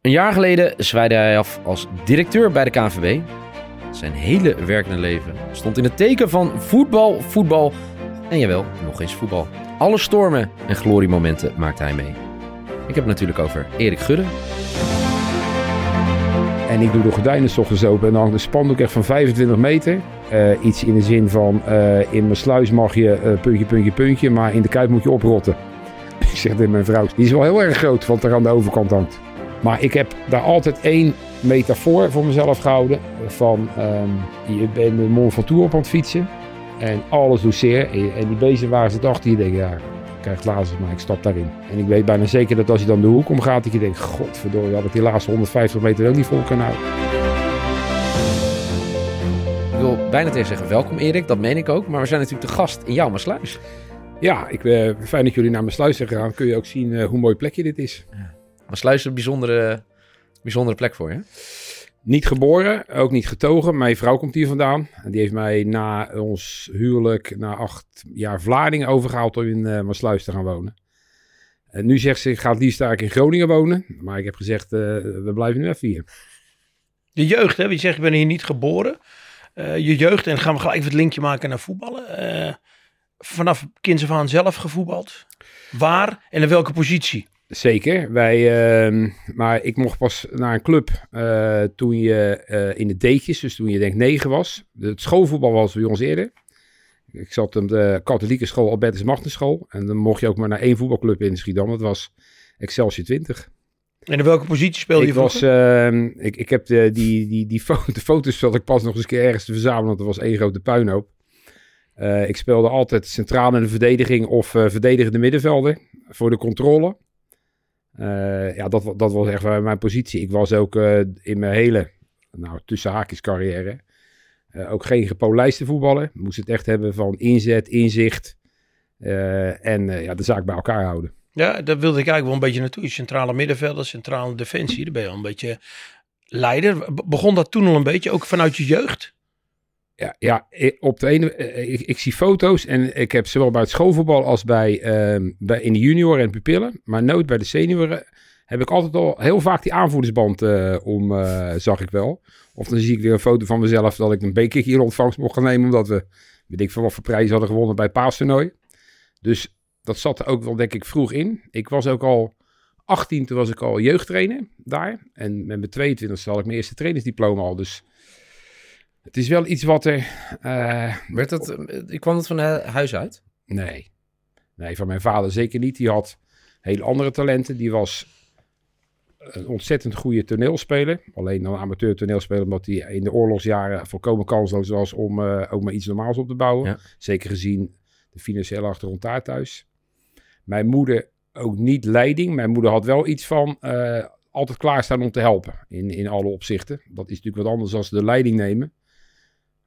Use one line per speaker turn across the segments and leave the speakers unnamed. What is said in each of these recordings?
Een jaar geleden zwaaide hij af als directeur bij de KNVB. Zijn hele werkende leven stond in het teken van voetbal, voetbal en jawel, nog eens voetbal. Alle stormen en gloriemomenten maakte hij mee. Ik heb het natuurlijk over Erik Gudde.
En ik doe de gordijnen ochtends open en dan hangt een spandoek echt van 25 meter. Eh, iets in de zin van, eh, in mijn sluis mag je eh, puntje, puntje, puntje, maar in de kuip moet je oprotten. ik zeg tegen mijn vrouw, die is wel heel erg groot wat er aan de overkant hangt. Maar ik heb daar altijd één metafoor voor mezelf gehouden. Van, ehm, je bent de Mont Ventoux op aan het fietsen en alles doet zeer. En, die bezenwagen zit achter je, denk ja, ik krijg glazen, maar ik stap daarin. En ik weet bijna zeker dat als je dan de hoek omgaat, dat je denkt, godverdorie, had ik die laatste 150 meter ook niet vol kunnen houden.
Ik wil bijna tegen zeggen welkom Erik, dat meen ik ook. Maar we zijn natuurlijk de gast in jouw Maasluis.
Ja, ik, eh, fijn dat jullie naar mijn sluis zijn gegaan. Kun je ook zien eh, hoe mooi plekje dit is.
Maasluis is een bijzondere, bijzondere plek voor je.
Niet geboren, ook niet getogen. Mijn vrouw komt hier vandaan. En die heeft mij na ons huwelijk, na acht jaar Vlaardingen overgehaald om in uh, Maasluis te gaan wonen. En nu zegt ze, ik ga het liefst eigenlijk in Groningen wonen. Maar ik heb gezegd, eh, we blijven nu even hier.
De jeugd, hè? Je zegt, ik ben hier niet geboren. Eh, je jeugd, en dan gaan we gelijk even het linkje maken naar voetballen. Eh, vanaf kinds af aan zelf gevoetbald. Waar en in welke positie?
Zeker. Wij, ehm, maar ik mocht pas naar een club eh, toen je eh, in de D'tjes, dus toen je denk negen was. Het schoolvoetbal was bij ons eerder. Ik zat op de katholieke school Albertus Magnus En dan mocht je ook maar naar één voetbalclub in Schiedam. Dat was Excelsior 20.
En in welke positie speelde je
was, ehm, ik, ik heb de, die, die, die de foto's zat ik pas nog eens een keer ergens te verzamelen. Want er was één grote puinhoop. Eh, ik speelde altijd centraal in de verdediging of verdedigende middenvelder voor de controle. Eh, ja, dat, dat was echt mijn positie. Ik was ook eh, in mijn hele, nou, tussen haakjes carrière, eh, ook geen gepolijste voetballer. Moest het echt hebben van inzet, inzicht en ja, de zaak bij elkaar houden.
Ja, daar wilde ik eigenlijk wel een beetje naartoe. Centrale middenvelder, centrale defensie. Daar ben je al een beetje leider. Be- Begon dat toen al een beetje, ook vanuit je jeugd?
Ja, ja op de ene, eh, ik, ik zie foto's en ik heb zowel bij het schoolvoetbal als bij, ehm, bij in de junioren en pupillen, maar nooit bij de senioren, heb ik altijd al heel vaak die aanvoerdersband eh, om, eh, zag ik wel. Of dan zie ik weer een foto van mezelf dat ik een bekertje in ontvangst mocht gaan nemen, omdat we, weet ik veel wat voor prijzen hadden gewonnen bij paastoernooi. Dus dat zat er ook wel, denk ik, vroeg in. Ik was ook al 18, toen was ik al jeugdtrainer daar. En met mijn 22 had ik mijn eerste trainersdiploma al, dus... Het is wel iets wat er eh,
Werd dat, eh, ik kwam dat van hu- huis uit?
Nee. Nee, van mijn vader zeker niet. Die had hele andere talenten. Die was een ontzettend goede toneelspeler. Alleen een amateur toneelspeler, omdat hij in de oorlogsjaren volkomen kansloos was om eh, ook maar iets normaals op te bouwen.
Ja.
Zeker gezien de financiële achtergrond daar thuis. Mijn moeder ook niet leiding. Mijn moeder had wel iets van eh, altijd klaarstaan om te helpen in, in alle opzichten. Dat is natuurlijk wat anders dan de leiding nemen.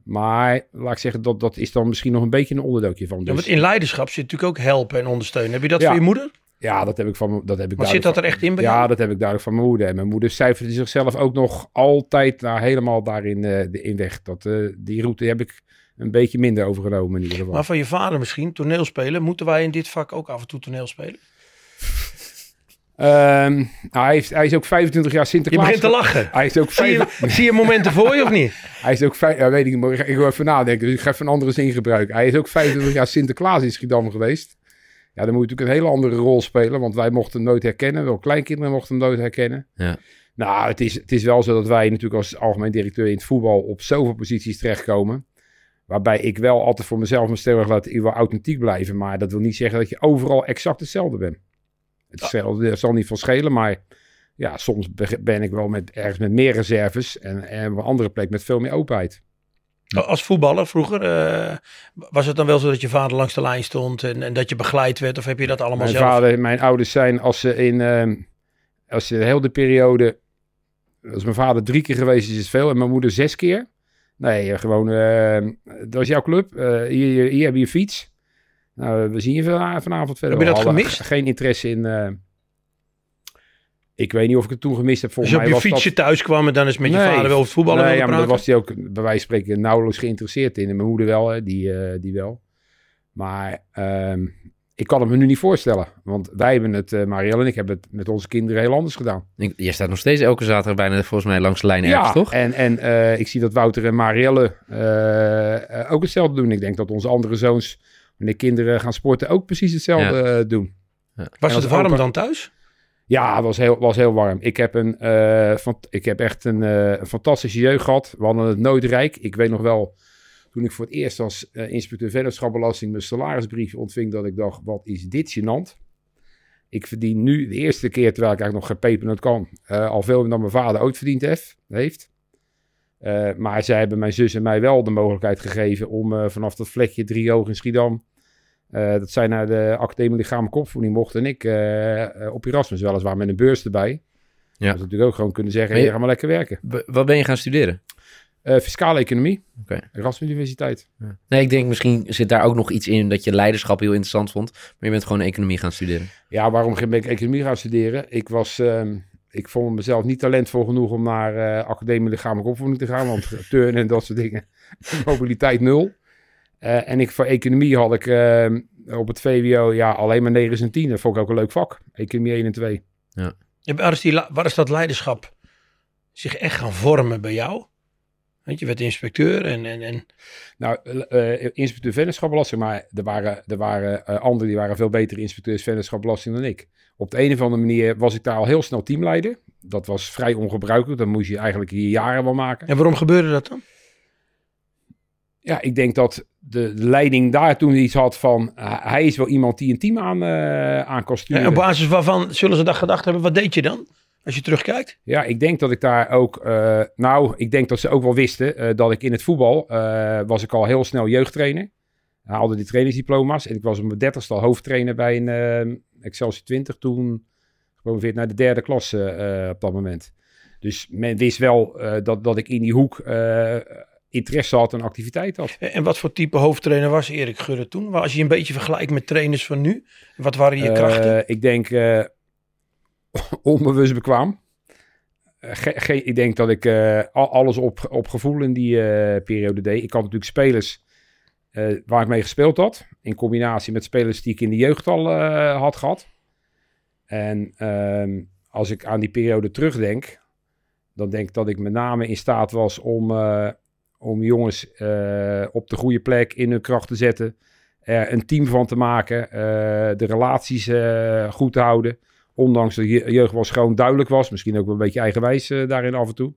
Maar laat ik zeggen, dat, dat is dan misschien nog een beetje een onderdeeltje van.
Ja,
Dus-
want in leiderschap zit natuurlijk ook helpen en ondersteunen. Heb je dat
Ja.
voor je moeder?
Ja, dat heb ik van dat heb ik
Want zit dat er echt in bij
Ja, dat heb ik duidelijk van mijn moeder. En mijn moeder cijferde zichzelf ook nog altijd nou, helemaal daarin eh, de- in weg. Dat, eh, die route heb ik een beetje minder overgenomen in ieder geval.
Maar van je vader misschien, toneelspelen. Moeten wij in dit vak ook af en toe toneel
Ehm, nou, hij, heeft, hij is ook 25 jaar
Je
Sinterklaas.
begint te lachen.
Hij is ook,
Zie je, zie je momenten voor je of niet?
hij is ook vijf, ja, weet ik niet, maar ik wil even nadenken. Dus ik ga even een andere zin gebruiken. Hij is ook 25 jaar Sinterklaas in Schiedam geweest. Ja, dan moet je natuurlijk een hele andere rol spelen, want wij mochten hem nooit herkennen. Wel kleinkinderen mochten hem nooit herkennen.
Ja.
Nou, het is, het is wel zo dat wij natuurlijk als algemeen directeur in het voetbal op zoveel posities terechtkomen. Waarbij ik wel altijd voor mezelf mijn stellig laat ik wil authentiek blijven. Maar dat wil niet zeggen dat je overal exact hetzelfde bent. Hetzelfde zal niet van schelen, maar ja, soms be- ben ik wel met, ergens met meer reserves en, en op een andere plek met veel meer openheid.
Als voetballer vroeger, eh, was het dan wel zo dat je vader langs de lijn stond en, en dat je begeleid werd? Of heb je dat allemaal
Mijn
zelf?
vader en mijn ouders zijn, als ze in, ehm, als ze heel de periode, als mijn vader drie keer geweest is, is het veel. En mijn moeder zes keer. Nee, eh, gewoon, ehm, dat is jouw club. Eh, hier, hier, hier heb je je fiets. Nou, we zien je van- vanavond verder.
Heb je dat gemist?
Geen interesse in, eh, ik weet niet of ik het toen gemist heb.
Als
Volgens
je op je
was
fietsje thuis kwam en dan is met je vader wel over het voetballen
nee, ja, maar daar was hij ook bij wijze van spreken nauwelijks geïnteresseerd in. En mijn moeder wel, hè, die, eh, die wel. Maar ehm, ik kan het me nu niet voorstellen. Want wij hebben het, uh, Marielle en ik hebben het met onze kinderen heel anders gedaan.
Ik- Jij staat nog steeds elke zaterdag bijna volgens mij langs de lijn ergens, toch?
en, en eh, ik zie dat Wouter en Marielle eh, eh, ook hetzelfde doen. Ik denk dat onze andere zoons, wanneer kinderen gaan sporten, ook precies hetzelfde eh, doen.
Was
En
het warm
opa-
dan thuis?
Ja, het was heel, was heel warm. Ik heb, een, eh, van, ik heb echt een, eh, een fantastische jeugd gehad. We hadden het nooit rijk. Ik weet nog wel, toen ik voor het eerst als inspecteur vennootschapbelasting mijn salarisbrief ontving, dat ik dacht, wat is dit gênant? Ik verdien nu de eerste keer, terwijl ik eigenlijk nog geen pepernoot kan, eh, al veel meer dan mijn vader ooit verdiend heeft. Eh, maar zij hebben mijn zus en mij wel de mogelijkheid gegeven om eh, vanaf dat vlekje driehoog in Schiedam, eh, dat zij naar de Academie Lichamelijke Opvoeding mochten en ik op Erasmus, weliswaar met een beurs erbij.
Ja.
Dat natuurlijk ook gewoon kunnen zeggen, hey, ga maar lekker werken.
Wat ben je gaan studeren?
Fiscale economie,
Oké.
Erasmus Universiteit.
Nee, ik denk misschien zit daar ook nog iets in dat je leiderschap heel interessant vond. Maar je bent gewoon economie gaan studeren.
Ja, waarom ben ik economie gaan studeren? Ik was, ehm, ik vond mezelf niet talentvol genoeg om naar eh academie lichamelijke opvoeding te gaan, want turnen en dat soort dingen, mobiliteit nul. Eh, en ik voor economie had ik ehm, op het VWO ja, alleen maar 9 en 10. Dat vond ik ook een leuk vak. Economie 1 en 2.
Ja, Waar is, die, waar is dat leiderschap zich echt gaan vormen bij jou? Want je werd inspecteur en, en, en
Nou, eh, eh, inspecteur vennootschapbelasting, maar er waren, er waren eh, anderen die waren veel betere inspecteurs vennootschapbelasting dan ik. Op de een of andere manier was ik daar al heel snel teamleider. Dat was vrij ongebruikelijk. Dat moest je eigenlijk je jaren wel maken.
En waarom gebeurde dat dan?
Ja, ik denk dat de, leiding daar toen iets had van... hij is wel iemand die een team aan, aan kan
En
sturen.
op basis waarvan zullen ze dat gedacht hebben? Wat deed je dan? Als je terugkijkt?
Ja, ik denk dat ik daar ook... eh, nou, ik denk dat ze ook wel wisten eh, dat ik in het voetbal... eh, was ik al heel snel jeugdtrainer. Haalde die trainingsdiploma's. En ik was op mijn dertigste al hoofdtrainer bij een Excelsior 20. Toen gepromoveerd naar de derde klasse op dat moment. Dus men wist wel dat, dat ik in die hoek interesse had en activiteit had.
En wat voor type hoofdtrainer was Erik Gurre toen? Als je een beetje vergelijkt met trainers van nu. Wat waren je krachten?
Ik denk onbewust bekwaam. Eh, ik denk dat ik eh, al- alles op, op gevoel in die eh, periode deed. Ik had natuurlijk spelers waar ik mee gespeeld had. In combinatie met spelers die ik in de jeugd al had gehad. En ehm, als ik aan die periode terugdenk, dan denk ik dat ik met name in staat was om, om jongens op de goede plek in hun kracht te zetten er een team van te maken, de relaties goed te houden. Ondanks dat je jeugd wel gewoon duidelijk was, misschien ook wel een beetje eigenwijs eh, daarin af en toe.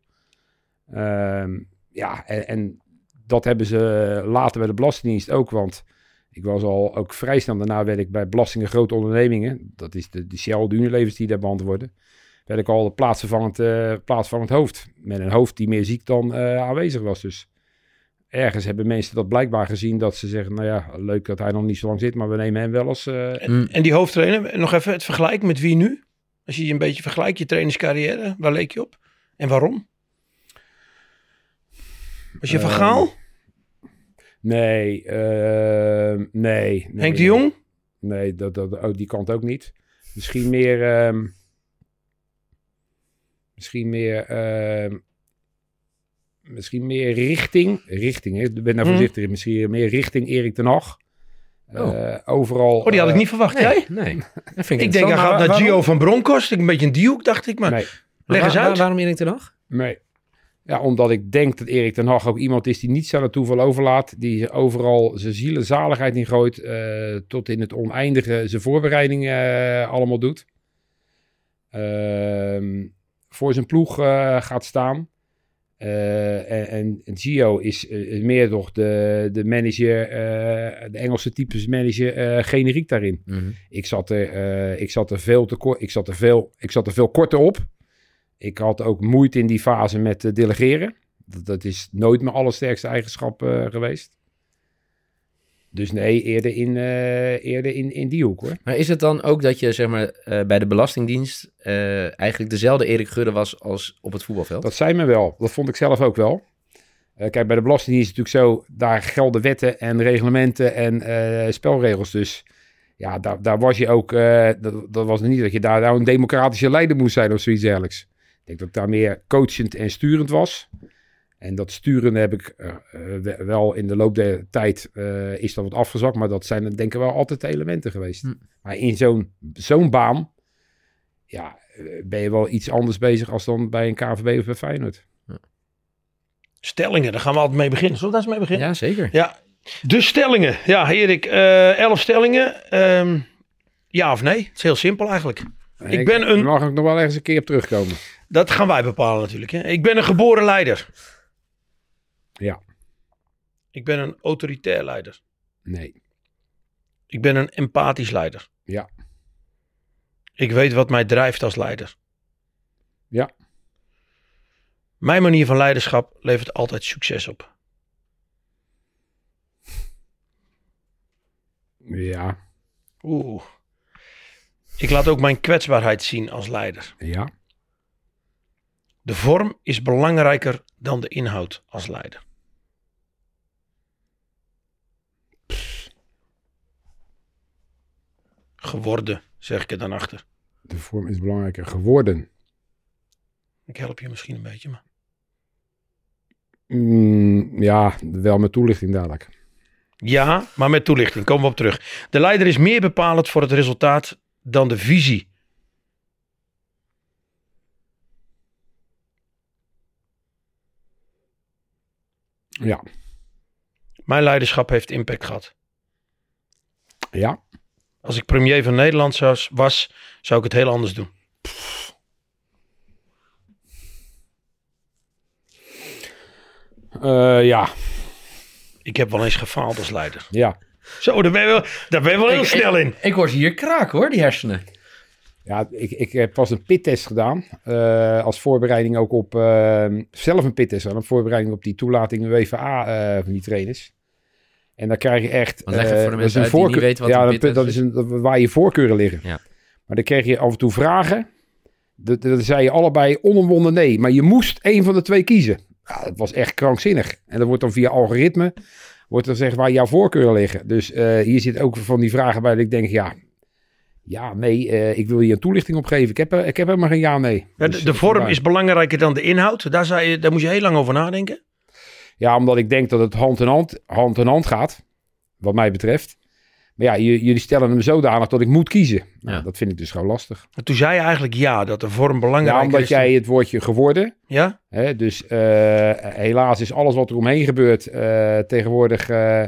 Ehm, ja, en, en dat hebben ze later bij de Belastingdienst ook, want ik was al ook vrij snel daarna werd ik bij belastingen grote ondernemingen, dat is de, de Shell, de Unilevers die daar behandeld worden, werd ik al plaatsvervangend, eh plaatsvervangend hoofd. Met een hoofd die meer ziek dan eh, aanwezig was. Dus ergens hebben mensen dat blijkbaar gezien dat ze zeggen, nou ja, leuk dat hij nog niet zo lang zit, maar we nemen hem wel als... eh,
Mm.
En die hoofdtrainer, nog even het vergelijk met wie nu? Als je je een beetje vergelijkt, je trainerscarrière, waar leek je op? En waarom? Was je van
Ehm,
Gaal?
Nee, ehm, nee, nee.
Henk de Jong?
Nee, dat, dat, oh, die kant ook niet. Misschien meer... ehm, misschien meer... misschien meer richting... Richting, hè? ik ben daar
Hmm.
voorzichtig in. Misschien meer richting Erik ten Hag.
Oh.
Eh, overal...
Oh, die had ik
eh,
niet verwacht.
Nee,
Jij?
nee. Dat vind
Ik denk, hij gaat naar Gio van Bronckhorst. Een beetje een diehoek, dacht ik. Maar
Nee,
leg eens uit.
waarom Erik ten Hag?
nee. Ja, omdat ik denk dat Erik ten Hag ook iemand is die niets aan het toeval overlaat. Die overal zijn ziel en zaligheid in gooit. eh, tot in het oneindige zijn voorbereidingen eh, allemaal doet. Ehm, voor zijn ploeg eh, gaat staan. Eh, en, en, Gio is, eh, is meer toch de, de manager, eh, de Engelse types manager, generiek daarin.
Mhm.
Ik zat er, ik zat er veel te kort. Ik zat er veel, ik zat er veel korter op. Ik had ook moeite in die fase met delegeren. Dat, dat is nooit mijn allersterkste eigenschap geweest. Dus nee, eerder in, eh, eerder in, in die hoek hoor.
Maar is het dan ook dat je zeg maar, eh, bij de Belastingdienst eh, eigenlijk dezelfde Erik Gudde was als op het voetbalveld?
Dat zei me wel. Dat vond ik zelf ook wel. Kijk, bij de Belastingdienst is het natuurlijk zo, daar gelden wetten en reglementen en spelregels. Dus ja, daar, daar was je ook, dat, dat was niet dat je daar nou een democratische leider moest zijn of zoiets dergelijks. Ik denk dat ik daar meer coachend en sturend was. En dat sturen heb ik eh, eh, wel in de loop der tijd eh, is dat wat afgezakt. Maar dat zijn denk ik wel altijd de elementen geweest.
Hm.
Maar in zo'n zo'n baan ja, ben je wel iets anders bezig als dan bij een KVB of bij Feyenoord.
Stellingen, daar gaan we altijd mee beginnen. Zullen we daar eens mee beginnen?
Ja, zeker.
Ja, de stellingen. Ja, Erik, eh elf stellingen. Ehm, ja of nee? Het is heel simpel eigenlijk. Ik ben een-
Daar mag ik nog wel ergens een keer op terugkomen.
Dat gaan wij bepalen natuurlijk. Hè? Ik ben een geboren leider.
Ja.
Ik ben een autoritair leider.
Nee.
Ik ben een empathisch leider.
Ja.
Ik weet wat mij drijft als leider.
Ja.
Mijn manier van leiderschap levert altijd succes op.
Ja.
Oeh. Ik laat ook mijn kwetsbaarheid zien als leider.
Ja.
De vorm is belangrijker dan de inhoud als leider. Geworden, zeg ik er dan achter.
De vorm is belangrijker geworden.
Ik help je misschien een beetje, maar...
Mm, ja, wel met toelichting dadelijk.
Ja, maar met toelichting. Komen we op terug. De leider is meer bepalend voor het resultaat dan de visie.
Ja.
Mijn leiderschap heeft impact gehad.
Ja.
Als ik premier van Nederland zou, was, zou ik het heel anders doen.
Eh, ja.
Ik heb wel eens gefaald als leider.
Ja.
Zo, daar ben je wel, daar ben je wel heel
Ik-
snel in.
Ik hoor ze hier kraken hoor, die hersenen.
Ja, ik, ik heb pas een pittest gedaan. eh, als voorbereiding ook op... eh, zelf een pittest gedaan. Een voorbereiding op die toelating WVA eh, van die trainers. En dan krijg je echt...
Want leg het
eh,
voor de
dat is
mensen
een
uit die niet
voorkeur-
weten wat
ja,
een
dat-
is.
een, dat- waar je voorkeuren liggen.
Ja.
Maar dan kreeg je af en toe vragen. Dat- Dan zei je allebei onomwonden nee. Maar je moest één van de twee kiezen. Ja, dat was echt krankzinnig. En dat wordt dan via algoritme... Wordt dan gezegd waar jouw voorkeuren liggen. Dus eh, hier zit ook van die vragen bij dat ik denk... Ja, ja nee, eh, ik wil je een toelichting op geven. Ik heb, er- ik heb helemaal geen.
Ja,
Dus,
de, de vorm is belangrijker dan de inhoud. Daar, zou je, daar moet je heel lang over nadenken.
Ja, omdat ik denk dat het hand in hand, hand, in hand gaat. Wat mij betreft. Maar ja, jullie stellen hem zodanig dat ik moet kiezen. Nou,
Ja.
Dat vind ik dus gewoon lastig.
Maar toen zei je eigenlijk ja, dat de vorm belangrijker
Ja, omdat
is.
jij het woordje geworden.
Ja?
Hè, dus eh, helaas is alles wat er omheen gebeurt eh, tegenwoordig... eh,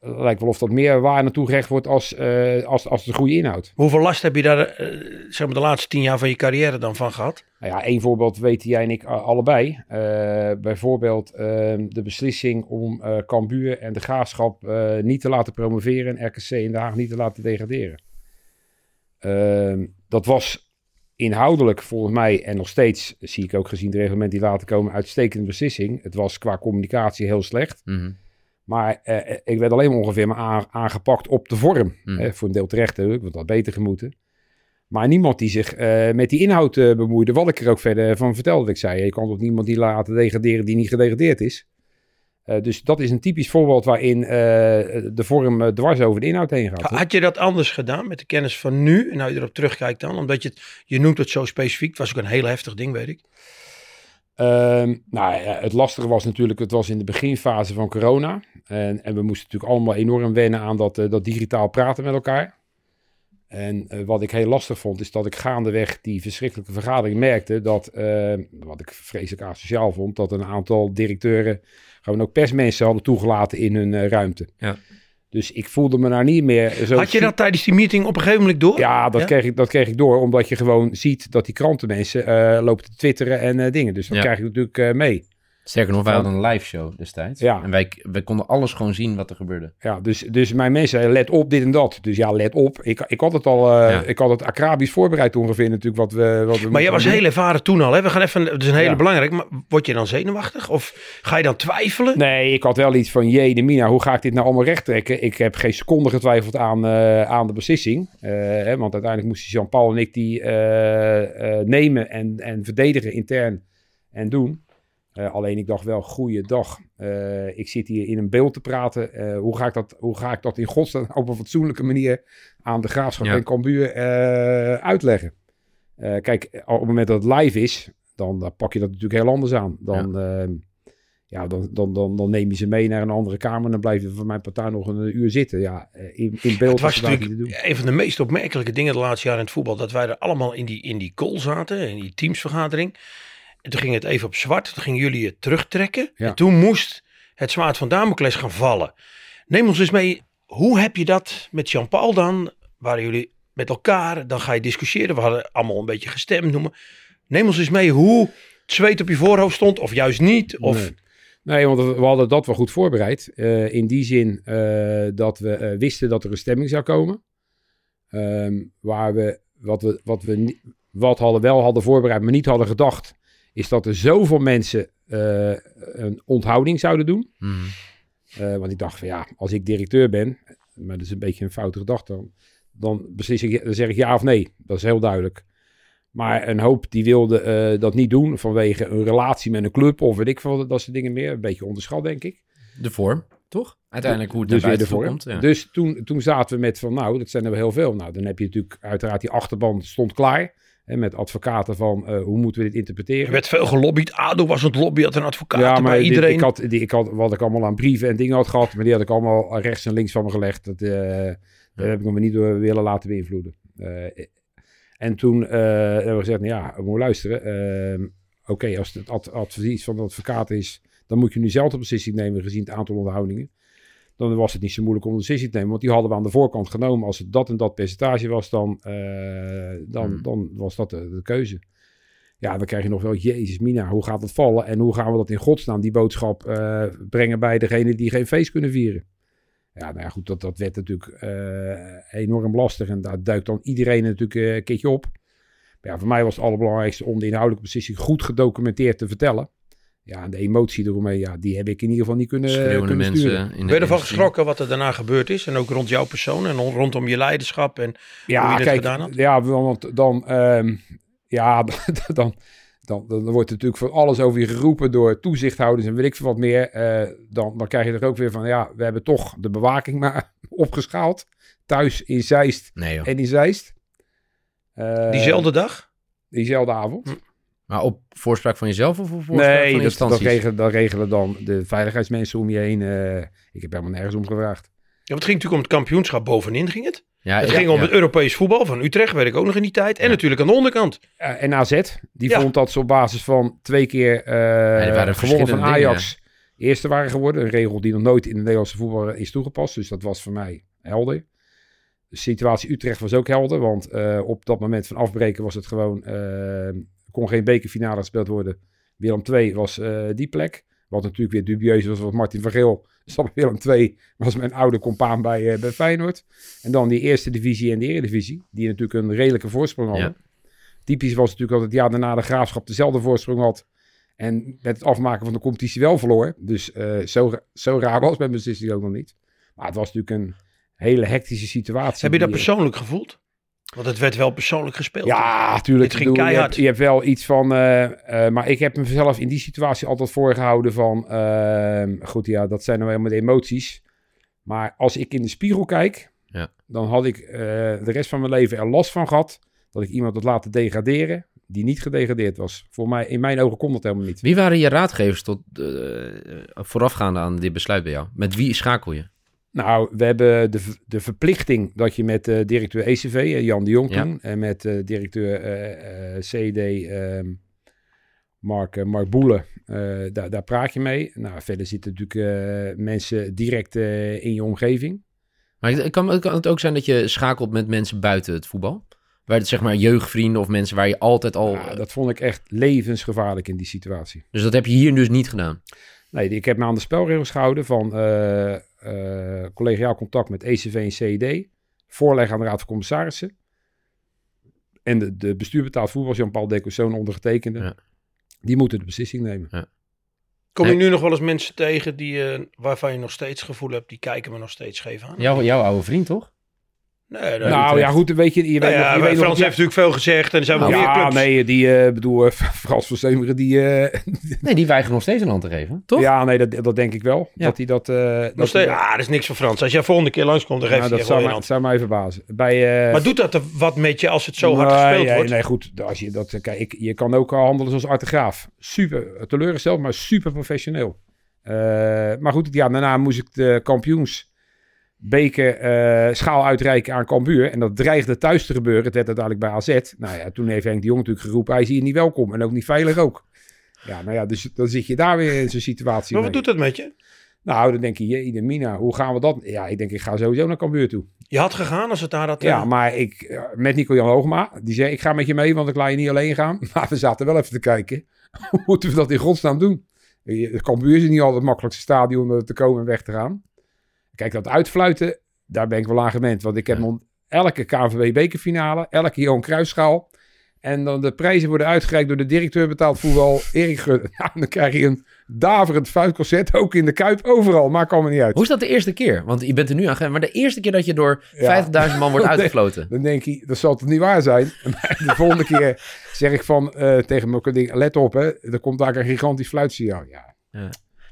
lijkt wel of dat meer waar naartoe gerecht wordt als, eh, als, als de goede inhoud.
Hoeveel last heb je daar zeg maar de laatste tien jaar van je carrière dan van gehad?
Nou ja, één voorbeeld weten jij en ik a- allebei. Eh, bijvoorbeeld eh, de beslissing om eh Cambuur en de Graafschap eh, niet te laten promoveren en RKC in Den Haag niet te laten degraderen. Ehm, dat was inhoudelijk volgens mij en nog steeds, zie ik ook gezien de reglementen die laten komen, uitstekende beslissing. Het was qua communicatie heel slecht.
Mhm.
Maar eh, ik werd alleen maar ongeveer maar aan- aangepakt op de vorm.
Hmm.
Eh, voor een deel terecht want dat had beter gemoeten. Maar niemand die zich eh, met die inhoud eh, bemoeide. Wat ik er ook verder van vertelde. Ik zei, je kan toch niemand die laten degraderen die niet gedegradeerd is. Eh, dus dat is een typisch voorbeeld waarin de vorm dwars over de inhoud heen gaat.
Had je dat anders gedaan met de kennis van nu? En nou je erop terugkijkt dan, omdat je het, je noemt het zo specifiek. Het was ook een heel heftig ding, weet ik.
Ehm, nou het lastige was natuurlijk, het was in de beginfase van corona. En, en we moesten natuurlijk allemaal enorm wennen aan dat, dat digitaal praten met elkaar. En eh, wat ik heel lastig vond, is dat ik gaandeweg die verschrikkelijke vergadering merkte dat, eh, wat ik vreselijk asociaal vond, dat een aantal directeuren gewoon ook persmensen hadden toegelaten in hun eh, ruimte.
Ja.
Dus ik voelde me daar niet meer zo...
Had je dat tijdens die meeting op een gegeven moment door?
Ja, dat,
Ja?
Kreeg ik, dat kreeg ik door, omdat je gewoon ziet dat die krantenmensen lopen te twitteren en dingen. Dus dat
Ja.
krijg je natuurlijk mee.
Sterker nog, wij hadden een live show destijds.
Ja.
En wij, wij konden alles gewoon zien wat er gebeurde.
Ja, dus, dus mijn mensen, let op dit en dat. Dus ja, let op. Ik, ik had het al, eh,
Ja.
ik had het acrabisch voorbereid ongeveer natuurlijk wat we, wat we
Maar jij was
doen.
heel ervaren toen al. Hè? We gaan even, het is een hele
Ja.
belangrijke. Maar word je dan zenuwachtig? Of ga je dan twijfelen?
Nee, ik had wel iets van, jee, de Mina, hoe ga ik dit nou allemaal recht trekken? Ik heb geen seconde getwijfeld aan, eh, aan de beslissing. Eh, hè, want uiteindelijk moesten Jean-Paul en ik die eh, eh, nemen en, en verdedigen intern en doen. Eh, alleen ik dacht wel, goeie dag. Eh, ik zit hier in een beeld te praten. Eh, hoe, ga ik dat, hoe ga ik dat in godsnaam op een fatsoenlijke manier aan de Graafschap
Ja.
en Cambuur uitleggen? Kijk, op het moment dat het live is, dan, pak je dat natuurlijk heel anders aan. Dan, ehm, Ja, dan, dan, dan, dan neem je ze mee naar een andere kamer en dan blijf je van mijn partij nog een uur zitten. Ja, in, in beeld
Het was natuurlijk een van de meest opmerkelijke dingen de laatste jaren in het voetbal. Dat wij er allemaal in die, in die call zaten, in die teamsvergadering. En toen ging het even op zwart. Toen gingen jullie het terugtrekken.
Ja.
En toen moest het zwaard van Damocles gaan vallen. Neem ons eens mee. Hoe heb je dat met Jean-Paul dan? Waren jullie met elkaar? Dan ga je discussiëren. We hadden allemaal een beetje gestemd noemen. Neem ons eens mee hoe het zweet op je voorhoofd stond. Of juist niet. Of
Nee. Nee, want we hadden dat wel goed voorbereid. Eh, in die zin eh, dat we eh, wisten dat er een stemming zou komen. Ehm, waar we wat, we, wat we wat hadden wel hadden voorbereid, maar niet hadden gedacht, is dat er zoveel mensen eh, een onthouding zouden doen.
Mhm.
Eh, want ik dacht van ja, als ik directeur ben, maar dat is een beetje een foute gedachte dan, dan beslis ik, dan zeg ik ja of nee. Dat is heel duidelijk. Maar een hoop die wilde eh, dat niet doen vanwege een relatie met een club of weet ik veel, dat soort dingen meer. Een beetje onderschat, denk ik.
De vorm, toch? Uiteindelijk hoe het
dus
naar buiten komt. Ja.
Dus toen, toen zaten we met van, nou, dat zijn er wel heel veel. Nou, dan heb je natuurlijk uiteraard die achterban stond klaar. Met advocaten van, eh, hoe moeten we dit interpreteren?
er werd veel gelobbyd. ADO was het lobby, had een advocaat
ja,
bij
maar dit-
iedereen.
ik had, die, ik had, wat ik allemaal aan brieven en dingen had gehad, maar die had ik allemaal rechts en links van me gelegd. Dat, eh, Daar heb ik me niet door willen laten beïnvloeden. Eh, en toen eh, hebben we gezegd, nou ja, we moeten luisteren. Ehm, Oké, als het ad- advies van de advocaat is, dan moet je nu zelf de beslissing nemen gezien het aantal onderhoudingen. Dan was het niet zo moeilijk om een beslissing te nemen, want die hadden we aan de voorkant genomen. Als het dat en dat percentage was, dan, eh, dan,
Hmm.
dan was dat de, de keuze. Ja, dan krijg je nog wel, jezus mina, hoe gaat het vallen? En hoe gaan we dat in godsnaam, die boodschap, eh, brengen bij degene die geen feest kunnen vieren? Ja, nou ja, goed, dat, dat werd natuurlijk eh, enorm lastig. En daar duikt dan iedereen natuurlijk een keertje op. Maar ja, voor mij was het allerbelangrijkste om de inhoudelijke beslissing goed gedocumenteerd te vertellen. Ja, en de emotie eromheen, ja, die heb ik in ieder geval niet kunnen,
Schreeuwende
kunnen
mensen
sturen.
in de
Ben je ervan geschrokken wat er daarna gebeurd is? En ook rond jouw persoon en on- rondom je leiderschap. En
Ja,
hoe je dat
kijk,
gedaan had?
ja, want dan, ehm, ja, dan, dan, dan wordt er natuurlijk van alles over je geroepen door toezichthouders en weet ik veel wat meer. Eh, dan, dan krijg je er ook weer van, ja, we hebben toch de bewaking maar opgeschaald. Thuis in Zeist
Nee
en in Zeist. Eh,
diezelfde dag?
Diezelfde avond.
Maar op voorspraak van jezelf of op voorspraak
Nee,
van
dat, dat,
instanties?
regelen, dat regelen dan de veiligheidsmensen om je heen. eh, ik heb helemaal nergens om gevraagd.
Ja, het ging natuurlijk om het kampioenschap bovenin ging het.
ja,
Het
ja,
ging om
ja.
het Europees voetbal van Utrecht, weet ik ook nog in die tijd. En
Ja.
natuurlijk aan de onderkant.
Eh, en AZ, die
Ja.
vond dat ze op basis van twee keer
waren
gewonnen van Ajax eerste waren geworden. Een regel die nog nooit in de Nederlandse voetbal is toegepast. Dus dat was voor mij helder. De situatie Utrecht was ook helder. Want eh, op dat moment van afbreken was het gewoon... kon geen bekerfinale gespeeld worden. Willem II was eh, die plek. Wat natuurlijk weer dubieus was, want Martin van Geel stap Willem II was mijn oude compaan bij, eh, bij Feyenoord. En dan die eerste divisie en de eredivisie, die natuurlijk een redelijke voorsprong hadden. Typisch was natuurlijk altijd, ja, daarna de Graafschap dezelfde voorsprong had. En met het afmaken van de competitie wel verloor. Dus eh, zo, zo raar was mijn beslissing ook nog niet. Maar het was natuurlijk een hele hectische situatie.
Heb je dat
die-
persoonlijk gevoeld? Want het werd wel persoonlijk gespeeld.
Ja, tuurlijk.
Het ging
Ik bedoel, je,
keihard.
hebt, je hebt wel iets van... eh, eh, maar ik heb mezelf in die situatie altijd voorgehouden van... ehm, goed, ja, dat zijn nou helemaal de emoties. Maar als ik in de spiegel kijk...
Ja.
dan had ik eh, de rest van mijn leven er last van gehad... dat ik iemand had laten degraderen... die niet gedegradeerd was. Voor mij, in mijn ogen kon dat helemaal niet.
Wie waren je raadgevers tot, eh, voorafgaande aan dit besluit bij jou? Met wie schakel je?
Nou, we hebben de, de verplichting dat je met eh, directeur ECV, eh, Jan de Jong
Ja.
toen, en met eh, directeur CD, ehm, Mark, Mark Boelen, daar, daar praat je mee. Nou, verder zitten natuurlijk mensen direct in je omgeving.
Maar het kan, kan het ook zijn dat je schakelt met mensen buiten het voetbal? Waar het zeg maar jeugdvrienden of mensen waar je altijd al...
Ja, dat vond ik echt levensgevaarlijk in die situatie.
Dus dat heb je hier dus niet gedaan?
Nee, ik heb me aan de spelregels gehouden van eh, collegiaal contact met ECV en CED. Voorleg aan de Raad van Commissarissen. En de, de bestuur betaald voetbal, Jean-Paul Decosson ondergetekende.
Ja.
Die moeten de beslissing nemen.
Kom je nu nog wel eens mensen tegen die, eh, waarvan je nog steeds het gevoel hebt, die kijken me nog steeds scheef aan?
Jouw, jouw oude vriend, toch?
Nee,
nou ja, goed, weet je, je
Nou
weet
ja,
nog, je weet
Frans
ja,
heeft natuurlijk veel gezegd en er zijn wel meer
ja,
clubs.
nee, die eh bedoel, eh, Frans van Zeumeren, die... eh,
Nee, die weigeren nog steeds een hand te geven, toch?
ja, nee, dat, dat denk ik wel.
Ja.
Dat hij dat... eh, dat
Nog steeds,
hij-
ah, dat is niks voor Frans. Als jij volgende keer langskomt, dan geef
nou,
je
dat zou
een
mij,
hand.
zou mij verbazen. Bij, eh,
Maar doet dat er wat met je als het zo hard
Nee,
gespeeld wordt?
Nee, goed. Als je, dat, kijk, ik, je kan ook handelen zoals Arte Graaf. Super teleurgesteld, maar super professioneel. Eh, maar goed, ja, daarna moest ik de kampioensbeker eh, schaal uitreiken aan Cambuur. En dat dreigde thuis te gebeuren. Het werd uiteindelijk bij AZ. Nou ja, toen heeft Henk de Jong natuurlijk geroepen, hij is hier niet welkom. En ook niet veilig ook. Ja, nou ja, dus dan zit je daar weer in zo'n situatie
Maar wat
mee.
doet dat met je?
Nou, dan denk je, jee, Mina, hoe gaan we dat? Ja, ik denk, ik ga sowieso naar Cambuur toe.
Je had gegaan als het daar had...
Ja,
eh,
maar ik, eh, met Nico-Jan Hoogma, die zei, ik ga met je mee, want ik laat je niet alleen gaan. Maar we zaten wel even te kijken, hoe moeten we dat in godsnaam doen? Cambuur is niet altijd het makkelijkste stadion om er te komen en weg te gaan. Kijk, dat uitfluiten, daar ben ik wel aan gewend. Want ik heb
Ja.
elke KNVB-bekerfinale, elke Johan Cruijffschaal. En dan de prijzen worden uitgereikt door de directeur betaald voetbal, Erik Gudde. Nou, dan krijg je een daverend fluitconcert, ook in de Kuip, overal. Maakt allemaal niet uit.
Hoe is dat de eerste keer? Want je bent er nu aan gewend. Maar de eerste keer dat je door
Ja.
50.000 man wordt uitgefloten.
Dan denk je, dat zal toch niet waar zijn? Maar de volgende keer zeg ik van eh, tegen mijn ding, let op hè, er komt daar een gigantisch fluitsignaal. Ja,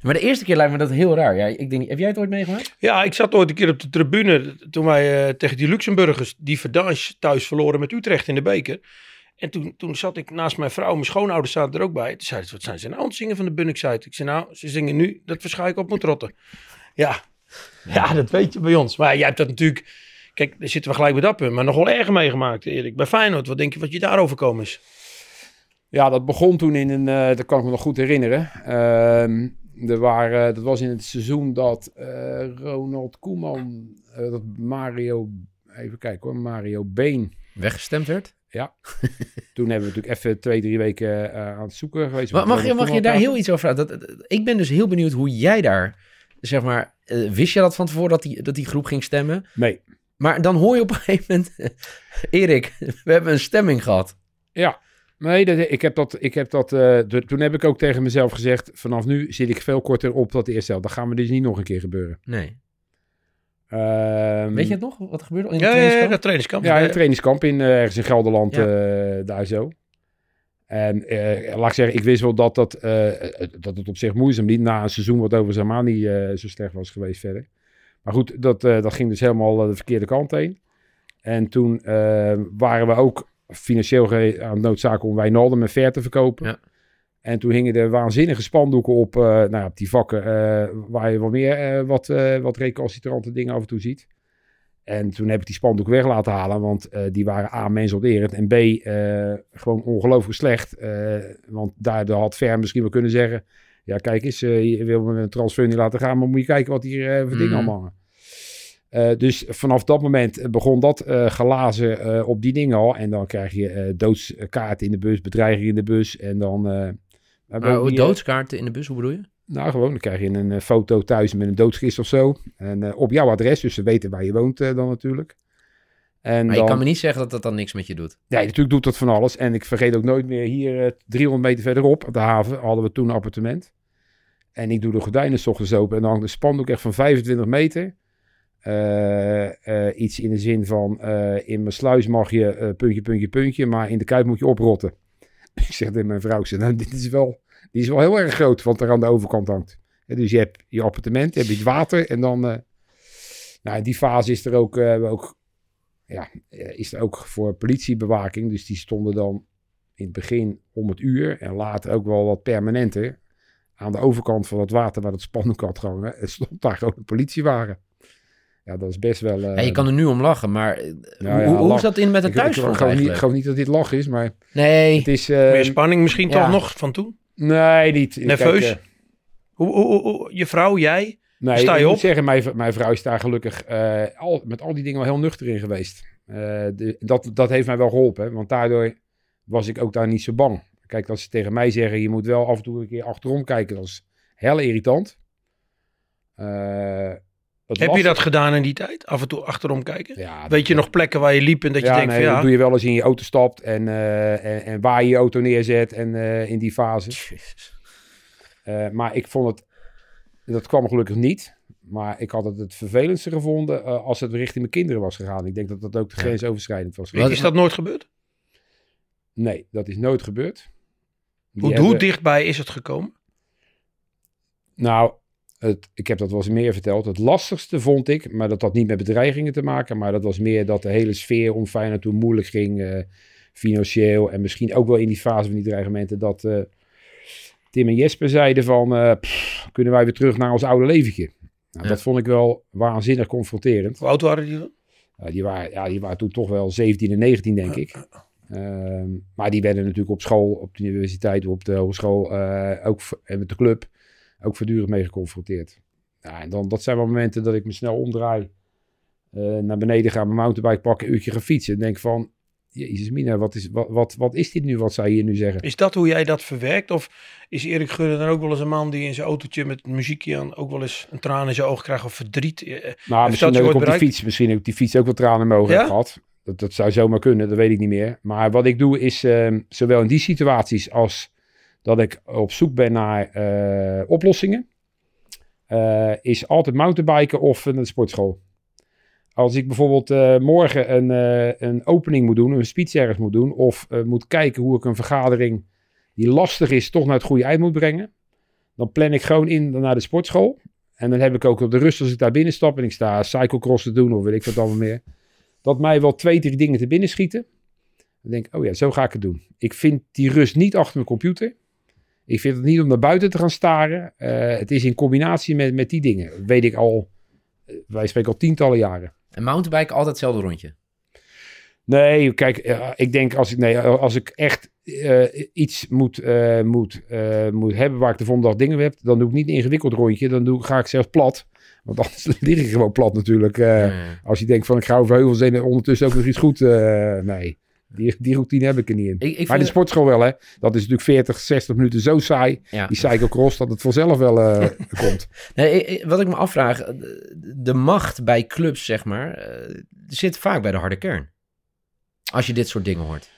Maar de eerste keer lijkt me dat heel raar. Ja, ik denk, heb jij het ooit meegemaakt?
Ja, ik zat ooit een keer op de tribune toen wij eh, tegen die Luxemburgers die Verdange thuis verloren met Utrecht in de beker. En toen, toen zat ik naast mijn vrouw, mijn schoonouders zaten er ook bij. Toen zeiden ze, wat zijn ze nou aan het zingen van de Bunnik-site? Ik zei, nou, ze zingen nu dat waarschijnlijk op moet rotten. Ja. ja, dat weet je bij ons. Maar jij hebt dat natuurlijk, kijk, daar zitten we gelijk bij dat punt, maar nog wel erger meegemaakt, Erik. Bij Feyenoord, wat denk je wat je daar overkomen is?
ja dat begon toen in een, eh, dat kan ik me nog goed herinneren. Ehm, er waren, dat was in het seizoen dat eh, Ronald Koeman, eh, dat Mario, even kijken hoor, Mario Been.
Weggestemd werd?
Toen hebben we natuurlijk even twee, drie weken eh, aan het zoeken geweest.
Ma- Mag je, mag je daar heel
iets?
over vragen? Dat, dat- ik ben dus heel benieuwd hoe jij daar, zeg maar, eh, wist je dat van tevoren dat die, dat die groep ging stemmen?
Nee.
Maar dan hoor je op een gegeven moment, Erik, we hebben een stemming gehad.
Ja, nee, dat, ik heb dat, ik heb dat eh, de- toen heb ik ook tegen mezelf gezegd, vanaf nu zit ik veel korter op dat eerste helft. Dat gaat me dus niet nog een keer gebeuren.
Nee.
Ehm,
Weet je het nog? Wat er gebeurde in de
Ja, ja, ja,
trainingskamp?
trainingskamp.
Ja, in
Eh,
het trainingskamp in, eh, ergens in Gelderland,
Ja.
eh, daar zo. En eh, laat ik zeggen, ik wist wel dat, dat, eh, dat het op zich moeizaam niet na een seizoen wat over eh, zo slecht was geweest verder. Maar goed, dat, eh, dat ging dus helemaal de verkeerde kant heen. En toen waren we ook financieel aan het noodzaken om Wijnaldum en Ver te verkopen.
Ja.
En toen hingen er waanzinnige spandoeken op, eh, nou, op die vakken eh, waar je wel meer eh, wat, eh, wat recalcitrante dingen af en toe ziet. En toen heb ik die spandoek weg laten halen, want eh, die waren A, mensonterend en B, eh, gewoon ongelooflijk slecht. Eh, want daardoor had Ver misschien wel kunnen zeggen, ja kijk eens, eh, je wil me een transfer niet laten gaan, maar moet je kijken wat hier eh, voor dingen
Mhm.
allemaal hangen. Eh, dus vanaf dat moment begon dat eh gelazen eh, op die dingen al. En dan krijg je eh doodskaarten in de bus, bedreigingen in de bus. En dan... eh, die, eh,
doodskaarten in de bus, hoe bedoel je?
nou, gewoon, dan krijg je een eh, foto thuis met een doodskist of zo. En eh, op jouw adres, dus ze weten waar je woont eh, dan natuurlijk. En
Maar
dan,
je kan me niet zeggen dat dat dan niks met je doet.
Ja, natuurlijk doet dat van alles. En ik vergeet ook nooit meer, hier eh, 300 meter verderop, op de haven, hadden we toen een appartement. En ik doe de gordijnen s ochtends open en dan hangt een spandoek echt van 25 meter. Eh, eh, iets in de zin van, eh, in mijn sluis mag je puntje, puntje, puntje, maar in de kuip moet je oprotten. ik zeg tegen mijn vrouw, zeg, nou, dit is wel, die is wel heel erg groot, wat er aan de overkant hangt. Dus je hebt je appartement, je hebt het water en dan... nou, in die fase is er ook, ook, ja, is er ook voor politiebewaking. Dus die stonden dan in het begin om het uur en later ook wel wat permanenter. Aan de overkant van het water waar het spandoek had gehangen. Stond daar gewoon een politiewagen. Ja, dat is best wel... eh,
Ja, je kan er nu om lachen, maar eh,
Nou
hoe,
ja,
hoe, is dat in met het
ik, ik,
thuisfront
geloof, niet, dat dit lach is, maar
Nee,
het is... eh,
Meer spanning misschien
ja.
toch nog van toen?
nee, niet.
Nerveus?
Kijk, eh,
Hoe, hoe, hoe- hoe- je vrouw, jij?
Nee,
Sta je
ik moet
op?
zeggen, mijn, mijn vrouw is daar gelukkig eh, al, met al die dingen wel heel nuchter in geweest. Eh, de, dat, dat heeft mij wel geholpen, hè, want daardoor was ik ook daar niet zo bang. Kijk, als ze tegen mij zeggen, je moet wel af en toe een keer achterom kijken, dat is heel irritant. Eh,
Heb je dat gedaan in die tijd? Af en toe achterom kijken?
Ja,
Weet je nog plekken waar je liep en dat je
ja,
denkt
nee,
van ja,
dat doe je wel eens in je auto stapt en, eh, en, en waar je je auto neerzet en eh, in die fase. Eh, maar ik vond het, dat kwam gelukkig niet. Maar ik had het het vervelendste gevonden als het richting mijn kinderen was gegaan. Ik denk dat dat ook de grensoverschrijdend was.
Is dat nooit gebeurd?
Nee, dat is nooit gebeurd.
Hoe, hoe dichtbij is het gekomen?
Nou, het, ik heb dat wel eens meer verteld. Het lastigste vond ik, maar dat had niet met bedreigingen te maken. Maar dat was meer dat de hele sfeer om Feyenoord toen moeilijk ging. eh, financieel en misschien ook wel in die fase van die dreigementen. Dat eh, Tim en Jesper zeiden van... eh, pff, kunnen wij weer terug naar ons oude leventje. Nou,
Ja.
Dat vond ik wel waanzinnig confronterend.
Hoe oud waren die dan?
Ja, die, waren, ja, die waren toen toch wel 17 en 19, denk ik. Ehm, maar die werden natuurlijk op school, op de universiteit, op de hogeschool, eh, ook en met de club, ook voortdurend mee geconfronteerd. En dan, dat zijn wel momenten dat ik me snel omdraai, eh, naar beneden ga, mijn mountainbike pakken, een uurtje ga fietsen. En denk van, jezus mina, wat is, wat, wat, wat is dit nu, wat zij hier nu zeggen?
Is dat hoe jij dat verwerkt? Of is Erik Gudde dan ook wel eens een man die in zijn autootje met muziekje aan ook wel eens een traan in zijn oog krijgt of verdriet? Eh, eh,
Nou, misschien
ooit
op die fiets, misschien ik die fiets ook wel tranen in mijn ogen
Ja?
gehad. Dat, dat zou zomaar kunnen, dat weet ik niet meer. Maar wat ik doe is, ehm, zowel in die situaties als dat ik op zoek ben naar eh, oplossingen, eh, is altijd mountainbiken of de sportschool. Als ik bijvoorbeeld eh, morgen een, een opening moet doen, een speech ergens moet doen, of moet kijken hoe ik een vergadering die lastig is, toch naar het goede eind moet brengen, dan plan ik gewoon in naar de sportschool. En dan heb ik ook op de rust als ik daar binnen stap en ik sta cyclocross te doen of weet ik wat allemaal meer. Dat mij wel twee, drie dingen te binnen schieten. Dan denk ik, oh ja, zo ga ik het doen. Ik vind die rust niet achter mijn computer. Ik vind het niet om naar buiten te gaan staren. Eh, het is in combinatie met, met die dingen. Weet ik al, eh, wij spreken al tientallen jaren.
En mountainbike altijd hetzelfde rondje.
Nee, kijk, eh, ik denk als ik, nee, als ik echt iets moet, moet, moet hebben waar ik de volgende dag dingen heb, dan doe ik niet een ingewikkeld rondje. Dan doe, ga ik zelfs plat. Want anders lig ik gewoon plat natuurlijk.
Ja.
Als je denkt van ik ga over heuvels en ondertussen ook nog iets goed. nee, die, die routine heb ik er niet in.
Ik, ik
maar de sportschool wel hè. Dat is natuurlijk 40, 60 minuten zo saai.
ja.
Die cyclocross dat het vanzelf wel eh, komt.
Nee, wat ik me afvraag, eh, de, de macht bij clubs, zeg maar, eh, zit vaak bij de harde kern. Als je dit soort dingen hoort.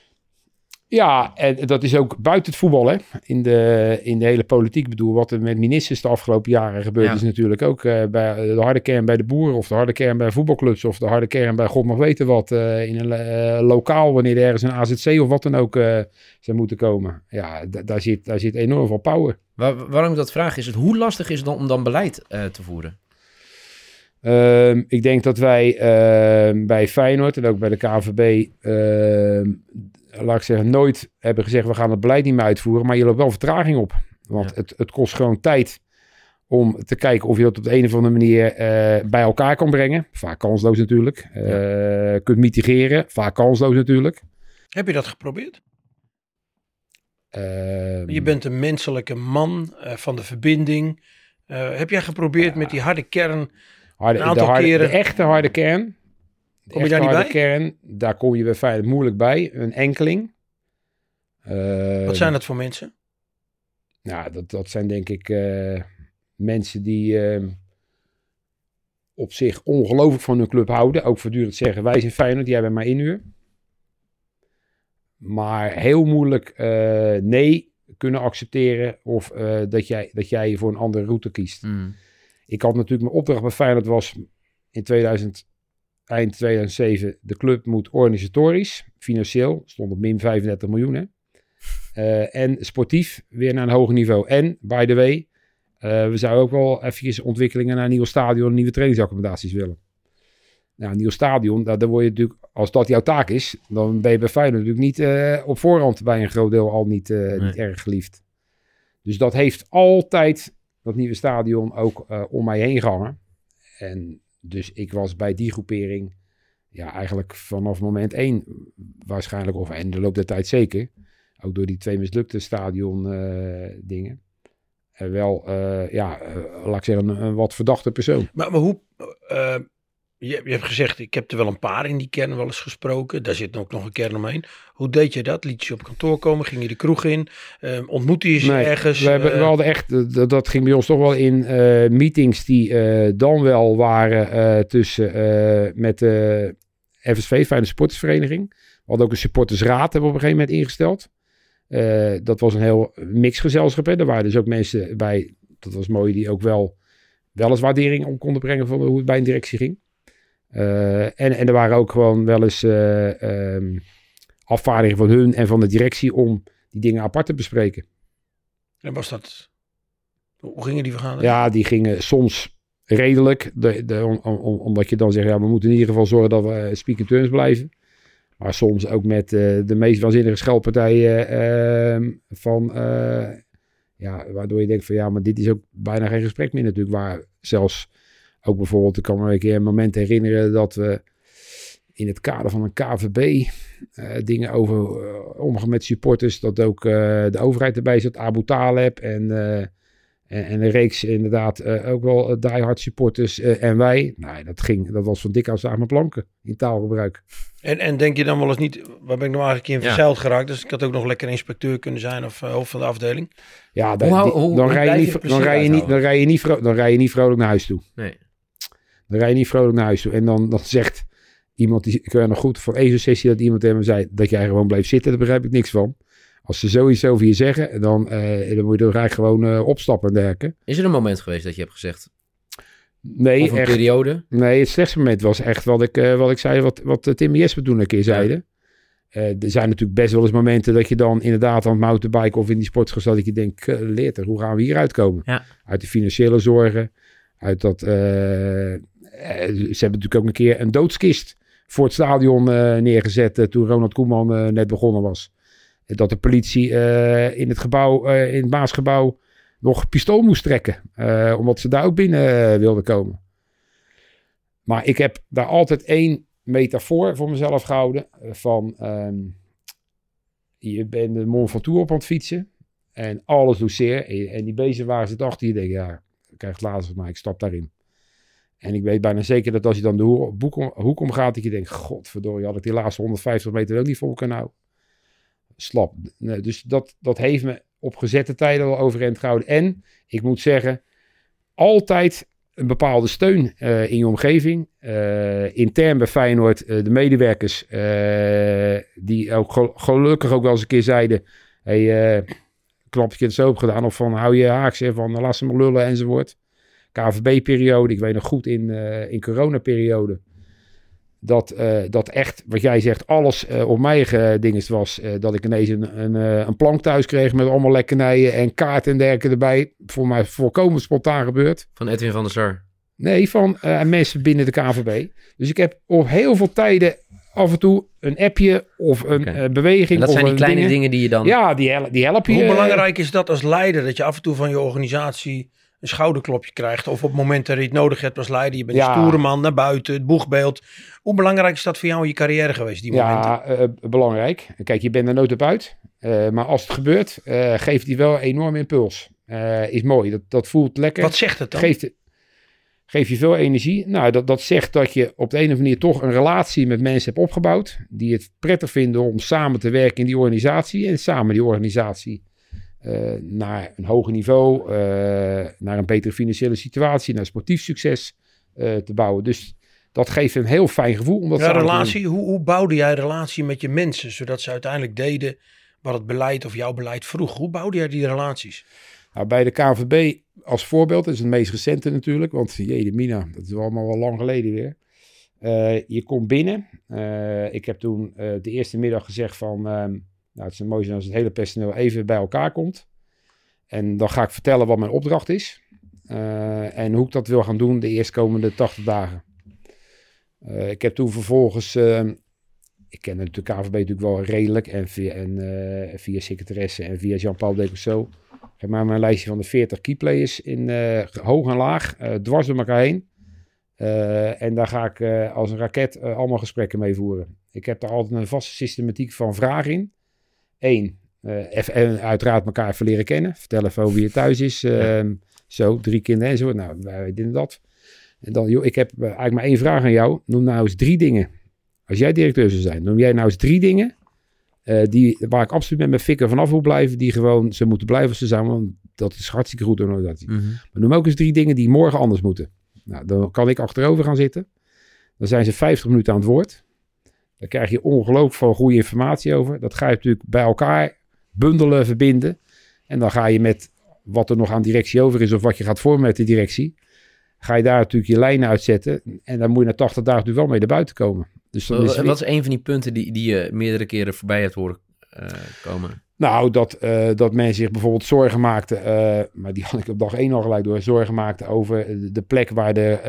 Ja, en dat is ook buiten het voetbal, hè. In de, in de hele politiek. Ik bedoel, wat er met ministers de afgelopen jaren gebeurd
Ja.
is natuurlijk ook eh, bij de harde kern bij de boeren... of de harde kern bij voetbalclubs... of de harde kern bij god mag weten wat... eh, in een eh, lokaal, wanneer er ergens een AZC of wat dan ook zou moeten komen. Ja, da- daar, zit, daar zit enorm veel power.
Waar- waarom ik dat vraag is, het, hoe lastig is het dan om dan beleid te voeren?
Ehm, ik denk dat wij ehm, bij Feyenoord en ook bij de KNVB, ehm, laat ik zeggen, nooit hebben gezegd we gaan het beleid niet meer uitvoeren, maar je loopt wel vertraging op. Want
Ja.
het, het kost gewoon tijd om te kijken of je dat op de een of andere manier eh, bij elkaar kan brengen. Vaak kansloos natuurlijk. Eh, Kunt mitigeren, vaak kansloos natuurlijk.
Heb je dat geprobeerd?
Ehm,
Je bent een menselijke man eh, van de verbinding. Heb jij geprobeerd met die harde kern?
Harde,
Een aantal
de, harde,
keren.
de echte harde kern. De
Kom je daar niet bij?
kern, daar kom je bij Feyenoord moeilijk bij. Een enkeling.
Wat
Ehm,
zijn dat voor mensen?
Nou, dat, dat zijn denk ik eh, mensen die ehm, op zich ongelooflijk van hun club houden. Ook voortdurend zeggen, wij zijn Feyenoord, jij bent maar inhuur. Maar heel moeilijk eh, nee kunnen accepteren of eh, dat, jij, dat jij voor een andere route kiest.
Hmm.
Ik had natuurlijk mijn opdracht bij Feyenoord was in 2000, eind 2007, de club moet organisatorisch, financieel, stond op min 35 miljoen hè. Eh, en sportief weer naar een hoger niveau. En, by the way, eh, we zouden ook wel eventjes ontwikkelingen naar een nieuw stadion en nieuwe trainingsaccommodaties willen. Nou, een nieuw stadion, daar, daar word je natuurlijk, als dat jouw taak is, dan ben je bij Feyenoord natuurlijk niet eh, op voorhand bij een groot deel al niet, niet erg geliefd. Dus dat heeft altijd, dat nieuwe stadion, ook om mij heen gehangen. En dus ik was bij die groepering, ja, eigenlijk vanaf moment één waarschijnlijk, of in de loop der tijd zeker, ook door die twee mislukte stadion eh, dingen, eh, wel, eh, ja, laat ik zeggen, een, een wat verdachte persoon.
Maar, maar hoe... je, je hebt gezegd, ik heb er wel een paar in die kern wel eens gesproken. Daar zit ook nog een kern omheen. Hoe deed je dat? Liet je op kantoor komen? Ging je de kroeg in? Eh, ontmoette je ze
Nee,
ergens?
We, hebben,
Eh,
we hadden echt, dat, dat ging bij ons toch wel in eh, meetings die eh, dan wel waren tussen met de FSV, Fijne Supportersvereniging. We hadden ook een supportersraad hebben we op een gegeven moment ingesteld. Dat was een heel mixgezelschap. Hè. Er waren dus ook mensen bij, dat was mooi, die ook wel, wel eens waardering om konden brengen van hoe het bij een directie ging. Eh, en, en er waren ook gewoon wel eens ehm, afvaardigingen van hun en van de directie om die dingen apart te bespreken.
En was dat... Hoe gingen die vergaderingen?
Ja, die gingen soms redelijk. De, de, om, om- omdat je dan zegt, ja, we moeten in ieder geval zorgen dat we eh, speak in terms blijven. Maar soms ook met de meest waanzinnige schelpartijen ehm, van... Ja, waardoor je denkt van ja, maar dit is ook bijna geen gesprek meer natuurlijk. Waar zelfs ook bijvoorbeeld, ik kan me een keer een moment herinneren dat we in het kader van een KVB eh, dingen over eh, omgaan met supporters, dat ook eh, de overheid erbij zat, Abu Taleb en, eh, en, en een reeks inderdaad eh, ook wel eh, diehard supporters en wij. Nou, dat ging, dat was van dik als aan mijn planken in taalgebruik.
En, en denk je dan wel eens niet, waar ben ik nou eigenlijk in
Ja.
verzeild geraakt? Dus ik had ook nog lekker inspecteur kunnen zijn of hoofd van de afdeling.
Ja, dan,
Hoe
die- dan rij je niet,
je
dan rij je niet,
uithouden?
dan rij je niet, vro- dan rij je niet vrolijk naar huis toe.
Nee.
Dan rij je niet vrolijk naar huis toe. En dan, dan zegt iemand, die, ik weet nog goed van één zo'n sessie dat iemand tegen me zei dat jij gewoon bleef zitten, daar begrijp ik niks van. Als ze zoiets over je zeggen, dan, eh, dan moet je er eigenlijk gewoon eh, opstappen en dergelijke.
Is er een moment geweest dat je hebt gezegd,
Nee,
of een
echt,
periode?
nee, het slechtste moment was echt wat ik, eh, wat ik zei, wat, wat Tim Jesper toen een keer zeiden. Eh, er zijn natuurlijk best wel eens momenten dat je dan inderdaad aan het mountainbiken of in die sportschool staat dat je denkt, leert er, hoe gaan we hier uitkomen?
Ja.
Uit de financiële zorgen, uit dat, ze hebben natuurlijk ook een keer een doodskist voor het stadion eh, neergezet eh, toen Ronald Koeman eh, net begonnen was. Dat de politie eh, in het gebouw, eh, in het Maasgebouw, nog pistool moest trekken. eh, omdat ze daar ook binnen eh, wilden komen. Maar ik heb daar altijd één metafoor voor mezelf gehouden. eh, Van ehm, je bent de Mont Ventoux op aan het fietsen. En alles doet zeer. En, die beesten waar zit achter je. denk ja, ik krijg van mij. Ik stap daarin. En ik weet bijna zeker dat als je dan de ho- boek om- hoek omgaat. Dat je denkt, godverdorie, had ik die laatste 150 meter ook niet vol kunnen. Slap. Dus dat, dat heeft me op gezette tijden al overeind gehouden. En ik moet zeggen, altijd een bepaalde steun eh, in je omgeving. Eh, intern bij Feyenoord, eh, de medewerkers, die ook gel- gelukkig ook wel eens een keer zeiden: hey, het zo hebt gedaan. Of van hou je haaks van laat ze maar lullen enzovoort. KVB-periode, ik weet nog goed in, eh in coronaperiode. Dat, eh, dat echt, wat jij zegt, alles eh, op mijn gedingest was. eh, dat ik ineens een, een, een plank thuis kreeg met allemaal lekkernijen en kaart en dergelijke erbij. Voor mij volkomen spontaan gebeurd.
Van Edwin van der Sar.
Nee, van eh, mensen binnen de KVB. Dus ik heb op heel veel tijden af en toe een appje of een eh, beweging.
En dat
of
zijn die kleine
dingen.
dingen die je dan...
Ja, die, hel- die helpen je.
Hoe belangrijk is dat als leider, dat je af en toe van je organisatie een schouderklopje krijgt? Of op het moment dat je het nodig hebt als leider, je bent
Ja.
een stoere man naar buiten, het boegbeeld. Hoe belangrijk is dat voor jou in je carrière geweest, die momenten?
Ja, eh, belangrijk. Kijk, je bent er nooit op uit. Eh, maar als het gebeurt, eh, geeft die wel een enorme impuls. Is mooi. Dat, dat voelt lekker.
Wat zegt het dan?
geeft, geeft je veel energie. Nou, dat, dat zegt dat je op de een of andere manier toch een relatie met mensen hebt opgebouwd. Die het prettig vinden om samen te werken in die organisatie. En samen die organisatie naar een hoger niveau, eh, naar een betere financiële situatie, naar sportief succes eh, te bouwen. Dus dat geeft een heel fijn gevoel. Om dat
Ja, relatie. Hoe, hoe bouwde jij relatie met je mensen, zodat ze uiteindelijk deden wat het beleid of jouw beleid vroeg? Hoe bouwde jij die relaties?
Nou, bij de KNVB als voorbeeld, dat is het meest recente natuurlijk, want jee, mina, dat is allemaal wel lang geleden weer. Eh, je komt binnen. Eh, ik heb toen eh, de eerste middag gezegd van, ehm, nou, het is mooi als het hele personeel even bij elkaar komt. En dan ga ik vertellen wat mijn opdracht is. Eh, en hoe ik dat wil gaan doen de eerstkomende 80 dagen. Eh, ik heb toen vervolgens, ehm, ik ken de KVB natuurlijk wel redelijk en via, en, eh, via secretaresse en via Jean-Paul Decosso. Ik heb maar mijn lijstje van de 40 keyplayers in eh, hoog en laag, eh, dwars door elkaar heen. Eh, en daar ga ik eh, als een raket eh, allemaal gesprekken mee voeren. Ik heb daar altijd een vaste systematiek van vragen in. Eén, eh, en uiteraard elkaar even leren kennen. Vertellen over wie je thuis is. ehm, Zo, drie kinderen en zo. Nou, wij dit en dat. En dan, joh, ik heb eh, eigenlijk maar één vraag aan jou. Noem nou eens drie dingen. Als jij directeur zou zijn, noem jij nou eens drie dingen eh, die, waar ik absoluut met mijn fikker vanaf wil blijven, die gewoon, ze moeten blijven als ze zijn, want dat is hartstikke goed organisatie.
Mhm.
Maar noem ook eens drie dingen die morgen anders moeten. Nou, dan kan ik achterover gaan zitten. Dan zijn ze 50 minuten aan het woord. Dan krijg je ongelooflijk veel goede informatie over. Dat ga je natuurlijk bij elkaar bundelen, verbinden. En dan ga je met wat er nog aan directie over is, of wat je gaat vormen met de directie, ga je daar natuurlijk je lijnen uitzetten. En dan moet je na 80 dagen natuurlijk wel mee naar buiten komen. Dus dan is
Wat, is een van die punten die, die je meerdere keren voorbij hebt horen eh, komen?
Nou, dat, eh, dat men zich bijvoorbeeld zorgen maakte, eh, maar die had ik op dag één al gelijk door, zorgen maakte over de- plek waar de,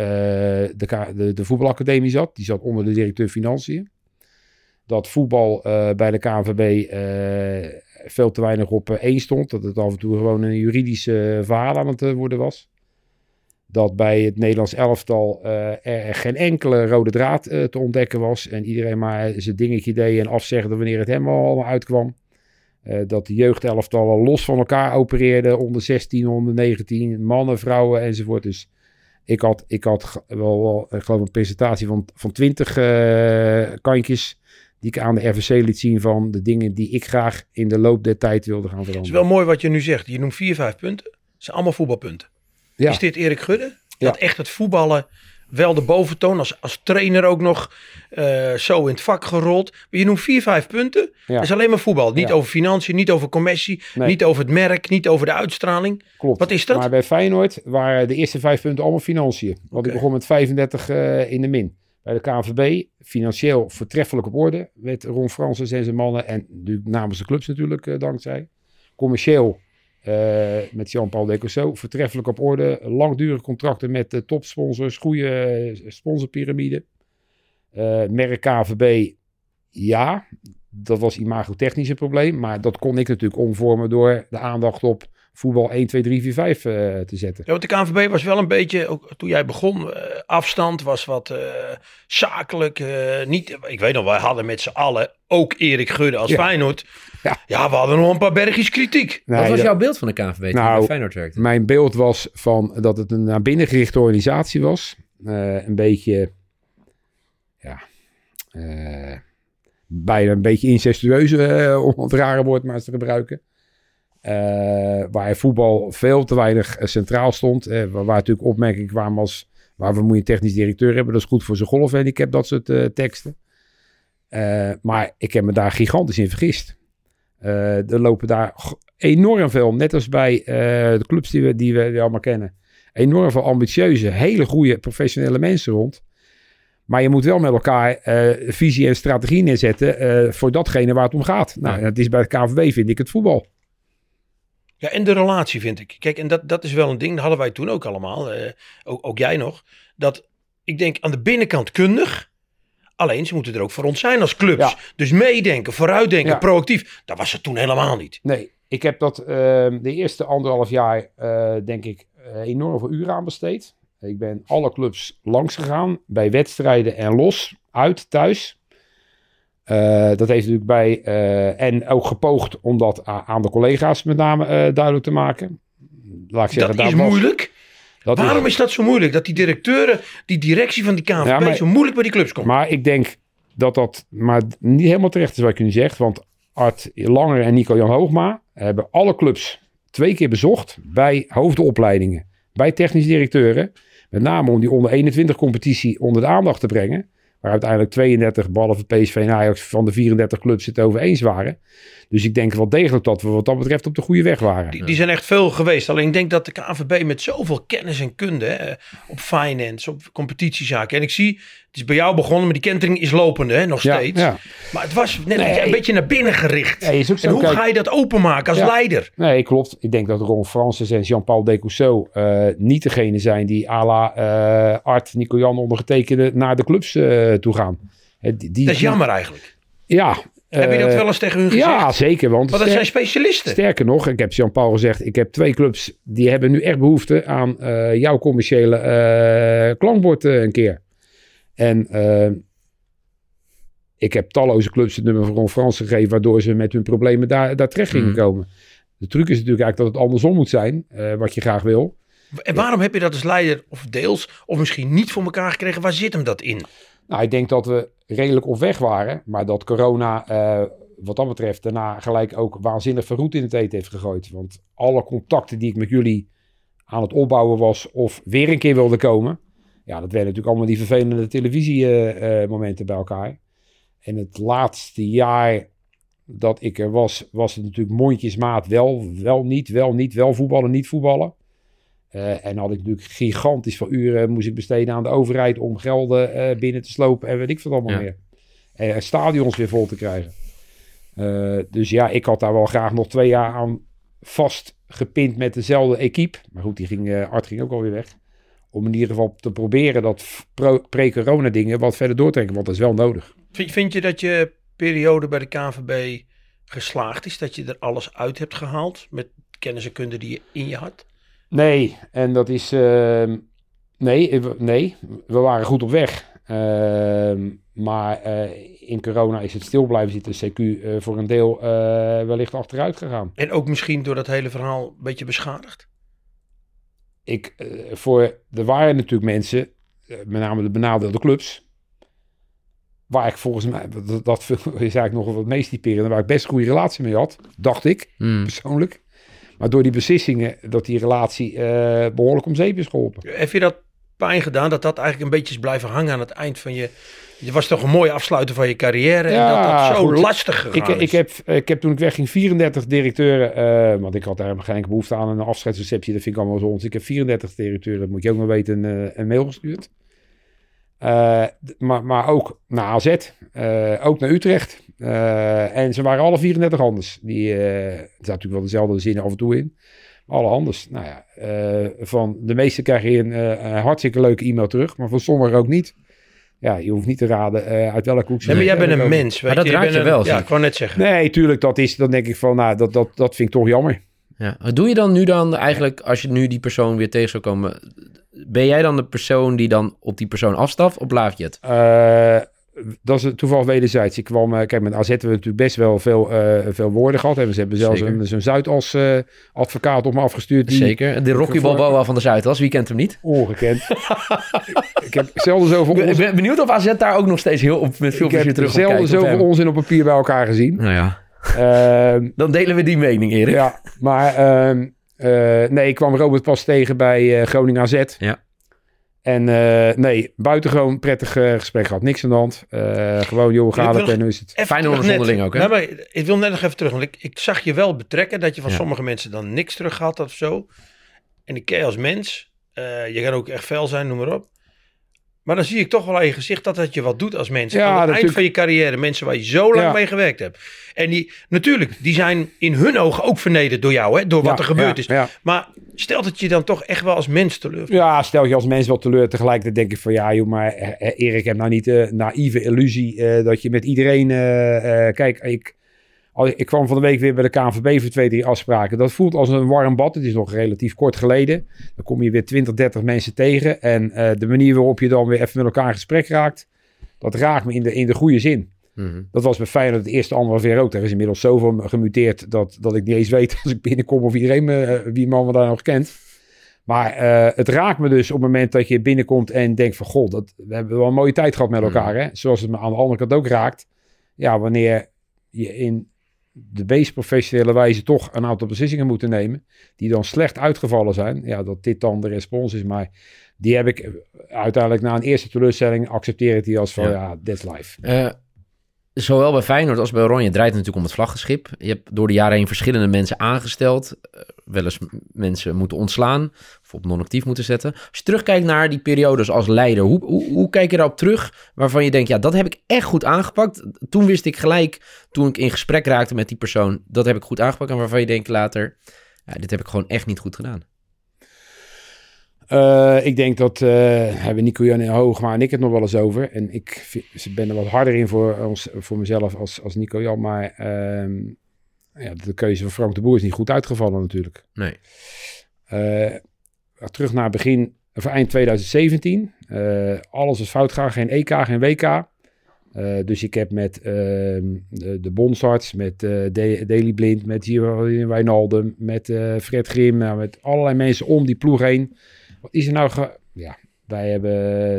de, de voetbalacademie zat. Die zat onder de directeur Financiën. Dat voetbal eh, bij de KNVB eh, veel te weinig op eh, één stond. Dat het af en toe gewoon een juridisch eh, verhaal aan het worden was. Dat bij het Nederlands elftal er geen enkele rode draad te ontdekken was. En iedereen maar zijn dingetje deed en afzegde wanneer het hem allemaal uitkwam. Dat de jeugdelftallen los van elkaar opereerden. Onder 16, onder 19, mannen, vrouwen enzovoort. Dus ik had, ik had wel, wel ik een presentatie van, van 20 eh, kantjes. Die ik aan de RVC liet zien van de dingen die ik graag in de loop der tijd wilde gaan
Het is
veranderen.
wel mooi wat je nu zegt. Je noemt vier, vijf punten. Het zijn allemaal voetbalpunten.
Ja.
Is dit Erik Gudde?
Ja.
Dat echt het voetballen wel de boventoon. Als, als trainer ook nog eh, zo in het vak gerold. Maar je noemt vier, vijf punten.
Ja.
Dat is alleen maar voetbal. Niet
Ja.
over financiën, niet over commissie.
Nee.
Niet over het merk, niet over de uitstraling.
Klopt.
Wat is dat?
Maar bij Feyenoord waren de eerste vijf punten allemaal financiën. Want ik begon met 35 eh, in de min. Bij de KNVB, financieel voortreffelijk op orde. Met Ron Francis en zijn mannen. En namens de clubs natuurlijk, eh, dankzij. Commercieel eh, met Jean-Paul Decosso. Voortreffelijk op orde. Langdurige contracten met eh, topsponsors. Goede eh, sponsorpyramide. Merk KNVB, ja. Dat was imagotechnisch een probleem. Maar dat kon ik natuurlijk omvormen door de aandacht op voetbal 1, 2, 3, 4, 5 eh, te zetten.
Ja, want de KNVB was wel een beetje, ook toen jij begon, eh, afstand was wat eh, zakelijk. eh, niet, ik weet nog, wij hadden met z'n allen, ook Erik Gudde als
Ja.
Feyenoord.
Ja.
Ja. we hadden nog een paar bergjes kritiek.
Nee,
Wat was
dat-
jouw beeld van de KNVB toen je
Nou,
bij Feyenoord werkte?
Mijn beeld was van dat het een naar binnen gerichte organisatie was. Eh, een beetje, ja, eh, bijna een beetje incestueus, eh, om het rare woord maar eens te gebruiken. Eh, waar voetbal veel te weinig eh, centraal stond. Eh, waar, waar natuurlijk opmerkingen kwamen als... Moet je een technisch directeur hebben? Dat is goed voor zijn golfhandicap, dat soort teksten. Maar ik heb me daar gigantisch in vergist. Er lopen daar enorm veel, net als bij de clubs die we, die we die allemaal kennen. Enorm veel ambitieuze, hele goede professionele mensen rond. Maar je moet wel met elkaar visie en strategie neerzetten voor datgene waar het om gaat. Nou,
Ja.
dat is bij de KNVB vind ik het voetbal.
Ja, en de relatie vind ik. Kijk, en dat, dat is wel een ding, dat hadden wij toen ook allemaal, eh, ook, ook jij nog. Dat ik denk aan de binnenkant kundig, alleen ze moeten er ook voor ons zijn als clubs.
Ja.
Dus meedenken, vooruitdenken,
Ja.
proactief. Dat was het toen helemaal niet.
Nee, ik heb dat eh, de eerste anderhalf jaar, eh, denk ik, eh, enorm veel uren aan besteed. Ik ben alle clubs langs gegaan, bij wedstrijden en los, uit, thuis. Eh, dat heeft natuurlijk bij, eh, en ook gepoogd om dat aan de collega's met name eh, duidelijk te maken. Laat ik zeggen,
dat is
was-
moeilijk.
dat
Waarom is dat zo moeilijk? Dat die directeuren, die directie van die KNVB
Ja, maar-
zo moeilijk bij die clubs komt.
Maar ik denk dat dat maar niet helemaal terecht is wat je nu zegt. Want Art Langer en Nico-Jan Hoogma hebben alle clubs twee keer bezocht bij hoofdopleidingen. Bij technisch directeuren. Met name om die onder 21 competitie onder de aandacht te brengen. Waar uiteindelijk 32, behalve PSV en Ajax, van de 34 clubs het over eens waren. Dus ik denk wel degelijk dat we wat dat betreft op de goede weg waren.
Die, die zijn echt veel geweest. Alleen ik denk dat de KNVB met zoveel kennis en kunde hè, op finance, op competitiezaken. En ik zie, het is bij jou begonnen, maar die kentering is lopende hè, nog steeds.
ja.
Maar het was net
Nee.
een beetje naar binnen gericht. En hoe
Kijk,
ga je dat openmaken als leider?
Nee, klopt. Ik denk dat Ron Francis en Jean-Paul Decousseau eh niet degene zijn die à la eh, Art, Nico Jan ondergetekende naar de clubs eh, toe gaan. Die, die-
Dat is jammer eigenlijk.
Ja.
Heb je dat
eh,
wel eens tegen hun gezegd?
Ja, zeker. Want
Want dat zijn specialisten.
sterker nog, ik heb Jean-Paul gezegd, ik heb twee clubs die hebben nu echt behoefte aan eh, jouw commerciële eh, klankbord een keer. En ik heb talloze clubs het nummer van Ron Frans gegeven, waardoor ze met hun problemen daar, daar terecht gingen
Mhm.
komen. De truc is natuurlijk eigenlijk dat het andersom moet zijn, wat je graag wil.
En waarom heb je dat als leider, of deels, of misschien niet voor elkaar gekregen? Waar zit hem dat in?
Nou, ik denk dat we redelijk op weg waren, maar dat corona eh, wat dat betreft daarna gelijk ook waanzinnig verroet in het eten heeft gegooid. Want alle contacten die ik met jullie aan het opbouwen was of weer een keer wilde komen, ja, dat werden natuurlijk allemaal die vervelende televisiemomenten bij elkaar. En het laatste jaar dat ik er was, was het natuurlijk mondjesmaat wel, wel niet, wel niet, wel voetballen, niet voetballen. Eh, en had ik natuurlijk gigantisch veel uren moest ik besteden aan de overheid om gelden eh, binnen te slopen en weet ik veel allemaal
Ja.
meer. En stadions weer vol te krijgen. Eh, dus ja, ik had daar wel graag nog twee jaar aan vastgepind met dezelfde equipe. Maar goed, die ging, eh, Art ging ook alweer weg. Om in ieder geval te proberen dat pre-corona dingen wat verder door te trekken, want dat is wel nodig.
Vind, vind je dat je periode bij de KNVB geslaagd is? Dat je er alles uit hebt gehaald met kennis en kunde die je in je had?
Nee, en dat is. ehm, nee, we- nee, we waren goed op weg. Ehm, maar eh, in corona is het stil blijven zitten. CQ eh, voor een deel eh, wellicht achteruit gegaan.
En ook misschien door dat hele verhaal een beetje beschadigd?
Ik, eh, voor, er waren natuurlijk mensen, eh, met name de benadeelde clubs. Waar ik volgens mij, dat, dat is eigenlijk nog wel het meest typerende, waar ik best een goede relatie mee had, dacht ik
Hmm.
persoonlijk. Maar door die beslissingen, dat die relatie eh, behoorlijk om zeep is geholpen.
Heb je dat pijn gedaan dat dat eigenlijk een beetje is blijven hangen aan het eind van je... Je was toch een mooi afsluiten van je carrière en
Ja,
dat dat zo
goed.
lastig gegaan
Ik,
is.
ik, heb, ik heb toen ik wegging 34 directeuren, eh, want ik had daar geen behoefte aan een afscheidsreceptie, dat vind ik allemaal zo ons. Ik heb 34 directeuren, moet je ook maar weten, een, eh, een mail gestuurd. Maar, maar ook naar AZ, ook naar Utrecht. Eh, en ze waren alle 34 anders. Die, eh, er zaten natuurlijk wel dezelfde zinnen af en toe in. Maar alle anders. Nou ja, eh, van de meeste krijg je een, eh, een hartstikke leuke e-mail terug, maar van sommigen ook niet. Ja, je hoeft niet te raden eh, uit welke hoek ze
Nee, maar jij bent een mens. Weet
dat
je.
raakt
bent
je
een-
wel,
Ja,
ik.
wou net zeggen.
Nee, tuurlijk, dat is, dan denk ik van, nou, dat, dat, dat vind ik toch jammer.
Ja. Wat Doe je dan nu dan eigenlijk, als je nu die persoon weer tegen zou komen, ben jij dan de persoon die dan op die persoon afstaft of laat je het?
Dat is toevallig wederzijds. Ik kwam, eh, kijk, met AZ hebben we natuurlijk best wel veel, eh, veel woorden gehad. En ze hebben zelfs
Zeker.
een, zo'n Zuidas eh, advocaat op me afgestuurd. Die
Zeker. De Rocky Balboa van de Zuidas, wie kent hem niet?
Ongekend. ik heb zelden zoveel,
Ik ben- ik
onzin,
ben benieuwd of AZ daar ook nog steeds heel op, met veel plezier terug op
zoveel onzin op papier bij elkaar gezien.
Nou ja,
Ehm,
dan delen we die mening, Erik.
ja, maar ehm, eh, nee, ik kwam Robert pas tegen bij Groningen AZ.
Ja.
En eh, nee, buitengewoon prettig eh, gesprek gehad. Niks aan de hand. Eh, gewoon, joh, gaat het en hoe is het?
Even
Fijn
terug
onderling
net.
ook, hè?
Nou, maar ik wil net nog even terug. Want ik, ik zag je wel betrekken dat je van
Ja.
sommige mensen dan niks terug had of zo. En ik ken je als mens. eh, je kan ook echt fel zijn, noem maar op. Maar dan zie ik toch wel aan je gezicht dat dat je wat doet als mens.
Ja,
aan het eind van je carrière, mensen waar je zo lang
Ja.
mee gewerkt hebt. En die, natuurlijk, die zijn in hun ogen ook vernederd door jou, hè, door wat er gebeurd is. Maar stelt het je dan toch echt wel als mens teleur?
Ja, stel je als mens wel teleur. Tegelijkertijd denk ik van ja, joh, maar eh, eh, Erik heb nou niet de naïeve illusie eh, dat je met iedereen. kijk, ik, ik kwam van de week weer bij de KNVB voor twee, drie afspraken. Dat voelt als een warm bad. Het is nog relatief kort geleden. Dan kom je weer 20, 30 mensen tegen. En eh, de manier waarop je dan weer even met elkaar in gesprek raakt, dat raakt me in de, in de goede zin.
Mhm.
Dat was bij Feyenoord het eerste anderhalf jaar ook. Er is inmiddels zoveel gemuteerd dat, dat ik niet eens weet als ik binnenkom of iedereen me, eh, wie man me daar nog kent. Maar eh, het raakt me dus op het moment dat je binnenkomt en denkt van... Goh, dat, we hebben wel een mooie tijd gehad met elkaar. Hè? Zoals het me aan de andere kant ook raakt. Ja, wanneer je in de meest professionele wijze toch een aantal beslissingen moet nemen... die dan slecht uitgevallen zijn. Ja, dat dit dan de respons is. Maar die heb ik uiteindelijk na een eerste teleurstelling... accepteer ik die als van
Ja.
ja, that's life.
Eh, zowel bij Feyenoord als bij Oranje draait het natuurlijk om het vlaggenschip. Je hebt door de jaren heen verschillende mensen aangesteld. eh, wel eens mensen moeten ontslaan of op non-actief moeten zetten. Als je terugkijkt naar die periodes als leider, hoe, hoe, hoe kijk je daarop terug waarvan je denkt, ja, dat heb ik echt goed aangepakt. Toen wist ik gelijk, toen ik in gesprek raakte met die persoon, dat heb ik goed aangepakt. En waarvan je denkt later, ja, dit heb ik gewoon echt niet goed gedaan.
Eh, ik denk dat, eh hebben Nico Jan Hoogma en ik het nog wel eens over. En ik vind- ben er wat harder in voor, ons, voor mezelf als, als Nico Jan. Maar ehm, ja, de keuze van Frank de Boer is niet goed uitgevallen natuurlijk.
Nee.
Eh, terug naar begin, of eind 2017. Eh, alles was fout gegaan. Geen EK, geen WK. Dus ik heb met ehm, de, de bondsarts, met Daley Blind, met hier Wijnaldum, met Fred Grim, nou, met allerlei mensen om die ploeg heen. Wat is er nou? Ge ja, wij hebben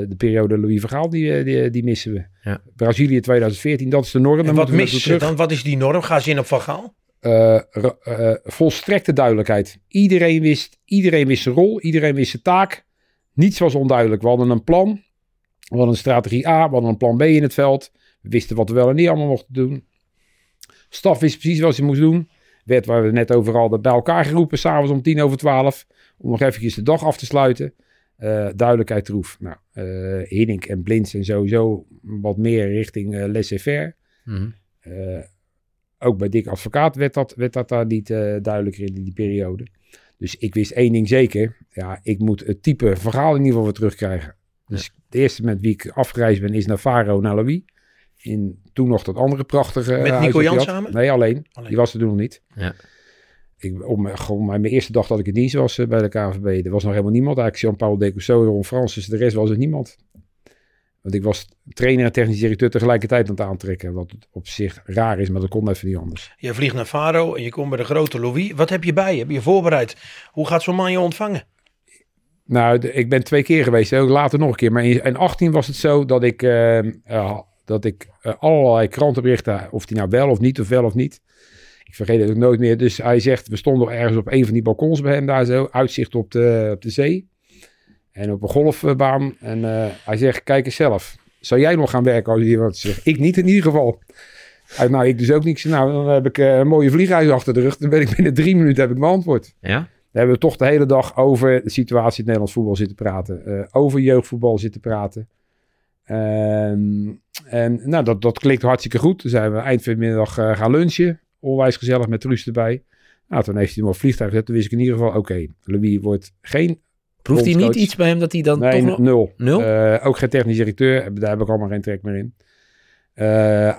de periode Louis Vergaal, die, eh, die, die missen we.
Ja.
Brazilië 2014, dat is de norm.
En wat missen ze dan? Wat is die norm? Ga ze in op Van Gaal?
eh, eh, volstrekte duidelijkheid. Iedereen wist, iedereen wist zijn rol, iedereen wist zijn taak. Niets was onduidelijk. We hadden een plan, we hadden een strategie A, we hadden een plan B in het veld. We wisten wat we wel en niet allemaal mochten doen. Staf wist precies wat ze moest doen. Werd, waar we net over hadden, bij elkaar geroepen, s'avonds om tien over twaalf. Om nog eventjes de dag af te sluiten. Eh, duidelijkheid troef. Nou, Hiddink en Blind zijn sowieso wat meer richting eh laissez-faire.
Mhm.
Ook bij Dick Advocaat werd dat, werd dat daar niet duidelijker in die periode. Dus ik wist één ding zeker. Ja, ik moet het type verhaal in ieder geval weer terugkrijgen. Dus de eerste met wie ik afgereisd ben is naar Faro, naar Louis. in toen nog dat andere prachtige
Met Nico
had.
samen?
Nee, alleen.
Alleen.
Die was er toen nog niet.
Ja.
Ik, op mijn, gewoon mijn, eerste dag dat ik in dienst was eh, bij de KVB, er was nog helemaal niemand. Eigenlijk Jean-Paul Decousseau, Ron Francis, de rest was er niemand. Want ik was trainer en technisch directeur tegelijkertijd aan het aantrekken. Wat op zich raar is, maar dat kon even niet anders.
Je vliegt naar Faro en je komt bij de grote Louis. Wat heb je bij je? Heb je voorbereid? Hoe gaat zo'n man je ontvangen?
Nou, de- ik ben twee keer geweest, ook later nog een keer. Maar in, in 18 was het zo dat ik, eh, dat ik allerlei krantenberichten, of die nou wel of niet, of wel of niet. Ik vergeet het ook nooit meer. Dus hij zegt, we stonden ergens op een van die balkons bij hem daar zo, uitzicht op de, op de zee. En op een golfbaan. En eh, hij zegt, kijk eens zelf. Zou jij nog gaan werken als je hier wat zegt? Ik niet in ieder geval. Hij, nou, ik dus ook zei, Nou, dan heb ik eh, een mooie vliegreis achter de rug. Dan ben ik binnen drie minuten heb ik mijn antwoord.
Ja?
Daar hebben we toch de hele dag over de situatie in het Nederlands voetbal zitten praten. eh, over jeugdvoetbal zitten praten. Ehm, en nou, dat, dat klikte hartstikke goed. Toen zijn we eind van de middag gaan lunchen. Onwijs gezellig met Truus erbij. Nou, toen heeft hij hem op vliegtuig gezet. Toen wist ik in ieder geval, oké, Louis wordt geen...
Proeft hij niet iets bij hem dat hij dan
Nee,
toch nog...
nul.
Nul?
Eh, ook geen technisch directeur. Daar heb ik allemaal geen trek meer in. Eh,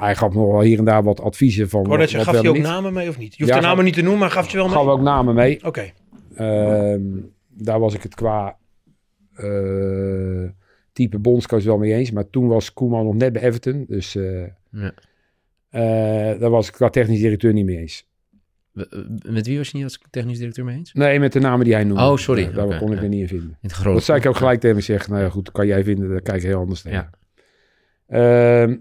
hij gaf nog wel hier en daar wat adviezen van
zeggen,
wat
gaf hij ook
niet.
namen mee of niet? Je hoeft
Ja,
de namen niet te noemen, maar gaf je wel mee?
Gaf ook namen mee.
Oké.
Ehm, daar was ik het qua eh, type bondscoach wel mee eens. Maar toen was Koeman nog net bij Everton. Dus
Ja.
Eh, daar was ik qua technisch directeur niet mee eens.
W- Met wie was je niet als technisch directeur mee eens?
Nee, met de namen die hij noemde.
Oh, sorry.
Ja, daar kon ik
ja.
er niet in vinden.
In
Dat zei ik ook gelijk tegen hem. Ik zeg, nou ja, goed, kan jij vinden, daar kijk ik heel anders tegen.
Ja.
Ehm,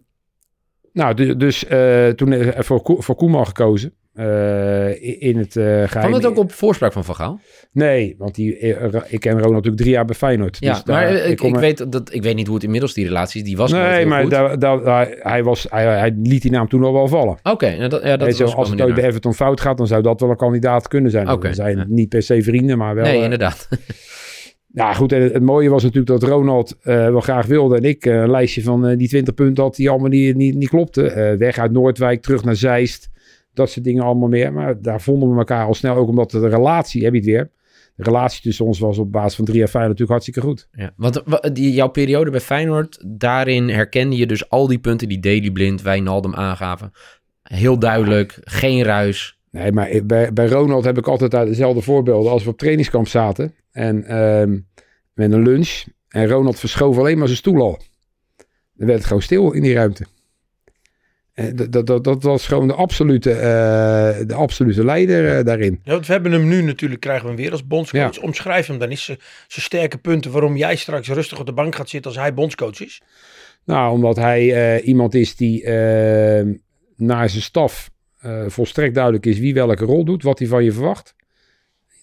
nou, du- dus eh, toen eh, voor, voor Koeman gekozen. Eh, in- het geheim.
Kwam dat ook op voorspraak van Van Gaal?
Nee, want die, eh, ik ken Ronald natuurlijk drie jaar bij Feyenoord.
Ja,
Dus daar-
maar eh, ik, ik, weet dat, ik weet niet hoe het inmiddels die relatie is. Die was
Nee, maar daar, daar, hij, was, hij, hij liet die naam toen al wel vallen.
Oké, nou, dat, ja, dat
Weet je,
was
als het ooit bij Everton fout gaat, dan zou dat wel een kandidaat kunnen zijn.
Oké,
We zijn
ja.
niet per se vrienden, maar wel...
Nee, inderdaad.
Ja, goed. En het, het mooie was natuurlijk dat Ronald wel graag wilde. En ik een lijstje van die 20 punten had die allemaal niet, niet, niet klopte. Weg uit Noordwijk, terug naar Zeist. Dat soort dingen allemaal meer. Maar daar vonden we elkaar al snel. Ook omdat de relatie, heb je het weer. De relatie tussen ons was op basis van 3 jaar 5 natuurlijk hartstikke goed.
Ja, want wa- die, jouw periode bij Feyenoord, daarin herkende je dus al die punten die Daily Blind, Wijnaldum aangaven. Heel duidelijk, geen ruis.
Nee, maar bij, bij Ronald heb ik altijd uit dezelfde voorbeelden. Als we op trainingskamp zaten en ehm, met een lunch. En Ronald verschoof alleen maar zijn stoel al. Dan werd het gewoon stil in die ruimte. Dat, dat, dat, dat was gewoon de absolute, eh, de absolute leider eh, daarin.
Ja, want we hebben hem nu natuurlijk, krijgen we hem weer als bondscoach. Omschrijf hem dan eens zijn zijn sterke punten waarom jij straks rustig op de bank gaat zitten als hij bondscoach is.
Nou, omdat hij eh, iemand is die eh, naar zijn staf eh, volstrekt duidelijk is wie welke rol doet, wat hij van je verwacht.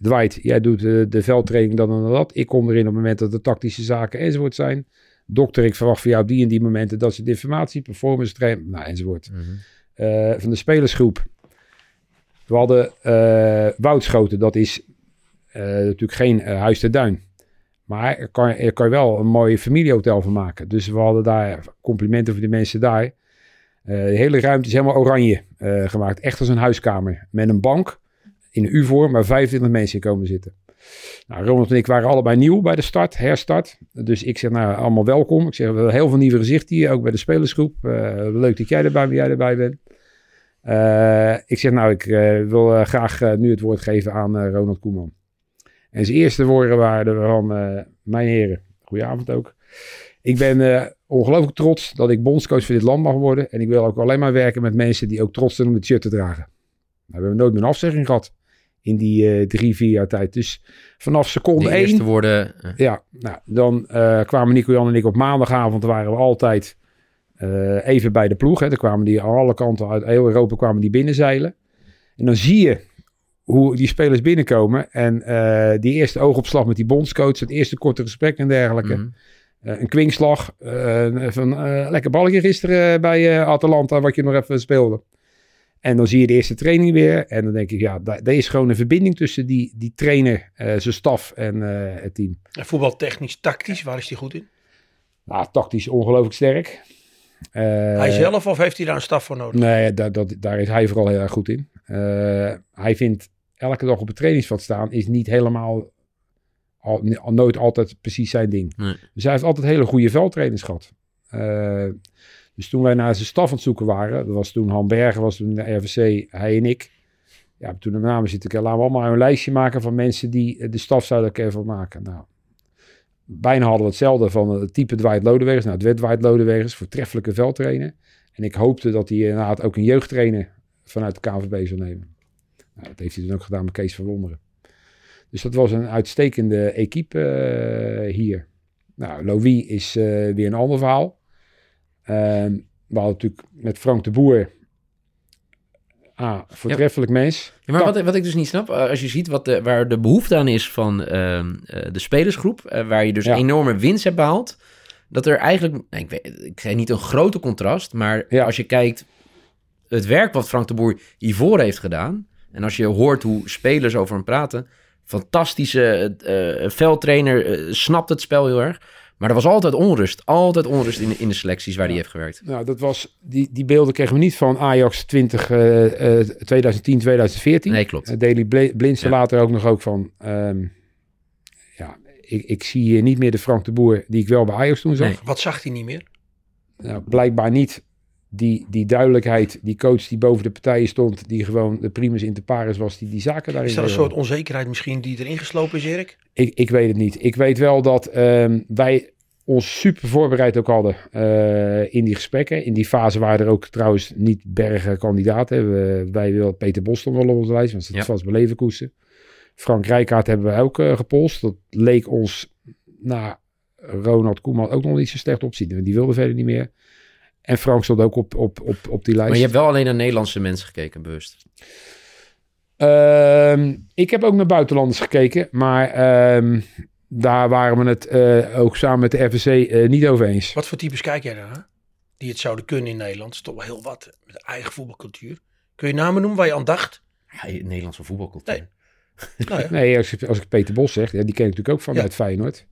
Dwight, jij doet eh, de veldtraining dan en dat. Ik kom erin op het moment dat de tactische zaken enzovoort zijn. Dokter, ik verwacht van jou die en die momenten dat soort informatie, performance train, nou enzovoort. Eh, van de spelersgroep. We hadden eh Woudschoten, dat is eh, natuurlijk geen huis te duin. Maar er kan, er kan je wel een mooi familiehotel van maken. Dus we hadden daar complimenten voor de mensen daar. De hele ruimte is helemaal oranje gemaakt. Echt als een huiskamer. Met een bank in een U-vorm waar 25 mensen in komen zitten. Nou, Ronald en ik waren allebei nieuw bij de start, herstart. Dus ik zeg, nou, allemaal welkom. Ik zeg, we heel veel nieuwe gezichten hier, ook bij de spelersgroep. Eh, leuk dat jij erbij, jij erbij bent. Eh, ik zeg, nou, ik eh, wil graag nu het woord geven aan Ronald Koeman. En zijn eerste woorden waren van, mijn heren, goedenavond ook. Ik ben ongelooflijk trots dat ik bondscoach voor dit land mag worden. En ik wil ook alleen maar werken met mensen die ook trots zijn om het shirt te dragen. Nou, we hebben nooit meer een afzegging gehad in die eh, drie, vier jaar tijd. Dus vanaf seconde
De
één...
eerste woorden. eh,
Ja, nou, dan eh, kwamen Nico Jan en ik op maandagavond. Waren we altijd even bij de ploeg. Hè. Dan kwamen die aan alle kanten uit heel Europa kwamen die binnenzeilen. En dan zie je hoe die spelers binnenkomen. En die eerste oogopslag met die bondscoach. Het eerste korte gesprek en dergelijke.
mhm.
Een kwinkslag. van lekker balletje gisteren bij Atalanta. Wat je nog even speelde. En dan zie je de eerste training weer. En dan denk ik, ja, daar daar is gewoon een verbinding tussen die, die trainer, eh, zijn staf en eh, het team.
En voetbaltechnisch, tactisch, waar is hij goed in?
Nou, tactisch ongelooflijk sterk. Eh,
hij zelf of heeft hij daar een staf voor nodig?
Nee, daar, dat, daar is hij vooral heel erg goed in. Eh, hij vindt elke dag op het trainingsveld staan is niet helemaal, al, al nooit altijd precies zijn ding.
Nee.
Dus hij heeft altijd hele goede veldtrainers gehad. Eh, Dus toen wij naar zijn staf aan het zoeken waren, dat was toen Han Bergen, was toen de RVC, hij en ik. Ja, toen de namen zitten, ik, laten we allemaal een lijstje maken van mensen die eh, de staf zouden van maken. Nou, bijna hadden we hetzelfde van het type Dwight Lodewegers. Nou, het werd Dwight Lodewegers, voortreffelijke veldtrainer. En ik hoopte dat hij inderdaad ook een jeugdtrainer vanuit de KVB zou nemen. Nou, dat heeft hij dan ook gedaan met Kees van Wonderen. Dus dat was een uitstekende equipe uh, hier. Nou, Louis is weer een ander verhaal. Ehm, we hadden natuurlijk met Frank de Boer. Ah, voortreffelijk ja. mens.
Ja, maar wat, wat ik dus niet snap, eh, als je ziet wat de, waar de behoefte aan is van uh, de spelersgroep, uh, waar je dus ja. enorme winst hebt behaald, dat er eigenlijk, ik, weet, ik niet een grote contrast, maar ja. als je kijkt het werk wat Frank de Boer hiervoor heeft gedaan, en als je hoort hoe spelers over hem praten, fantastische uh, veldtrainer, snapt het spel heel erg. Maar er was altijd onrust. Altijd onrust in, in de selecties waar ja. hij heeft gewerkt.
Nou, dat was, die, die beelden kregen we niet van Ajax 20, uh, 2010, 2014.
Nee, klopt.
Daily Blinsen ja. later ook nog ook van... Um, ja, ik, ik zie hier niet meer de Frank de Boer die ik wel bij Ajax toen zag. Nee.
Wat zag hij niet meer?
Nou, blijkbaar niet die, die duidelijkheid, die coach die boven de partijen stond, die gewoon de primus inter pares was, die die zaken daarin...
Is dat een soort onzekerheid misschien die erin geslopen is, Erik?
Ik, ik weet het niet. Ik weet wel dat um, wij ons super voorbereid ook hadden uh, in die gesprekken. In die fase waren er ook trouwens niet bergen kandidaten. We, wij wilden Peter Bos wel op onze lijst, want dat ja. was bij Leverkusen. Frank Rijkaard hebben we ook uh, gepolst. Dat leek ons na Ronald Koeman ook nog niet zo slecht opzien. Die wilde verder niet meer. En Frank stond ook op, op, op, op die lijst.
Maar je hebt wel alleen naar Nederlandse mensen gekeken, bewust?
Uh, ik heb ook naar buitenlanders gekeken, maar uh, daar waren we het uh, ook samen met de RVC uh, niet over eens.
Wat voor types kijk jij naar? Die het zouden kunnen in Nederland? Dat is toch wel heel wat, met eigen voetbalcultuur. Kun je namen noemen waar je aan dacht?
Ja, Nederlandse voetbalcultuur.
Nee, nou ja. nee als, ik, als ik Peter Bos zeg, ja, die ken ik natuurlijk ook vanuit ja. Feyenoord.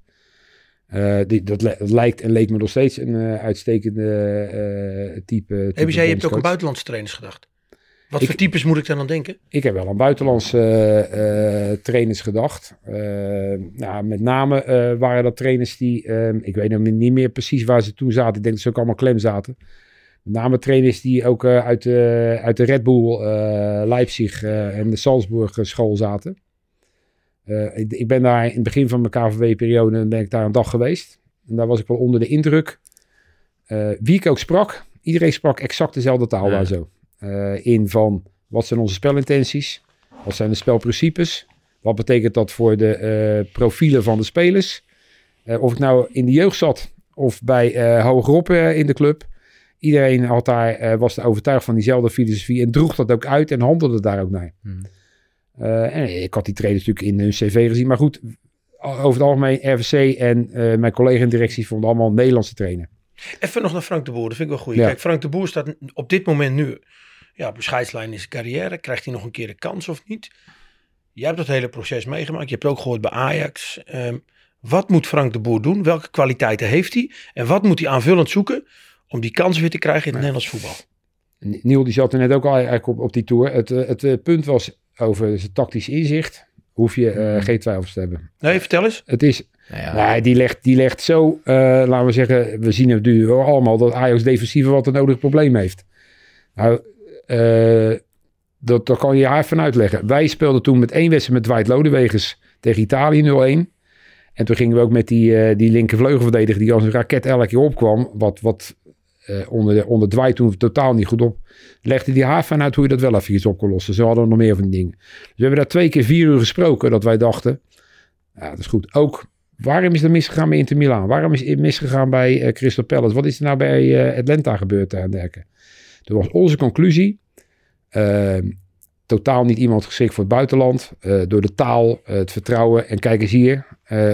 Uh, die, dat, dat, lijkt en leek me nog steeds een uh, uitstekende uh, type.
Heb je zei, je hebt ook aan buitenlandse trainers gedacht. Wat ik, voor types moet ik dan aan denken?
Ik heb wel aan buitenlandse trainers gedacht. nou, met name waren dat trainers die, ehm, ik weet niet meer precies waar ze toen zaten. Ik denk dat ze ook allemaal klem zaten. Met name trainers die ook uit, de, uit de Red Bull, Leipzig en de Salzburg school zaten. Uh, ik, ik, ben daar in het begin van mijn KVW-periode ben ik daar een dag geweest. En daar was ik wel onder de indruk. Uh, wie ik ook sprak, iedereen sprak exact dezelfde taal ja. daar zo. Uh, in van, wat zijn onze spelintenties? Wat zijn de spelprincipes? Wat betekent dat voor de profielen van de spelers? of ik nou in de jeugd zat of bij hogerop in de club. Iedereen had daar, was er overtuigd van diezelfde filosofie en droeg dat ook uit en handelde daar ook naar. Hmm. Uh, en ik had die trainers natuurlijk in hun cv gezien. Maar goed, over het algemeen RVC en uh, mijn collega in directie vonden allemaal Nederlandse trainer.
Even nog naar Frank de Boer, dat vind ik wel goed. Ja. Kijk, Frank de Boer staat op dit moment nu ja, op scheidslijn in zijn carrière. Krijgt hij nog een keer de kans of niet? Jij hebt dat hele proces meegemaakt. Je hebt ook gehoord bij Ajax. Um, wat moet Frank de Boer doen? Welke kwaliteiten heeft hij? En wat moet hij aanvullend zoeken om die kans weer te krijgen in het Nederlands voetbal?
Niel die zat er net ook al eigenlijk op, op die tour. Het, het, het punt was, over zijn tactisch inzicht hoef je uh, geen twijfels te hebben.
Nee, vertel eens.
Het is, nou ja. nou, die, legt, die legt zo, uh, laten we zeggen, we zien het nu allemaal dat Ajax defensief wat een nodig probleem heeft. Nou, uh, dat, dat kan je haar even uitleggen. Wij speelden toen met één wedstrijd met Dwight Lodewegers tegen Italië 0-1. En toen gingen we ook met die, die linkervleugelverdediger die als een raket elke keer opkwam. Wat, wat uh, onder, de, onder Dwight toen totaal niet goed op. Legde die haar van uit hoe je dat wel even iets op kon lossen. Ze hadden nog meer van die dingen. Dus we hebben daar twee keer vier uur gesproken. Dat wij dachten, ja dat is goed. Ook, waarom is er misgegaan bij Inter Milaan? Waarom is het misgegaan bij uh, Crystal Palace? Wat is er nou bij uh, Atlanta gebeurd aan derken? Toen was onze conclusie. Ehm, totaal niet iemand geschikt voor het buitenland. door de taal, het vertrouwen. En kijk eens hier.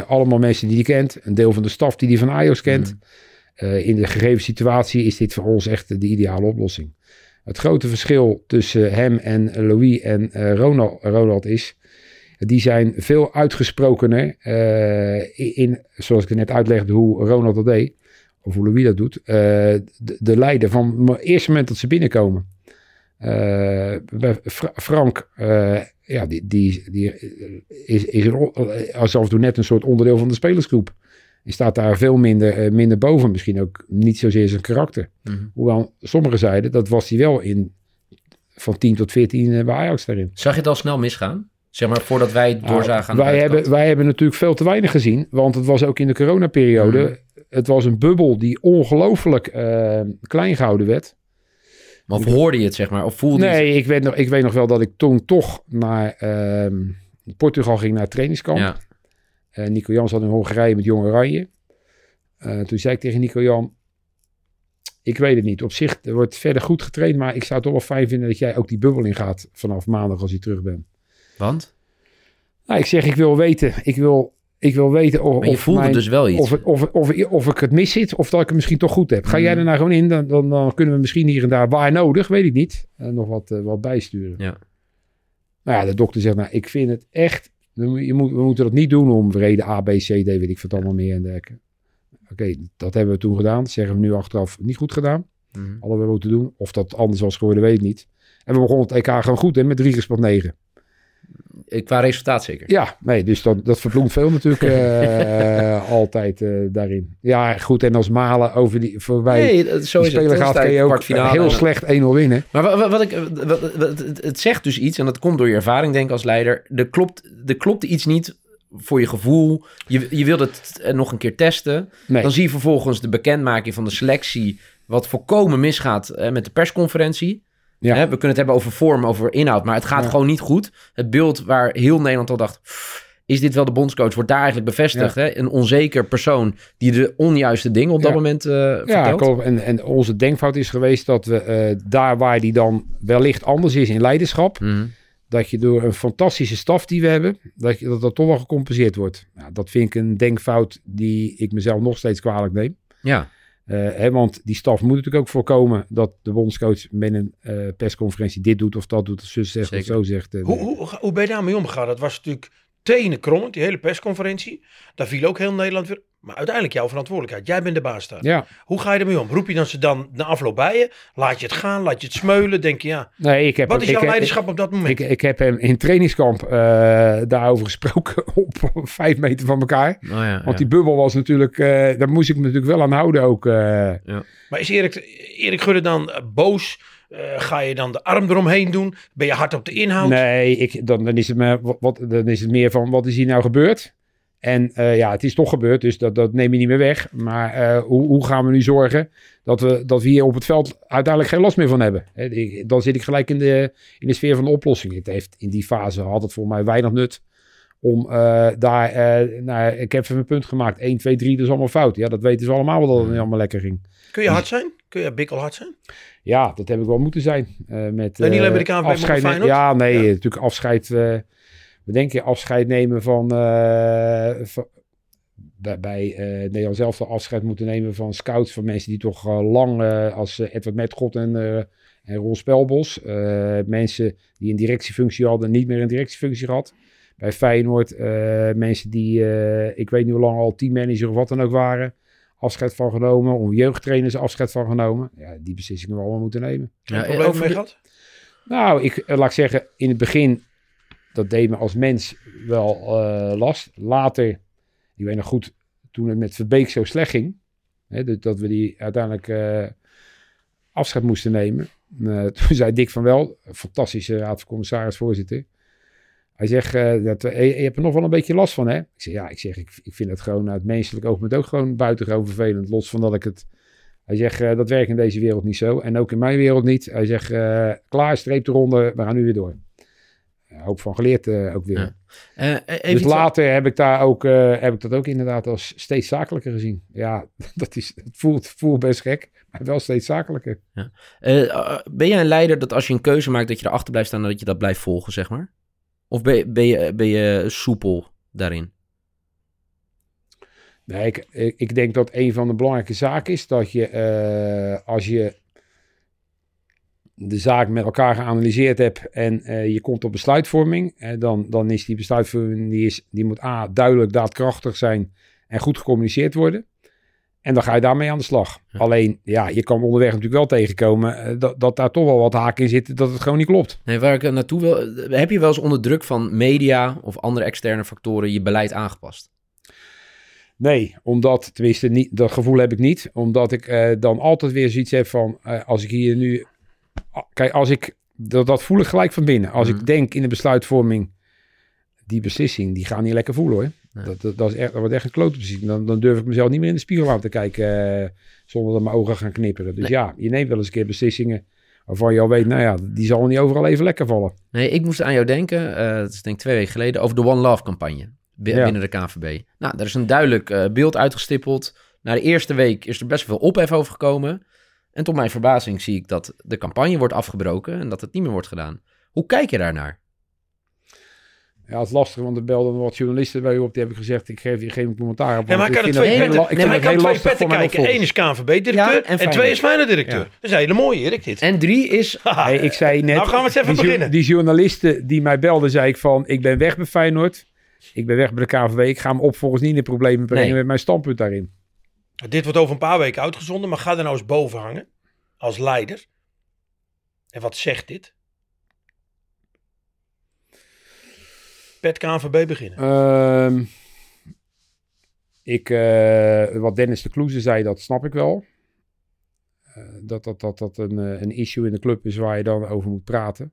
allemaal mensen die hij kent. Een deel van de staf die hij van Ajax kent. Mm. Uh, in de gegeven situatie is dit voor ons echt de ideale oplossing. Het grote verschil tussen hem en Louis en uh, Ronald, is, die zijn veel uitgesprokener uh, in, zoals ik net uitlegde hoe Ronald dat deed, of hoe Louis dat doet, de, de leider van het eerste moment dat ze binnenkomen. Frank, ja, die, die, die is, is net een soort onderdeel van de spelersgroep. En staat daar veel minder, eh, minder boven. Misschien ook niet zozeer zijn karakter.
Mhm.
Hoewel sommigen zeiden, dat was hij wel in van 10 tot 14 eh, bij Ajax daarin.
Zag je het al snel misgaan? Zeg maar voordat wij het doorzagen
Nou, wij, hebben, wij hebben natuurlijk veel te weinig gezien. Want het was ook in de coronaperiode.
Mhm.
Het was een bubbel die ongelooflijk eh, klein gehouden werd.
Of hoorde je het, zeg maar? Of voelde je het?
Nee, ik weet, nog, ik weet nog wel dat ik toen toch naar ehm, Portugal ging naar het trainingskamp.
Ja.
Eh, Nico Jan zat in Hongarije met Jong Oranje. Eh, toen zei ik tegen Nico Jan... Ik weet het niet. Op zich er wordt verder goed getraind. Maar ik zou het toch wel fijn vinden dat jij ook die bubbel in gaat vanaf maandag als je terug bent.
Want?
Nou, ik zeg, ik wil weten. Ik wil, ik wil weten of,
Maar je
of,
voelde
mijn-
dus wel iets.
of, of, of, of ik het mis zit. Of dat ik het misschien toch goed heb. Ga jij
Mm.
er nou gewoon in. Dan, dan, dan kunnen we misschien hier en daar waar nodig. Weet ik niet. eh, nog wat, wat bijsturen.
Ja.
Nou ja, de dokter zegt, nou, ik vind het echt... Je moet, we moeten dat niet doen om reden A, B, C, D, weet ik wat allemaal meer en. Oké, dat hebben we toen gedaan. Dat zeggen we nu achteraf niet goed gedaan. Mm. We moeten doen. Of dat anders was geworden, weet ik niet. En we begonnen het EK gewoon goed hè, met 3 gespeeld
9. Qua resultaat zeker.
Ja, nee, dus dat, dat verbloemt veel natuurlijk eh, altijd eh, daarin. Ja, goed, en als Malen over die voorbij
Nee, dat- zo
die
is het.
speler
Dan
gaat, kan je ook heel slecht 1-0 winnen.
Maar wat, wat, ik, wat, wat- het, zegt dus iets, en dat komt door je ervaring, denk ik, als leider. Er klopt, er klopt iets niet voor je gevoel. Je, je wilt het eh, nog een keer testen.
Nee,
Dan zie je vervolgens de bekendmaking van de selectie, wat volkomen misgaat eh, met de persconferentie.
Ja.
Hè, we kunnen het hebben over vorm, over inhoud, maar het gaat
Ja.
gewoon niet goed. Het beeld waar heel Nederland al dacht, "Pff, is dit wel de bondscoach, wordt daar eigenlijk bevestigd. Hè? Een onzeker persoon die de onjuiste dingen op dat
Ja.
moment
ja,
vertelt.
klopt. En, en onze denkfout is geweest dat we eh, daar waar die dan wellicht anders is in leiderschap,
Mhm.
dat je door een fantastische staf die we hebben, dat je, dat, dat toch wel gecompenseerd wordt. Nou, dat vind ik een denkfout die ik mezelf nog steeds kwalijk neem.
Ja,
hè, want die staf moet natuurlijk ook voorkomen dat de bondscoach met een eh, persconferentie dit doet of dat doet, of zo zegt of zo zegt. eh,
Hoe, hoe, hoe ben je daarmee omgegaan? Dat was natuurlijk tenen krommend, die hele persconferentie. Daar viel ook heel Nederland weer. Maar uiteindelijk jouw verantwoordelijkheid. Jij bent de baas daar.
Ja,
Hoe ga je ermee om? Roep je dan ze dan na afloop bij je? Laat je het gaan? Laat je het smeulen? Denk je, ja.
nee, ik heb
Wat is
ik
jouw
heb-
leiderschap op dat moment?
Ik, ik heb hem in trainingskamp eh, daarover gesproken op vijf meter van elkaar.
oh ja,
Want
ja.
die bubbel was natuurlijk, eh, daar moest ik me natuurlijk wel aan houden ook. eh.
Maar is Erik, Erik Gudde dan boos? Eh, ga je dan de arm eromheen doen? Ben je hard op de inhoud?
Nee, ik, dan, dan, is het meer, wat, dan is het meer van wat is hier nou gebeurd? En eh, ja, het is toch gebeurd, dus dat, dat neem je niet meer weg. Maar eh, hoe, hoe gaan we nu zorgen dat we, dat we hier op het veld uiteindelijk geen last meer van hebben? Dan zit ik gelijk in de, in de sfeer van de oplossing. Het heeft, in die fase had het voor mij weinig nut om eh, daar... nou, ik heb even mijn punt gemaakt. 1, 2, 3, dat is allemaal fout. Ja, dat weten ze allemaal wel dat het niet allemaal lekker ging.
Kun je hard zijn? Kun je bikkelhard zijn?
Ja, dat heb ik wel moeten zijn. eh met,
Nee, niet alleen bij de KNVB,
afscheid? Ja, nee,
Ja.
natuurlijk afscheid. eh we denken afscheid nemen van... eh, van- bij, eh Nederland zelf de afscheid moeten nemen van scouts. Van mensen die toch lang als Edward Metgod en, en Ron Spelbos. mensen die een directiefunctie hadden, niet meer een directiefunctie gehad. Bij Feyenoord mensen die, ik weet niet hoe lang al teammanager of wat dan ook waren. Afscheid van genomen. Om jeugdtrainers afscheid van genomen. Ja, die beslissingen we allemaal moeten nemen.
Ja,
probleem
over
mee gehad?
Nou, ik eh, laat ik zeggen, in het begin, dat deed me als mens wel eh, last. Later, ik weet nog goed, toen het met Verbeek zo slecht ging, hè, dat, dat we die uiteindelijk eh, afscheid moesten nemen. Eh, toen zei Dick van Wel, fantastische raad van commissaris, voorzitter. Hij zegt, eh, dat, eh, je, je hebt er nog wel een beetje last van, hè? Ik zeg, ja, ik, zeg, ik, ik vind het gewoon uit menselijk oogpunt ook gewoon buitengewoon vervelend. Los van dat ik het... Hij zegt, eh, dat werkt in deze wereld niet zo. En ook in mijn wereld niet. Hij zegt, klaar, streep eronder, we gaan nu weer door. Een hoop van geleerd ook weer.
Ja.
Dus later heb ik, daar ook, heb ik dat ook inderdaad als steeds zakelijker gezien. Ja, dat is, het voelt, voelt best gek, maar wel steeds zakelijker.
Eh, ben jij een leider dat als je een keuze maakt dat je erachter blijft staan en dat je dat blijft volgen, zeg maar? Of ben je, ben je, soepel daarin?
Nee, ik, ik, denk dat een van de belangrijke zaken is dat je, eh, als je de zaak met elkaar geanalyseerd hebt en eh, je komt tot besluitvorming, dan, dan is die besluitvorming, die, is, die moet A, duidelijk, daadkrachtig zijn en goed gecommuniceerd worden. En dan ga je daarmee aan de slag.
Ja.
Alleen, ja, je kan onderweg natuurlijk wel tegenkomen eh, dat, dat daar toch wel wat haken in zitten, dat het gewoon niet klopt.
Nee, waar ik eh, naartoe wil... eh, Heb je wel eens onder druk van media of andere externe factoren je beleid aangepast?
Nee, omdat, tenminste, niet, dat gevoel heb ik niet. Omdat ik dan altijd weer zoiets heb van, als ik hier nu... Kijk, als ik, dat, dat voel ik gelijk van binnen. Als
Mhm.
ik denk in de besluitvorming, die beslissing, die gaat niet lekker voelen hoor.
Nee.
Dat, dat, dat, is echt, dat wordt echt een klote beslissing. Dan, dan durf ik mezelf niet meer in de spiegel aan te kijken, eh, zonder dat mijn ogen gaan knipperen. Dus
Nee.
ja, je neemt wel eens een keer beslissingen waarvan je al weet, nou ja, die zal niet overal even lekker vallen.
Nee, ik moest aan jou denken, eh dat is denk ik twee weken geleden, over de One Love campagne
Ja.
binnen de KNVB. Nou, er is een duidelijk eh, beeld uitgestippeld. Na de eerste week is er best veel ophef over gekomen. En tot mijn verbazing zie ik dat de campagne wordt afgebroken en dat het niet meer wordt gedaan. Hoe kijk je daarnaar?
Ja, het is lastig, want er belden wat journalisten bij u op. Die heb ik gezegd, ik geef, ik geef een commentaar op.
Ja, maar kan
ik
er twee petten, kan twee petten
mijn
kijken. Eén is KNVB-directeur
Ja, en
en, twee is Feyenoord-directeur.
Ja.
Dat is een hele mooie, Erik, dit.
En drie is...
Ik zei net,
Nou gaan we eens even
die,
beginnen.
die journalisten die mij belden, zei ik van, ik ben weg bij Feyenoord. Ik ben weg bij de KNVB. Ik ga me op volgens niet in de problemen brengen
Nee.
met mijn standpunt daarin.
Dit wordt over een paar weken uitgezonden, maar ga er nou eens boven hangen. Als leider. En wat zegt dit? Pet KNVB beginnen.
Ehm, ik, eh, wat Dennis de Kloeze zei, dat snap ik wel. Eh, dat dat, dat, dat een, eh, een issue in de club is waar je dan over moet praten.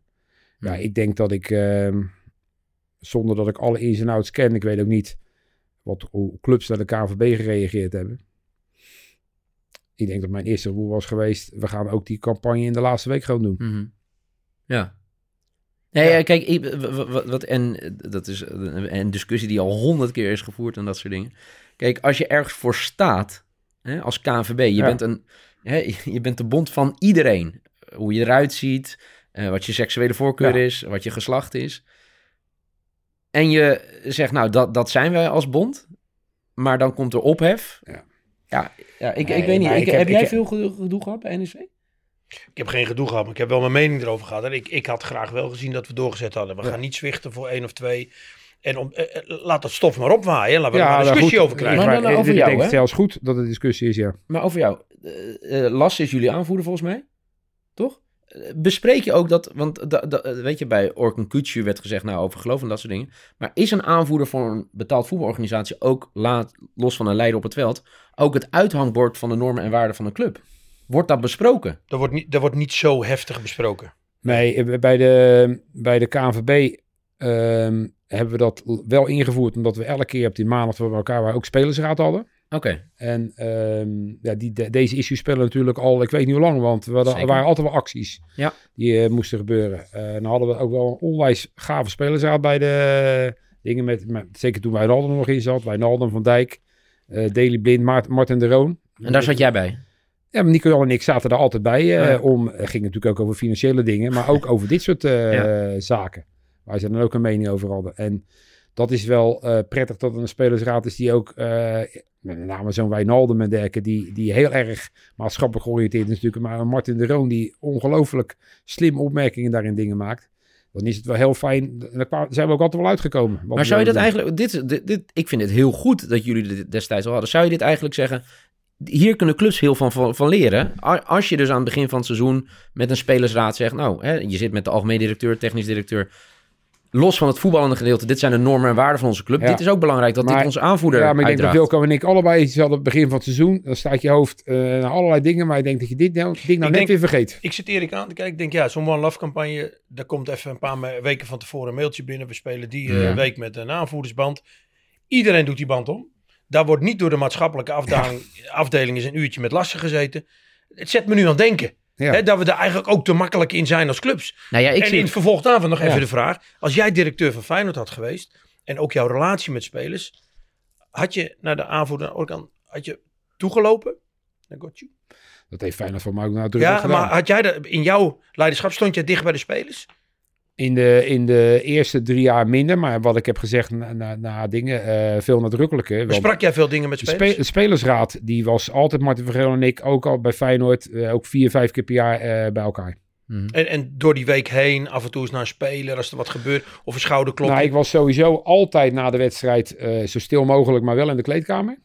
Ja,
Hmm.
ik denk dat ik, ehm, zonder dat ik alle ins en outs ken, ik weet ook niet wat, hoe clubs naar de KNVB gereageerd hebben. Ik denk dat mijn eerste gevoel was geweest, we gaan ook die campagne in de laatste week gewoon doen.
Mhm. Ja. Nee,
Ja.
ja, kijk, wat, en eh, dat is een, discussie die al honderd keer is gevoerd en dat soort dingen. Kijk, als je ergens voor staat, hè, als KNVB, je,
Ja.
bent een, hè, je bent de bond van iedereen. Hoe je eruit ziet, eh, wat je seksuele voorkeur
Ja.
is, wat je geslacht is. En je zegt, nou, dat, dat zijn wij als bond. Maar dan komt er ophef.
Ja.
Ja, ja ik,
Nee,
ik weet niet. Ik,
heb-
heb, jij
ik-
veel gedoe gehad bij NEC?
Ik heb geen gedoe gehad, maar ik heb wel mijn mening erover gehad. En ik, ik had graag wel gezien dat we doorgezet hadden. We gaan niet zwichten voor één of twee. En om, eh, eh, laat dat stof maar opwaaien. en Laten we er maar een
nou
discussie
goed,
over krijgen.
Maar
ik-
over
ik
jou,
denk
hè?
zelfs goed dat het discussie is, ja.
Maar over jou. Eh, eh, Las is jullie aanvoerder volgens mij. Toch? Bespreek je ook dat... Want da, da- weet je, bij Orkun Kutsu werd gezegd... Nou, over geloof en dat soort dingen. Maar is een aanvoerder voor een betaald voetbalorganisatie... ook laat, los van een leider op het veld... ook het uithangbord van de normen en waarden van een club? Wordt dat besproken?
Dat wordt, niet, dat wordt niet zo heftig besproken.
Nee, eh, bij de, bij de KNVB ehm, hebben we dat wel ingevoerd, omdat we elke keer op die maandag we bij elkaar waren ook spelersraad hadden.
Oké.
En ehm, ja, die, de- deze issues spelen natuurlijk al, ik weet niet hoe lang, want we hadden, er waren altijd wel acties
Ja.
die eh, moesten gebeuren. Eh, dan hadden we ook wel een onwijs gave spelersraad bij de dingen, met, met, zeker toen Wijnaldum er nog in zat, Wijnaldum, Van Dijk, eh Daley Blind, Maart, Martin de Roon.
En daar zat jij bij?
Ja, maar Nico en ik zaten daar altijd bij. eh,
Ja.
om, het ging natuurlijk ook over financiële dingen, maar ook over dit soort eh,
Ja.
zaken. Waar ze dan ook een mening over hadden. En dat is wel eh, prettig dat er een spelersraad is die ook, eh, met name zo'n Wijnaldum en dergelijke, die, die heel erg maatschappelijk georiënteerd is natuurlijk. Maar een Martin de Roon die ongelooflijk slim opmerkingen daarin dingen maakt. Dan is het wel heel fijn. Daar zijn we ook altijd wel uitgekomen.
Maar zou je dat eigenlijk... Dit, dit, dit, ik vind het heel goed dat jullie dit destijds al hadden. Zou je dit eigenlijk zeggen... Hier kunnen clubs heel van, van, van leren. Als je dus aan het begin van het seizoen met een spelersraad zegt... Nou, hè, je zit met de algemeen directeur, technisch directeur... Los van het voetballende gedeelte, dit zijn de normen en waarden van onze club.
Ja.
Dit is ook belangrijk dat dit onze aanvoerder
Ja, maar ik denk dat. Wilco en ik allebei iets hadden op het begin van het seizoen. Dan staat je hoofd eh, naar allerlei dingen. Maar ik denk dat je dit nou, ding nou
Ik
net
denk-
weer vergeet.
Ik zit Erik aan te kijken. Ik denk, ja, zo'n One Love campagne. Daar komt even een paar weken van tevoren een mailtje binnen. We spelen die eh,
Ja.
week met een aanvoerdersband. Iedereen doet die band om. Daar wordt niet door de maatschappelijke afdeling, afdeling eens een uurtje met lasten gezeten. Het zet me nu aan het denken.
Ja.
Hè, dat we er eigenlijk ook te makkelijk in zijn als clubs.
Nou ja, ik
en
zie
in het vervolg daarvan nog even
Ja.
de vraag. Als jij directeur van Feyenoord had geweest. En ook jouw relatie met spelers. Had je naar de aanvoerder Orkan, had je toegelopen? Naar Gotje?
Dat heeft Feyenoord voor mij ook nadrukkelijk
Ja,
gedaan.
maar had jij dat, in jouw leiderschap stond jij dicht bij de spelers?
In de, in de eerste drie jaar minder. Maar wat ik heb gezegd na, na, na dingen, eh, veel nadrukkelijker. Want
Besprak jij veel dingen met
de,
spelers?
spe- de spelersraad, die was altijd Martin Vergeel en ik, ook al bij Feyenoord, eh, ook vier, vijf keer per jaar eh, bij elkaar.
Mhm.
En, en door die week heen, af en toe eens naar een speler, als er wat gebeurt, of een schouderklop.
Nou, ik was sowieso altijd na de wedstrijd eh, zo stil mogelijk, maar wel in de kleedkamer.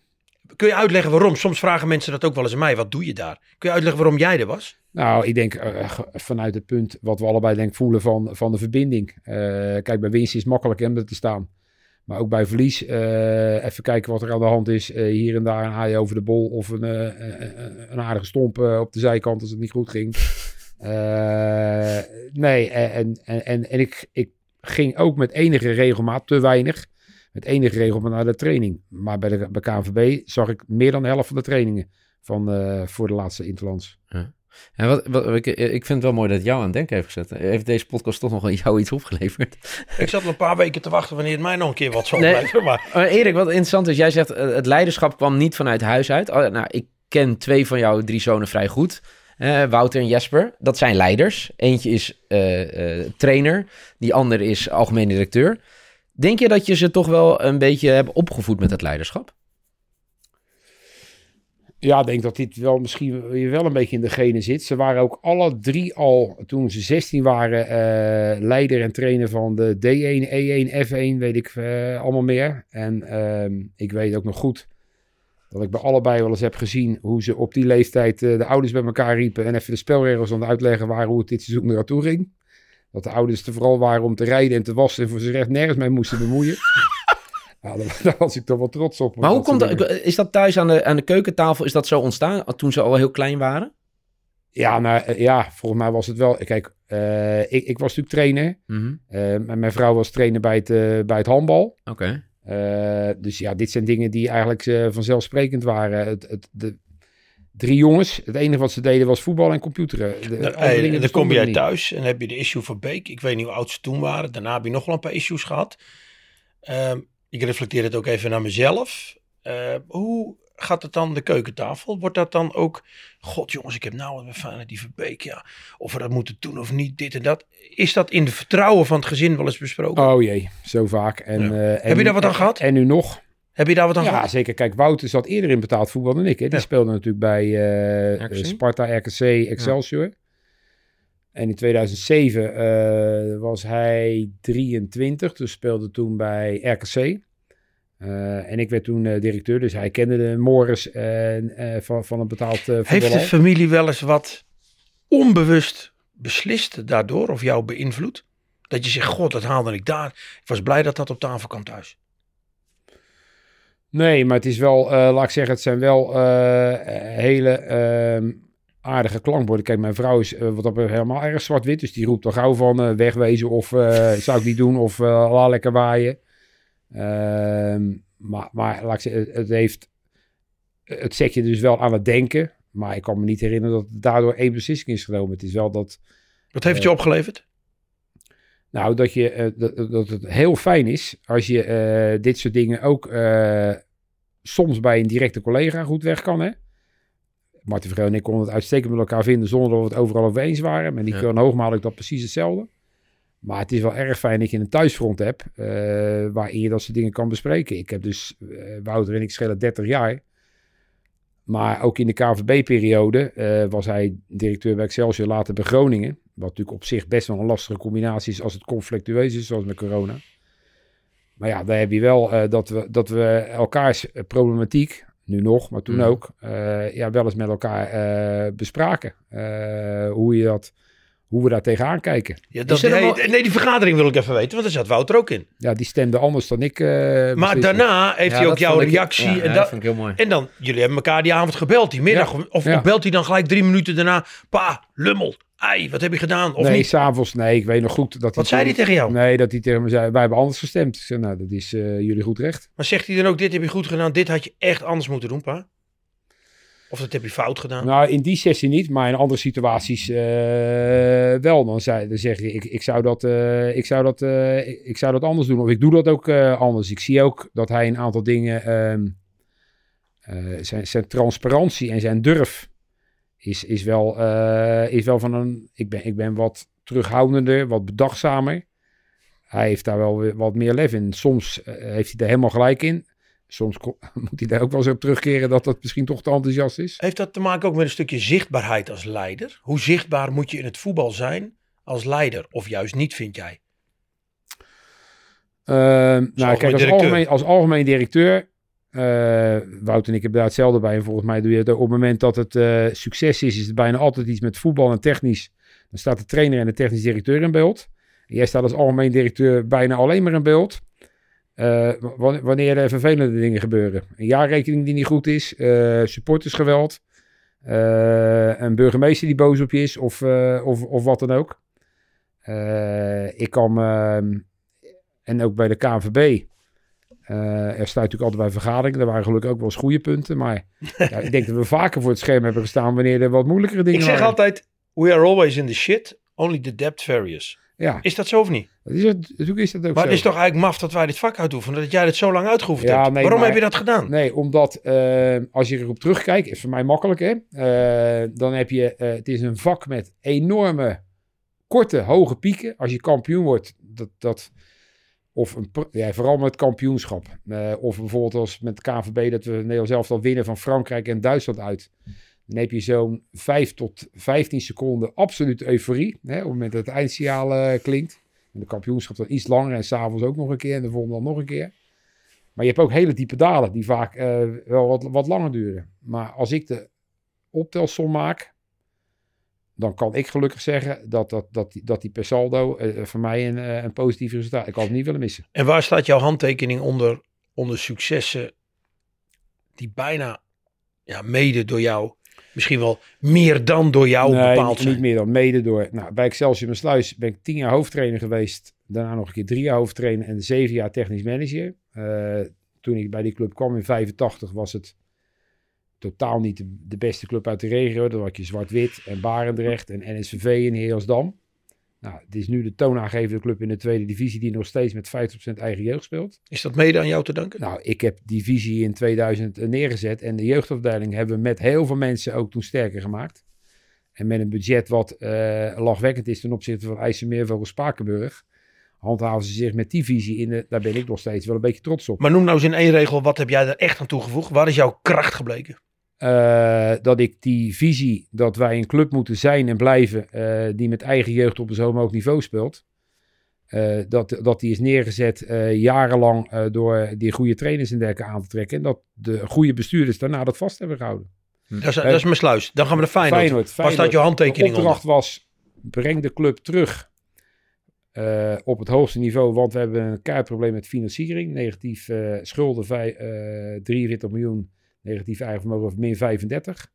Kun je uitleggen waarom? Soms vragen mensen dat ook wel eens aan mij. Wat doe je daar? Kun je uitleggen waarom jij er was?
Nou, ik denk eh, ge- vanuit het punt wat we allebei denk voelen van, van de verbinding. Eh, kijk, bij winst is het makkelijk hè, om er te staan. Maar ook bij verlies, eh, even kijken wat er aan de hand is. Eh, hier en daar een haai over de bol of een, eh, eh, een aardige stomp eh, op de zijkant als het niet goed ging. Eh, nee, en, en, en, en ik, ik ging ook met enige regelmaat, te weinig, met enige regelmaat naar de training. Maar bij, de, bij KNVB zag ik meer dan de helft van de trainingen van, eh, voor de laatste Interlands.
Wat, wat, ik, ik vind het wel mooi dat het jou aan het denken heeft gezet. Heeft deze podcast toch nog aan jou iets opgeleverd?
Ik zat een paar weken te wachten wanneer het mij nog een keer wat zou
Nee.
blijven. Maar
Erik, wat interessant is, jij zegt eh, het leiderschap kwam niet vanuit huis uit. Oh, nou, ik ken twee van jouw drie zonen vrij goed. Eh, Wouter en Jesper, dat zijn leiders. Eentje is eh, trainer, die ander is algemeen directeur. Denk je dat je ze toch wel een beetje hebt opgevoed met het leiderschap?
Ja, denk dat dit wel misschien wel een beetje in de genen zit. Ze waren ook alle drie al, toen ze 16 waren, eh, leider en trainer van de D1, E1, F1, weet ik eh, allemaal meer. En ehm, ik weet ook nog goed dat ik bij allebei wel eens heb gezien hoe ze op die leeftijd eh, de ouders bij elkaar riepen en even de spelregels aan het uitleggen waren hoe het dit seizoen eraan ging. Dat de ouders er vooral waren om te rijden en te wassen en voor zich echt nergens mee moesten bemoeien. Ja, daar, was ik toch wel trots op.
Maar hoe komt dat?
dingen.
Is dat thuis aan de, aan de keukentafel? Is dat zo ontstaan toen ze al heel klein waren?
Ja, nou, eh, ja, volgens mij was het wel. Kijk, eh, ik, ik was natuurlijk trainer. En mijn vrouw was trainer bij het, bij het handbal.
Oké.
Eh, dus ja, dit zijn dingen die eigenlijk eh, vanzelfsprekend waren. Het, het, de, drie jongens, het enige wat ze deden was voetbal en computeren. De,
Nou, hey, dan kom jij
niet.
thuis en heb je de issue van Beek. Ik weet niet hoe oud ze toen waren. Daarna heb je nog wel een paar issues gehad. Ehm, ik reflecteer het ook even naar mezelf. Eh, hoe gaat het dan de keukentafel? Wordt dat dan ook... God jongens, ik heb nou een fijn die Verbeek. Ja. Of we dat moeten doen of niet, dit en dat. Is dat in de vertrouwen van het gezin wel eens besproken?
Oh jee, zo vaak. En,
Ja.
eh, en
Heb je daar wat aan
en-
gehad?
En nu nog.
Heb je daar wat aan
Ja,
gehad?
zeker. Kijk, Wouter zat eerder in betaald voetbal dan ik. Hè. Die
Ja.
speelde natuurlijk bij eh,
RKC?
Sparta, RKC, Excelsior. En in 2007 eh, was hij 23, dus speelde toen bij RKC. Eh, en ik werd toen eh, directeur, dus hij kende de Morris van, van een betaald voetbal.
Heeft de familie wel eens wat onbewust beslist daardoor of jou beïnvloed? Dat je zegt, god, dat haalde ik daar. Ik was blij dat dat op tafel kwam thuis.
Nee, maar het is wel, laat ik zeggen, het zijn wel hele ehm, aardige klankborden. Kijk, mijn vrouw is eh, wat betreft helemaal erg zwart-wit. Dus die roept al gauw van eh, wegwezen of eh, zou ik niet doen of la lekker waaien. Ehm, maar, maar laat ik zeggen, het- heeft, het zet je dus wel aan het denken. Maar ik kan me niet herinneren dat daardoor één beslissing is genomen. Het is wel dat,
Wat heeft je opgeleverd?
nou, dat, je, dat, dat het heel fijn is als je dit soort dingen ook soms bij een directe collega goed weg kan. Hè? Martin Vergeel en ik konden het uitstekend met elkaar vinden zonder dat we het overal over eens waren. Maar Nico
Ja.
en Hoogma had ik dat precies hetzelfde. Maar het is wel erg fijn dat je een thuisfront hebt eh, waarin je dat soort dingen kan bespreken. Ik heb dus, eh, Wouter en ik schelen 30 jaar. Maar ook in de KVB-periode eh, was hij directeur bij Excelsior, later bij Groningen. Wat natuurlijk op zich best wel een lastige combinatie is als het conflictueus is, zoals met corona. Maar ja, daar heb je wel dat, we, dat we elkaars problematiek, nu nog, maar toen
Mhm.
ook, eh, ja, wel eens met elkaar eh, bespraken. Eh, hoe, je dat, hoe we daar tegenaan kijken.
Ja, dat,
Is er
nee, nee, die vergadering wil ik even weten, want daar zat Wouter ook in.
Ja, die stemde anders dan ik. eh,
Maar daarna heeft
Ja,
hij ook jouw
ik-
reactie.
Ja,
en,
ja,
dat,
vond ik heel mooi.
en dan, jullie hebben elkaar die avond gebeld, die middag. Of,
Ja.
of belt hij dan gelijk drie minuten daarna. Pa, lummel, ei, wat heb je gedaan? Of
nee, s'avonds, nee, ik weet nog goed dat
Wat zei hij tegen jou?
Nee, dat hij tegen me zei, wij hebben anders gestemd. Ik zei, nou, dat is eh, jullie goed recht.
Maar zegt hij dan ook, dit heb je goed gedaan, dit had je echt anders moeten doen, pa? Of dat heb je fout gedaan?
Nou, in die sessie niet, maar in andere situaties eh, wel. Dan, zei, dan zeg je, ik, ik, zou dat, eh, ik, zou dat, ik, ik zou dat anders doen. Of ik doe dat ook anders. Ik zie ook dat hij een aantal dingen, ehm, eh, zijn, zijn transparantie en zijn durf is, is, wel, eh, is wel van een, ik ben, ik ben wat terughoudender, wat bedachtzamer. Hij heeft daar wel wat meer lef in. Soms eh, heeft hij er helemaal gelijk in. Soms moet hij daar ook wel eens op terugkeren dat dat misschien toch te enthousiast is.
Heeft dat te maken ook met een stukje zichtbaarheid als leider? Hoe zichtbaar moet je in het voetbal zijn als leider? Of juist niet, vind jij?
Ehm, nou, kijk, als algemeen, als algemeen directeur. Eh, Wout en ik hebben daar hetzelfde bij. En volgens mij doe je op het moment dat het eh, succes is, is het bijna altijd iets met voetbal en technisch. Dan staat de trainer en de technisch directeur in beeld. Jij staat als algemeen directeur bijna alleen maar in beeld. Eh, wa- wanneer er vervelende dingen gebeuren. Een jaarrekening die niet goed is, supportersgeweld, een burgemeester die boos op je is of, of, of wat dan ook. Ik kan, ehm, en ook bij de KNVB, er staat natuurlijk altijd bij vergaderingen, daar waren gelukkig ook wel eens goede punten, maar ja, ik denk dat we vaker voor het scherm hebben gestaan wanneer er wat moeilijkere dingen
Ik zeg
waren.
altijd, we are always in the shit, only the depth varies.
Ja,
Is dat zo of niet?
dat is het, natuurlijk is dat ook
Maar
zo.
het is toch eigenlijk maf dat wij dit vak uitoefenen, dat jij dit zo lang uitgeoefend
Ja,
hebt.
nee,
Waarom
maar-
heb je dat gedaan?
Nee, omdat eh, als je erop terugkijkt, is voor mij makkelijk hè. Eh, dan heb je, eh, het is een vak met enorme, korte, hoge pieken. Als je kampioen wordt, dat, dat of een, ja, vooral met kampioenschap. Eh, of bijvoorbeeld als met KVB dat we Nederland zelf al winnen van Frankrijk en Duitsland uit. Dan heb je zo'n 5 tot 15 seconden absolute euforie. Hè, op het moment dat het eindsignaal eh, klinkt. En de kampioenschap dan iets langer en s'avonds ook nog een keer en de volgende dan nog een keer. Maar je hebt ook hele diepe dalen die vaak eh, wel wat, wat langer duren. Maar als ik de optelsom maak, dan kan ik gelukkig zeggen dat, dat, dat, die, dat die per saldo eh, voor mij een, eh, een positief resultaat. Ik had het niet willen missen.
En waar staat jouw handtekening onder, onder successen die bijna ja, mede door jou, misschien wel meer dan door jou
nee,
bepaald
niet,
zijn?
niet meer dan mede door. Nou, bij Excelsior Maassluis ben ik tien jaar hoofdtrainer geweest. Daarna nog een keer drie jaar hoofdtrainer en zeven jaar technisch manager. Eh, toen ik bij die club kwam in 85 was het totaal niet de, de beste club uit de regio. Dan had je Zwart-Wit en Barendrecht en NSVV in Heersdam. Nou, het is nu de toonaangevende club in de tweede divisie die nog steeds met 50% eigen jeugd speelt.
Is dat mede aan jou te danken?
Nou, ik heb die visie in 2000 neergezet en de jeugdafdeling hebben we met heel veel mensen ook toen sterker gemaakt. En met een budget wat eh, lachwekkend is ten opzichte van IJsselmeervogel Spakenburg, handhaven ze zich met die visie in. De, daar ben ik nog steeds wel een beetje trots op.
Maar noem nou eens in één regel, wat heb jij er echt aan toegevoegd? Waar is jouw kracht gebleken?
Eh, dat ik die visie dat wij een club moeten zijn en blijven eh, die met eigen jeugd op een zo hoog niveau speelt. eh, dat, dat die is neergezet eh, jarenlang eh, door die goede trainers en dergelijke aan te trekken. En dat de goede bestuurders daarna dat vast hebben gehouden.
Dat is, dat is mijn sluis. Dan gaan we naar Feyenoord.
Feyenoord, Feyenoord.
staat jouw handtekening
de opdracht
onder?
was, breng de club terug eh, op het hoogste niveau. Want we hebben een kaartprobleem met financiering. Negatief eh, schulden vij- eh 43 miljoen, negatief eigen vermogen van min 35.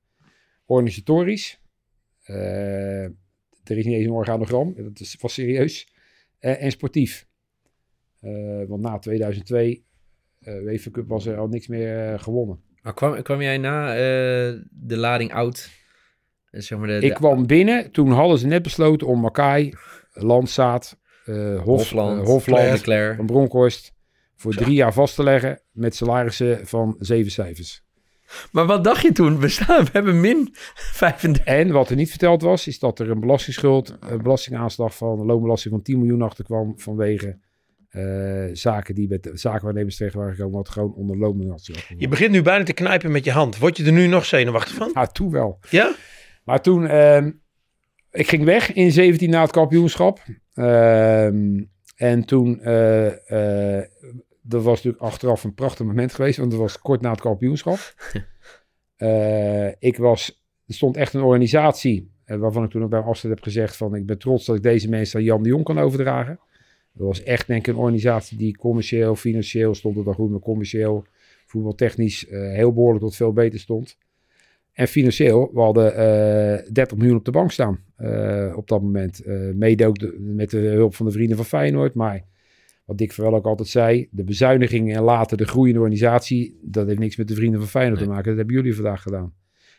Organisatorisch. eh, er is niet eens een organogram, dat is, was serieus. Eh, en sportief. Eh, want na 2002, eh UEFA Cup, was er al niks meer gewonnen.
Maar kwam, kwam jij na de lading oud? Zeg maar de,
Ik kwam binnen, toen hadden ze net besloten om Makai, Landzaat, Hof,
Hofland,
eh, Hofland van Bronkhorst voor drie jaar vast te leggen met salarissen van zeven cijfers.
Maar wat dacht je toen? We, staan, we hebben min 35.
En wat er niet verteld was, is dat er een belastingsschuld, een belastingaanslag van een loonbelasting van 10 miljoen achterkwam vanwege eh, zaken die met de zakenwaarnemers terecht waren gekomen, wat gewoon onder loonbelasting was.
Je begint nu bijna te knijpen met je hand. Word je er nu nog zenuwachtig van?
Ja, toen wel.
Ja?
Maar toen, ehm, ik ging weg in 17 na het kampioenschap. Ehm, en toen, eh, eh, dat was natuurlijk achteraf een prachtig moment geweest, want dat was kort na het kampioenschap. Eh, ik was, er stond echt een organisatie, eh, waarvan ik toen ook bij afstand heb gezegd van, ik ben trots dat ik deze mensen aan Jan de Jong kan overdragen. Dat was echt denk ik een organisatie die commercieel, financieel stond het dan goed, maar commercieel, voetbaltechnisch eh, heel behoorlijk tot veel beter stond. En financieel, we hadden eh 30 miljoen op de bank staan op dat moment. Mede ook de- met de hulp van de vrienden van Feyenoord. Maar wat Dick Verwel ook altijd zei, de bezuinigingen en later de groeiende organisatie, dat heeft niks met de vrienden van Feyenoord te maken. Dat hebben jullie vandaag gedaan.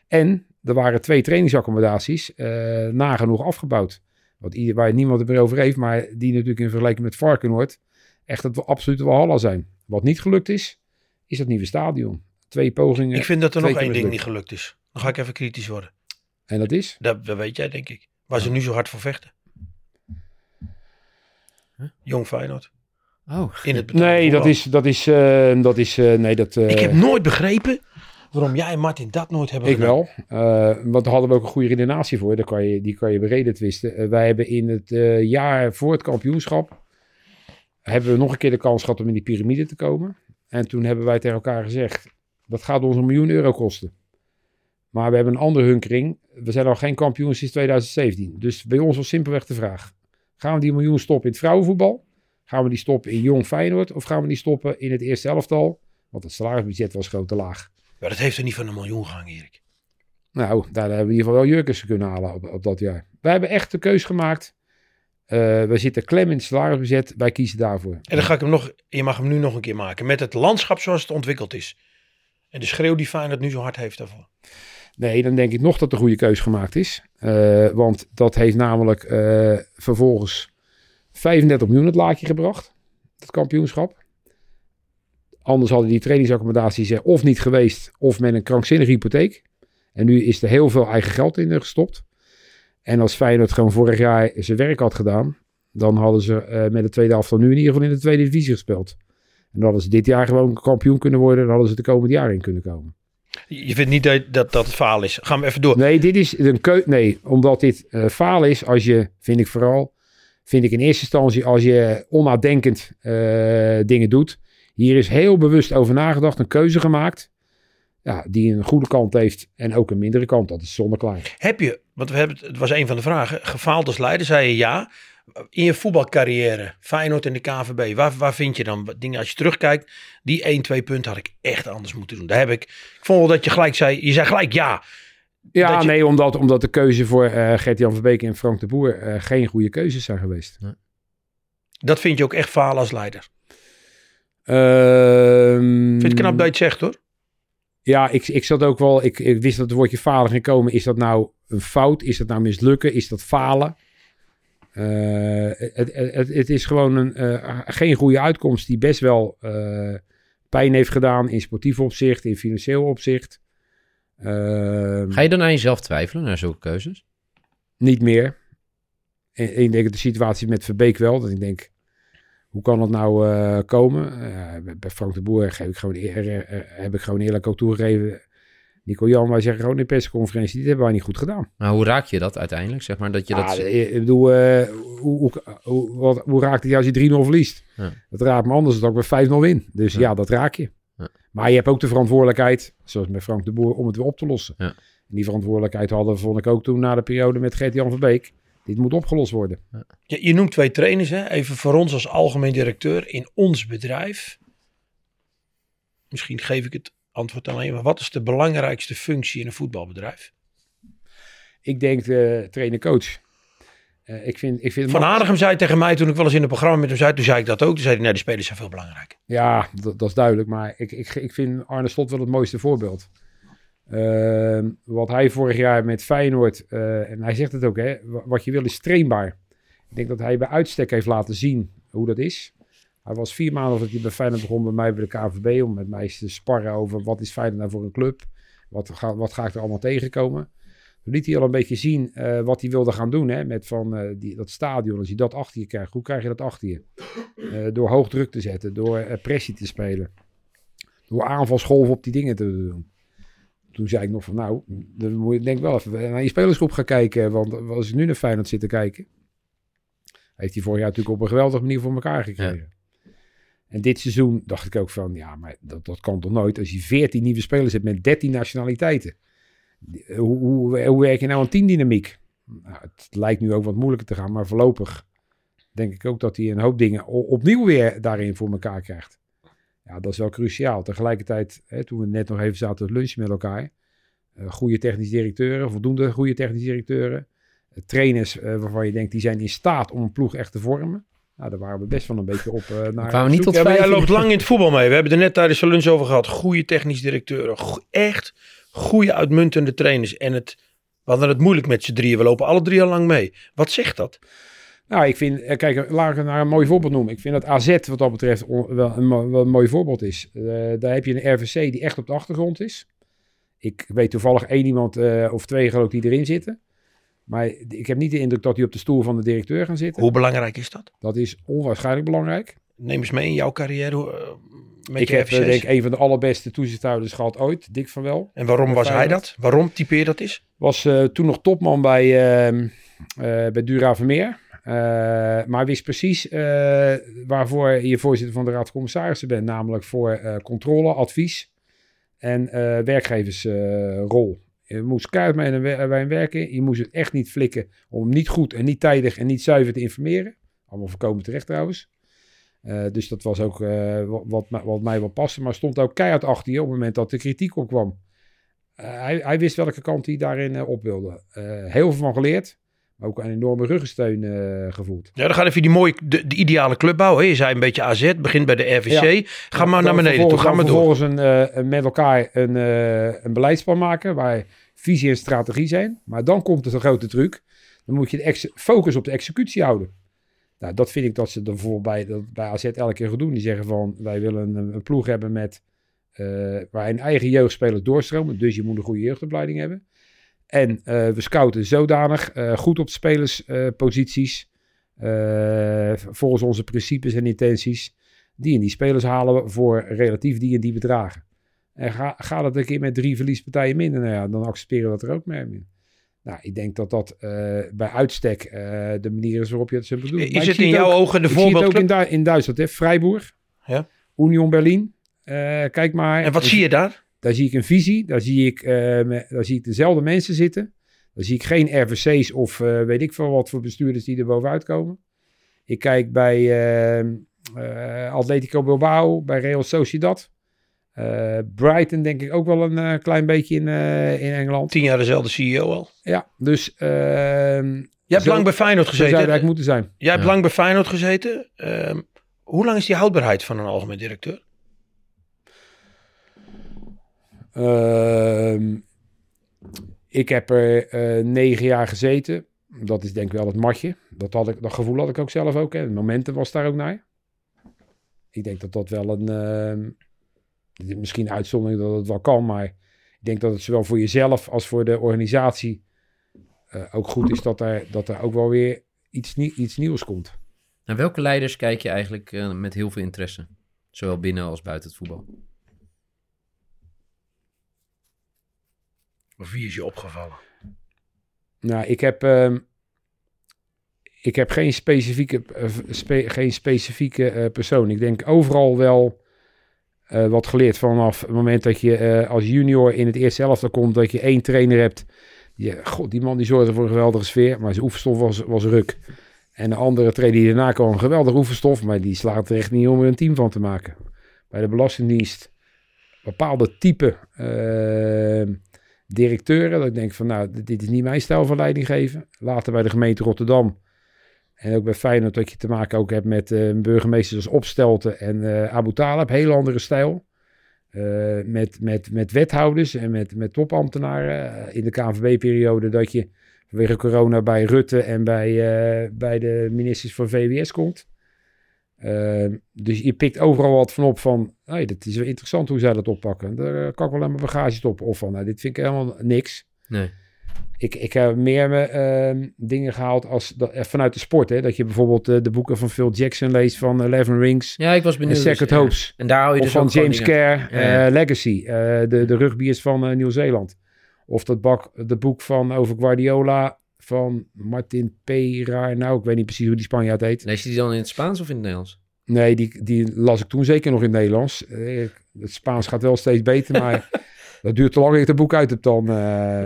En er waren twee trainingsaccommodaties eh, nagenoeg afgebouwd. Wat ieder, waar niemand het meer over heeft, maar die natuurlijk in vergelijking met Varkenoord echt het wel absoluut Walhalla zijn. Wat niet gelukt is, is het nieuwe stadion. Twee pogingen.
Ik vind dat er nog één ding niet gelukt is. Dan ga ik even kritisch worden.
En dat is?
Dat, dat weet jij, denk ik. Waar ze nu zo hard voor vechten. Jong Feyenoord.
Oh,
In het betaalde
Nee, dat is, dat is, eh, dat is, eh, nee, dat, eh,
Ik heb nooit begrepen waarom jij en Martin dat nooit hebben
ik
gedaan.
wel. Eh, want daar hadden we ook een goede redenatie voor. Daar kan je, die kan je bereden twisten. Eh, wij hebben in het eh, jaar voor het kampioenschap, hebben we nog een keer de kans gehad om in die piramide te komen. En toen hebben wij tegen elkaar gezegd, dat gaat ons een miljoen euro kosten. Maar we hebben een andere hunkering. We zijn al geen kampioen sinds 2017. Dus bij ons was simpelweg de vraag. Gaan we die miljoen stoppen in het vrouwenvoetbal? Gaan we die stoppen in Jong Feyenoord of gaan we die stoppen in het eerste elftal? Want het salarisbudget was groot te laag.
Maar dat heeft er niet van een miljoen gehangen, Erik.
Nou, daar hebben we in ieder geval wel Jurkens kunnen halen op, op dat jaar. Wij hebben echt de keus gemaakt. Uh, we zitten klem in het salarisbudget. Wij kiezen daarvoor.
En dan ga ik hem nog, je mag hem nu nog een keer maken. Met het landschap zoals het ontwikkeld is. En de schreeuw die Feyenoord nu zo hard heeft daarvoor.
Nee, dan denk ik nog dat de goede keus gemaakt is. Uh, want dat heeft namelijk uh, vervolgens 35 miljoen het laadje gebracht. Het kampioenschap. Anders hadden die trainingsaccommodaties er of niet geweest, of met een krankzinnige hypotheek. En nu is er heel veel eigen geld in gestopt. En als Feyenoord gewoon vorig jaar zijn werk had gedaan, dan hadden ze uh, met de tweede afstand nu in ieder geval in de tweede divisie gespeeld. En dan hadden ze dit jaar gewoon kampioen kunnen worden. Dan hadden ze de komende jaren in kunnen komen.
Je vindt niet dat dat, dat het faal is. Gaan we even door.
Nee, dit is een keu Nee, omdat dit uh, faal is als je, vind ik vooral, vind ik in eerste instantie als je onnadenkend uh, dingen doet. Hier is heel bewust over nagedacht, een keuze gemaakt. Ja, die een goede kant heeft en ook een mindere kant. Dat is zonneklaar.
Heb je, want we hebben, het was een van de vragen, gefaald als leider, zei je ja. In je voetbalcarrière, Feyenoord en de KVB, waar, waar vind je dan dingen als je terugkijkt? Die 1, 2 punten had ik echt anders moeten doen. Daar heb ik, ik vond wel dat je gelijk zei, je zei gelijk ja.
Ja, je, nee, omdat, omdat de keuze voor uh, Gert-Jan Verbeek en Frank de Boer uh, geen goede keuzes zijn geweest. Nee.
Dat vind je ook echt falen als leider?
Um,
vind je het knap dat je het zegt hoor?
Ja, ik, ik zat ook wel, ik, ik wist dat het woordje falen ging komen. Is dat nou een fout? Is dat nou mislukken? Is dat falen? Uh, het, het, het, is gewoon een, uh, geen goede uitkomst die best wel uh, pijn heeft gedaan in sportief opzicht, in financieel opzicht. Ehm,
Ga je dan aan jezelf twijfelen naar zulke keuzes?
Niet meer. En, ik denk de situatie met Verbeek wel. Dat ik denk, hoe kan dat nou uh, komen? Uh, bij Frank de Boer geef ik gewoon eer, uh, heb ik gewoon eerlijk ook toegegeven. Nico Jan, wij zeggen gewoon in de persconferentie, dit hebben wij niet goed gedaan.
Maar hoe raak je dat uiteindelijk? Zeg maar dat je
ah,
dat...
Ik bedoel, hoe, hoe, hoe, wat, hoe raakt het als je 3-0 verliest? Ja. Dat raakt me anders dan ik met 5-0 win. Dus ja. ja, dat raak je. Ja. Maar je hebt ook de verantwoordelijkheid, zoals met Frank de Boer, om het weer op te lossen. En die verantwoordelijkheid hadden, vond ik ook toen na de periode met Gert-Jan Verbeek. Dit moet opgelost worden.
Je, je noemt twee trainers, hè? even voor ons als algemeen directeur in ons bedrijf. Misschien geef ik het antwoord alleen, maar wat is de belangrijkste functie in een voetbalbedrijf?
Ik denk de trainer-coach. Uh, ik vind, ik vind
Van Aardigem zei tegen mij toen ik wel eens in het programma met hem zei, toen zei ik dat ook. Toen zei hij, nee, de spelers zijn veel belangrijk.
Ja, dat, dat is duidelijk. Maar ik, ik, ik vind Arne Slot wel het mooiste voorbeeld. Uh, wat hij vorig jaar met Feyenoord, uh, en hij zegt het ook, hè, wat je wil is trainbaar. Ik denk dat hij bij uitstek heeft laten zien hoe dat is. Hij was vier maanden dat hij bij Feyenoord begon bij mij bij de KVB om met mij te sparren over wat is Feyenoord nou voor een club. Wat ga, wat ga ik er allemaal tegenkomen. Liet hij al een beetje zien uh, wat hij wilde gaan doen hè, met van, die, dat stadion. Als je dat achter je krijgt, hoe krijg je dat achter je? door hoog druk te zetten, door pressie te spelen. Door aanvalsgolven op die dingen te doen toen zei ik nog van nou, dan moet je denk wel even naar je spelersgroep gaan kijken. Want als ik nu naar Feyenoord zit te kijken, heeft hij vorig jaar natuurlijk op een geweldige manier voor elkaar gekregen. Ja. En dit seizoen dacht ik ook van, ja, maar dat, dat kan toch nooit. Als je 14 nieuwe spelers hebt met 13 nationaliteiten. Hoe, hoe, hoe werk je nou een teamdynamiek? Nou, het lijkt nu ook wat moeilijker te gaan, maar voorlopig denk ik ook dat hij een hoop dingen opnieuw weer daarin voor elkaar krijgt. Ja, dat is wel cruciaal. Tegelijkertijd, hè, toen we net nog even zaten te lunchen met elkaar. Uh, goede technische directeuren, voldoende goede technische directeuren. Uh, trainers uh, waarvan je denkt, die zijn in staat om een ploeg echt te vormen. Nou, daar waren we best wel een beetje op naar.
Gaan we niet tot
ja, jij loopt lang in het voetbal mee. We hebben er net tijdens de lunch over gehad. Goede technische directeuren. Go echt goede uitmuntende trainers. En het, we hadden het moeilijk met z'n drieën. We lopen alle drie al lang mee. Wat zegt dat?
Nou, ik vind, kijk, laat ik naar een mooi voorbeeld noemen. Ik vind dat AZ wat dat betreft wel een, wel een mooi voorbeeld is. Uh, daar heb je een RVC die echt op de achtergrond is. Ik weet toevallig één iemand uh, of twee geloof ik die erin zitten. Maar ik heb niet de indruk dat die op de stoel van de directeur gaan zitten.
Hoe belangrijk is dat?
Dat is onwaarschijnlijk belangrijk.
Neem eens mee in jouw carrière. Uh,
ik heb denk ik een van de allerbeste toezichthouders gehad ooit, Dick van Wel.
En waarom was hij dat? Waarom typeer dat is?
Was toen nog topman bij, ehm, bij Dura Vermeer. Uh, maar wist precies uh, waarvoor je voorzitter van de Raad van Commissarissen bent. Namelijk voor uh, controle, advies en werkgeversrol. je moest keihard mee bij hem werken. Je moest het echt niet flikken om niet goed en niet tijdig en niet zuiver te informeren. Allemaal voorkomen terecht trouwens. Eh, dus dat was ook eh, wat, wat, mij- wel paste. Maar stond ook keihard achter je op het moment dat de kritiek opkwam. Eh, hij, hij wist welke kant hij daarin op wilde. Heel veel van geleerd. Maar ook een enorme ruggensteun gevoeld.
Ja, dan gaan even die mooie, de, de ideale club bouwen. hè. Je zei een beetje AZ, begint bij de RVC. Ga maar naar beneden toe,
vervolgens-
ga maar
dan
door.
vervolgens een, met elkaar een, een beleidsplan maken waar visie en strategie zijn. Maar dan komt het een grote truc. Dan moet je de focus op de executie houden. Nou, dat vind ik dat ze er bijvoorbeeld bij, bij AZ elke keer goed doen. Die zeggen van, wij willen een, ploeg hebben met, eh waar een eigen jeugdspeler doorstromen. Dus je moet een goede jeugdopleiding hebben. En eh, we scouten zodanig eh, goed op spelersposities. eh, volgens onze principes en intenties. Die en die spelers halen we voor relatief die en die bedragen. En ga, gaat een keer met drie verliespartijen minder, nou ja, dan accepteren we dat er ook mee. Nou, ik denk dat dat eh, bij uitstek eh, de manier is waarop je het zo bedoelt.
Is het in jouw
ook-
ogen de
het ook in? Du- in Duitsland, hè? Freiburg,
Ja.
Union Berlin. Eh, kijk maar.
En wat zie je daar?
Daar zie ik een visie. Daar zie ik, me- daar zie ik dezelfde mensen zitten. Daar zie ik geen RVC's of weet ik veel wat voor bestuurders die er bovenuit komen. Ik kijk bij eh, eh, Atletico Bilbao, bij Real Sociedad. Eh, Brighton denk ik ook wel een eh, klein beetje in, eh, in Engeland.
Tien jaar dezelfde CEO al.
Ja, dus... ehm
Je hebt
Zo-
lang bij Feyenoord
zou
gezeten.
eigenlijk moeten zijn.
Jij hebt
Ja.
lang bij Feyenoord gezeten. Ehm, hoe lang is die houdbaarheid van een algemeen directeur?
Ehm, ik heb er eh, negen jaar gezeten. Dat is denk ik wel het matje. Dat, had ik, dat gevoel had ik ook zelf ook. Hè. Het momentum was daar ook naar. Ik denk dat dat wel een... misschien een uitzondering dat het wel kan. Maar ik denk dat het zowel voor jezelf als voor de organisatie... eh, ook goed is dat er, dat er ook wel weer iets, nie- iets nieuws komt.
Naar welke leiders kijk je eigenlijk eh, met heel veel interesse? Zowel binnen als buiten het voetbal.
Of wie is je opgevallen?
Nou, ik heb, ehm, ik heb geen specifieke, eh, spe- geen specifieke eh, persoon. Ik denk overal wel eh, wat geleerd vanaf het moment dat je eh, als junior in het eerste elftal komt, dat je één trainer hebt. Die, god, die man die zorgde voor een geweldige sfeer, maar zijn oefenstof was, was ruk. En de andere trainer die daarna kwam, geweldige oefenstof, maar die slaat er echt niet om er een team van te maken. Bij de Belastingdienst bepaalde type eh, directeuren. Dat ik denk van, nou, dit- dit is niet mijn stijl van leiding geven. Later bij de gemeente Rotterdam. En ook bij Feyenoord dat je te maken ook hebt met eh, burgemeesters als Opstelten en eh Abu Talib. Heel andere stijl. Eh, met, met, met wethouders en met, met topambtenaren. In de KNVB-periode dat je vanwege corona bij Rutte en bij, bij de ministers van VWS komt. Eh, dus je pikt overal wat van op van, hey, dat is wel interessant hoe zij dat oppakken. Daar kan ik wel aan bagage op. Of van, nou, dit vind ik helemaal niks.
Nee.
Ik, ik heb meer ehm, dingen gehaald als dat, eh, vanuit de sport. Hè? Dat je bijvoorbeeld eh, de boeken van Phil Jackson leest van Eleven Rings.
Ja, ik was
En
benieuwd.
Second
dus, ja.
Hopes.
En daar hou je
Of
dus
van James
dingen-
Kerr,
Ja, ja.
eh, Legacy. eh, de, de rugbiers van eh, Nieuw-Zeeland. Of dat bak, boek van over Guardiola van Martin Pera. Nou, ik weet niet precies hoe die Spanjaard heet.
Lees je die dan in het Spaans of in het Nederlands?
Nee, die, die las ik toen zeker nog in het Nederlands. Eh, Het Spaans gaat wel steeds beter, maar dat duurt te lang dat ik het boek uit heb dan. eh.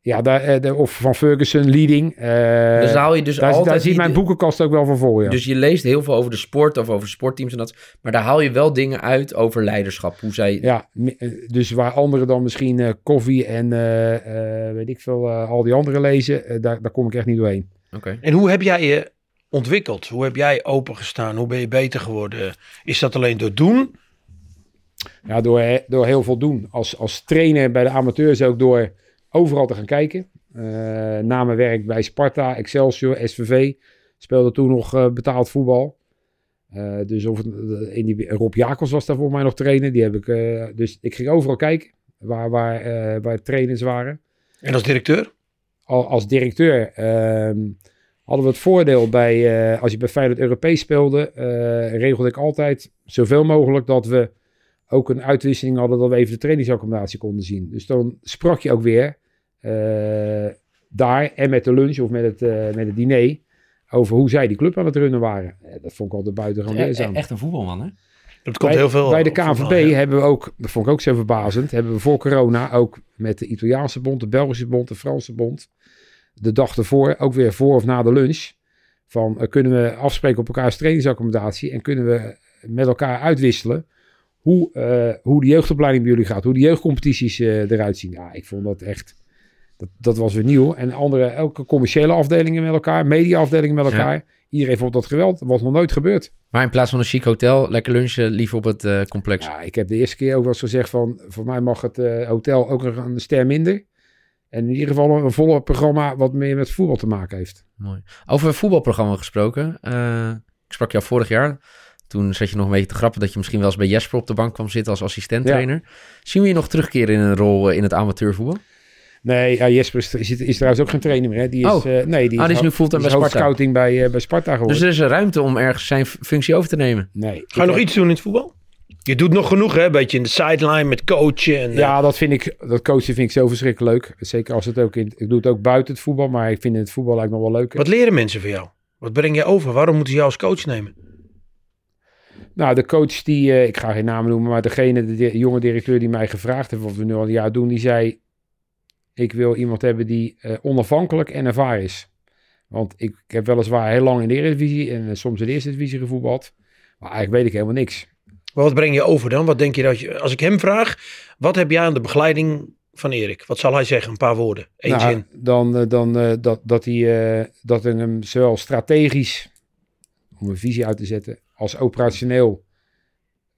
Ja, daar, eh, de- of van Ferguson, Leading. eh,
dus daar haal je dus
daar,
altijd...
daar ziet mijn boekenkast ook wel van vol, ja.
Dus je leest heel veel over de sport of over sportteams en dat. Maar daar haal je wel dingen uit over leiderschap. Hoe zij...
ja, eh, dus waar anderen dan misschien eh, koffie en eh, eh, weet ik veel, al die andere lezen, daar, daar kom ik echt niet doorheen.
Oké.
En hoe heb jij je ontwikkeld? Hoe heb jij opengestaan? Hoe ben je beter geworden? Is dat alleen door doen?
Ja, door, door heel veel doen. Als, als trainer bij de amateurs ook door overal te gaan kijken. Eh na mijn werk bij Sparta, Excelsior, SVV. Speelde toen nog eh, betaald voetbal. Eh, dus of in die, Rob Jacobs was daar voor mij nog trainer. Die heb ik, dus ik ging overal kijken waar, waar, waar trainers waren.
En als directeur?
Al, als directeur ehm, hadden we het voordeel bij, als je bij Feyenoord Europees speelde, regelde ik altijd zoveel mogelijk dat we ook een uitwisseling hadden dat we even de trainingsaccommodatie konden zien. Dus dan sprak je ook weer daar en met de lunch of met het, eh, met het diner over hoe zij die club aan het runnen waren. Eh, dat vond ik altijd buitengewoon leerzaam.
echt een voetbalman, hè?
Dat komt
Bij,
heel veel.
bij de
voetbal,
KNVB
ja.
hebben we ook, dat vond ik ook zo verbazend, hebben we voor corona ook met de Italiaanse bond, de Belgische bond, de Franse bond, de dag ervoor, ook weer voor of na de lunch, Van eh, kunnen we afspreken op elkaars trainingsaccommodatie en kunnen we met elkaar uitwisselen hoe, eh, hoe de jeugdopleiding bij jullie gaat, hoe de jeugdcompetities eh, eruit zien. Ja, ik vond dat echt, dat, dat was weer nieuw. En andere, elke commerciële afdelingen met elkaar, mediaafdelingen met
Ja.
elkaar. Iedereen vond dat geweld. Was nog nooit gebeurd.
Maar in plaats van een chic hotel, lekker lunchen, liever op het eh, complex.
Ja, ik heb de eerste keer ook wel eens gezegd van, voor mij mag het eh, hotel ook nog een ster minder. En in ieder geval een volle programma wat meer met voetbal te maken heeft.
Mooi. Over een voetbalprogramma gesproken. eh, ik sprak jou vorig jaar. Toen zat je nog een beetje te grappen dat je misschien wel eens bij Jesper op de bank kwam zitten als assistenttrainer. Zien we je nog terugkeren in een rol in het amateurvoetbal?
Nee, ja, Jesper is, is, is trouwens ook geen trainer meer. Hè. Die is,
Oh.
eh, nee, die
Ah, die is nu fulltime bij Sparta.
scouting bij, eh, bij Sparta geworden.
Dus er is een ruimte om ergens zijn functie over te nemen.
nee,
Ga je nog iets doen in het voetbal? Je doet nog genoeg, hè? Een beetje in de sideline met coachen. En, eh,
Ja, dat vind ik, dat coachen vind ik zo verschrikkelijk leuk. Zeker als het ook in, ik doe het ook buiten het voetbal, maar ik vind het voetbal eigenlijk nog wel leuk.
Wat leren mensen van jou? Wat breng je over? Waarom moeten ze jou als coach nemen?
Nou, de coach die, eh, ik ga geen namen noemen, maar degene, de, di- jonge directeur die mij gevraagd heeft wat we nu al een jaar doen, die zei, ik wil iemand hebben die eh, onafhankelijk en ervaren is. Want ik, ik heb weliswaar heel lang in de Eredivisie en eh, soms in de Eerste Divisie gevoetbald, maar eigenlijk weet ik helemaal niks.
Maar wat breng je over dan? Wat denk je dat je... Als ik hem vraag, wat heb jij aan de begeleiding van Erik? Wat zal hij zeggen? Een paar woorden. Eén
Nou,
zin.
Dan, eh, dan dat, dat hij dat hem zowel strategisch, om een visie uit te zetten, als operationeel,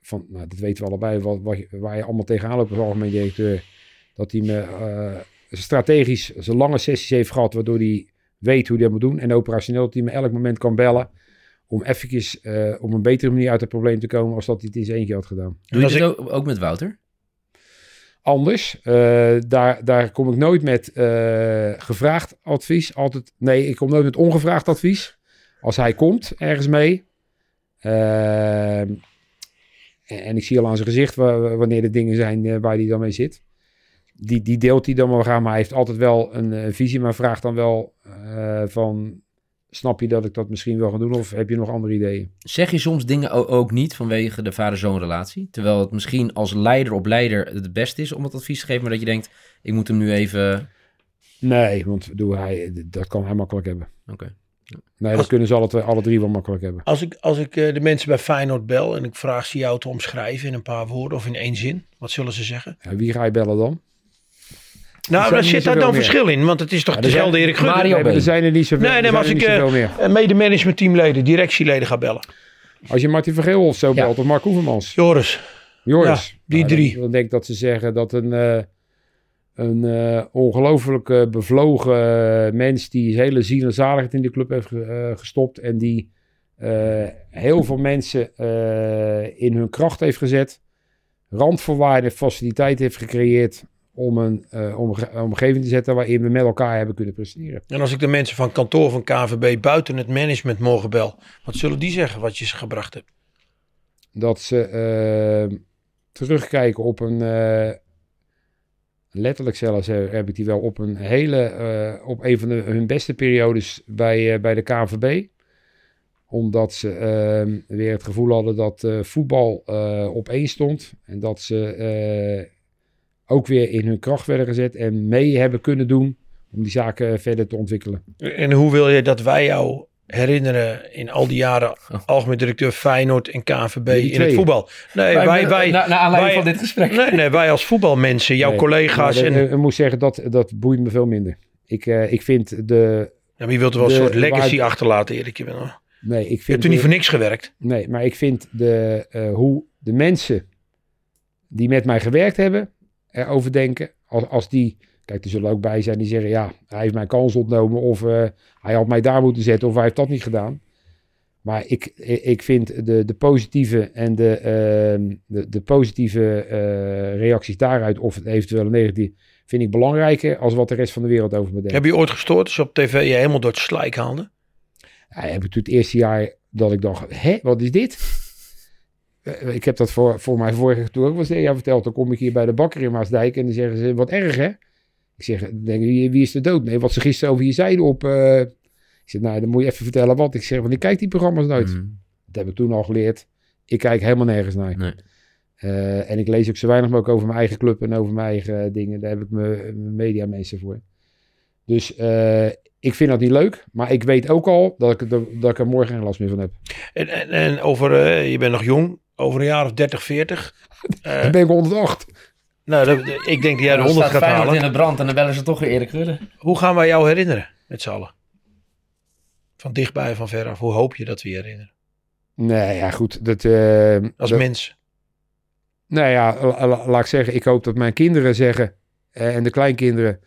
van, nou, dat weten we allebei, wat, waar je allemaal tegenaan loopt als algemeen directeur, dat hij me strategisch zijn lange sessies heeft gehad, waardoor hij weet hoe hij dat moet doen. En operationeel dat hij me elk moment kan bellen om eventjes eh, op een betere manier uit het probleem te komen als dat hij het in zijn eentje had gedaan.
Doe je
ik-
ook, ook met Wouter?
anders. Eh, daar, daar kom ik nooit met eh, gevraagd advies. Altijd, nee, ik kom nooit met ongevraagd advies. Als hij komt ergens mee. ehm, en, en ik zie al aan zijn gezicht wa- wanneer de dingen zijn waar hij dan mee zit. Die, die deelt hij dan wel gaan, maar hij heeft altijd wel een eh, visie. Maar vraagt dan wel eh, van, snap je dat ik dat misschien wel ga doen? Of heb je nog andere ideeën?
Zeg je soms dingen ook niet vanwege de vader-zoon relatie? Terwijl het misschien als leider op leider het beste is om het advies te geven, maar dat je denkt, ik moet hem nu even...
Nee, want doe hij, dat kan hij makkelijk hebben.
Oké.
Nee, dat
Als-
kunnen ze alle, twee, alle drie wel makkelijk hebben.
Als ik, als ik eh, de mensen bij Feyenoord bel en ik vraag ze jou te omschrijven in een paar woorden of in één zin. Wat zullen ze zeggen?
Ja, wie ga je bellen dan?
Nou, daar zit daar dan
meer.
verschil in. Want het is toch
Ja,
dezelfde
zijn-
Erik Gudde.
Mario
Nee, er zijn er niet zoveel,
Nee, nee, maar als ik, eh. Eh, Mede-managementteamleden, directieleden ga bellen.
Als je Martin Vergeel of zo
Ja.
belt, of Mark Oevermans.
Joris,
Joris.
Ja, die
Nou,
drie.
Dan, dan denk ik dat ze zeggen dat een, eh een eh ongelooflijk eh, bevlogen mens die zijn hele ziel en zaligheid in de club heeft ge- gestopt. En die eh, heel veel mensen eh, in hun kracht heeft gezet. Randvoorwaarden, faciliteiten heeft gecreëerd om een omge- omgeving te zetten waarin we met elkaar hebben kunnen presteren.
en als ik de mensen van kantoor van KVB buiten het management morgen bel. Wat zullen die zeggen wat je ze gebracht hebt?
dat ze eh, terugkijken op een, eh, letterlijk zelfs heb ik die wel op een hele, eh, op een van de, hun beste periodes bij, bij de KNVB. Omdat ze eh, weer het gevoel hadden dat voetbal op één stond. En dat ze ook weer in hun kracht werden gezet en mee hebben kunnen doen om die zaken verder te ontwikkelen.
En hoe wil je dat wij jou herinneren in al die jaren algemeen directeur Feyenoord en KVB in het voetbal? Nee, wij, wij,
na, naar aanleiding
wij-
van dit gesprek.
nee, nee, wij als voetbalmensen, jouw
Nee,
collega's. En,
eh, ik moet zeggen, dat, dat boeit me veel minder. Ik, eh, ik vind de...
ja, maar je wilt er wel een soort legacy
waar-
achterlaten, Erik. Je, bent, je
Nee, ik vind
hebt er niet voor niks gewerkt.
Nee, maar ik vind de, eh, hoe de mensen die met mij gewerkt hebben erover denken, als, als die, kijk, er zullen ook bij zijn die zeggen, ja, hij heeft mijn kans ontnomen of eh, hij had mij daar moeten zetten of hij heeft dat niet gedaan. Maar ik, ik vind de, de positieve en de, ehm, de, de positieve eh, reacties daaruit, of het eventueel negatief, vind ik belangrijker als wat de rest van de wereld over me denkt.
Heb je ooit gestoord als je op tv je helemaal door het slijk haalde?
Ja, heb ik toen het eerste jaar dat ik dacht, hè, wat is dit? Eh, Ik heb dat voor, voor mijn vorige tour ook wel eens verteld. Dan kom ik hier bij de bakker in Maasdijk en dan zeggen ze, wat erg hè? Ik zeg, denk, wie, wie is er dood? Nee, wat ze gisteren over je zeiden op... eh, ik zeg, nou, dan moet je even vertellen wat. Ik zeg, want ik kijk die programma's nooit.
Mhm.
Dat heb ik toen al geleerd. Ik kijk helemaal nergens naar.
Nee.
Eh, en ik lees ook zo weinig mogelijk over mijn eigen club en over mijn eigen dingen. Daar heb ik mijn, media mensen voor. Dus eh, ik vind dat niet leuk, maar ik weet ook al dat ik, er- dat ik er morgen geen last meer van heb.
En, en, en over, je bent nog jong, over een jaar of 30, 40. eh,
Dan ben ik 108.
nou, dat- ik denk dat jij de
Dan
100
staat
gaat
Feyenoord
halen.
in de brand en dan bellen ze toch weer Erik Rudde.
Hoe gaan wij jou herinneren met z'n allen? Van dichtbij en van veraf. Hoe hoop je dat we je herinneren?
Nee, ja goed. Dat, eh,
Als
dat-
mens.
Nou ja, la- la- laat ik zeggen, ik hoop dat mijn kinderen zeggen eh, en de kleinkinderen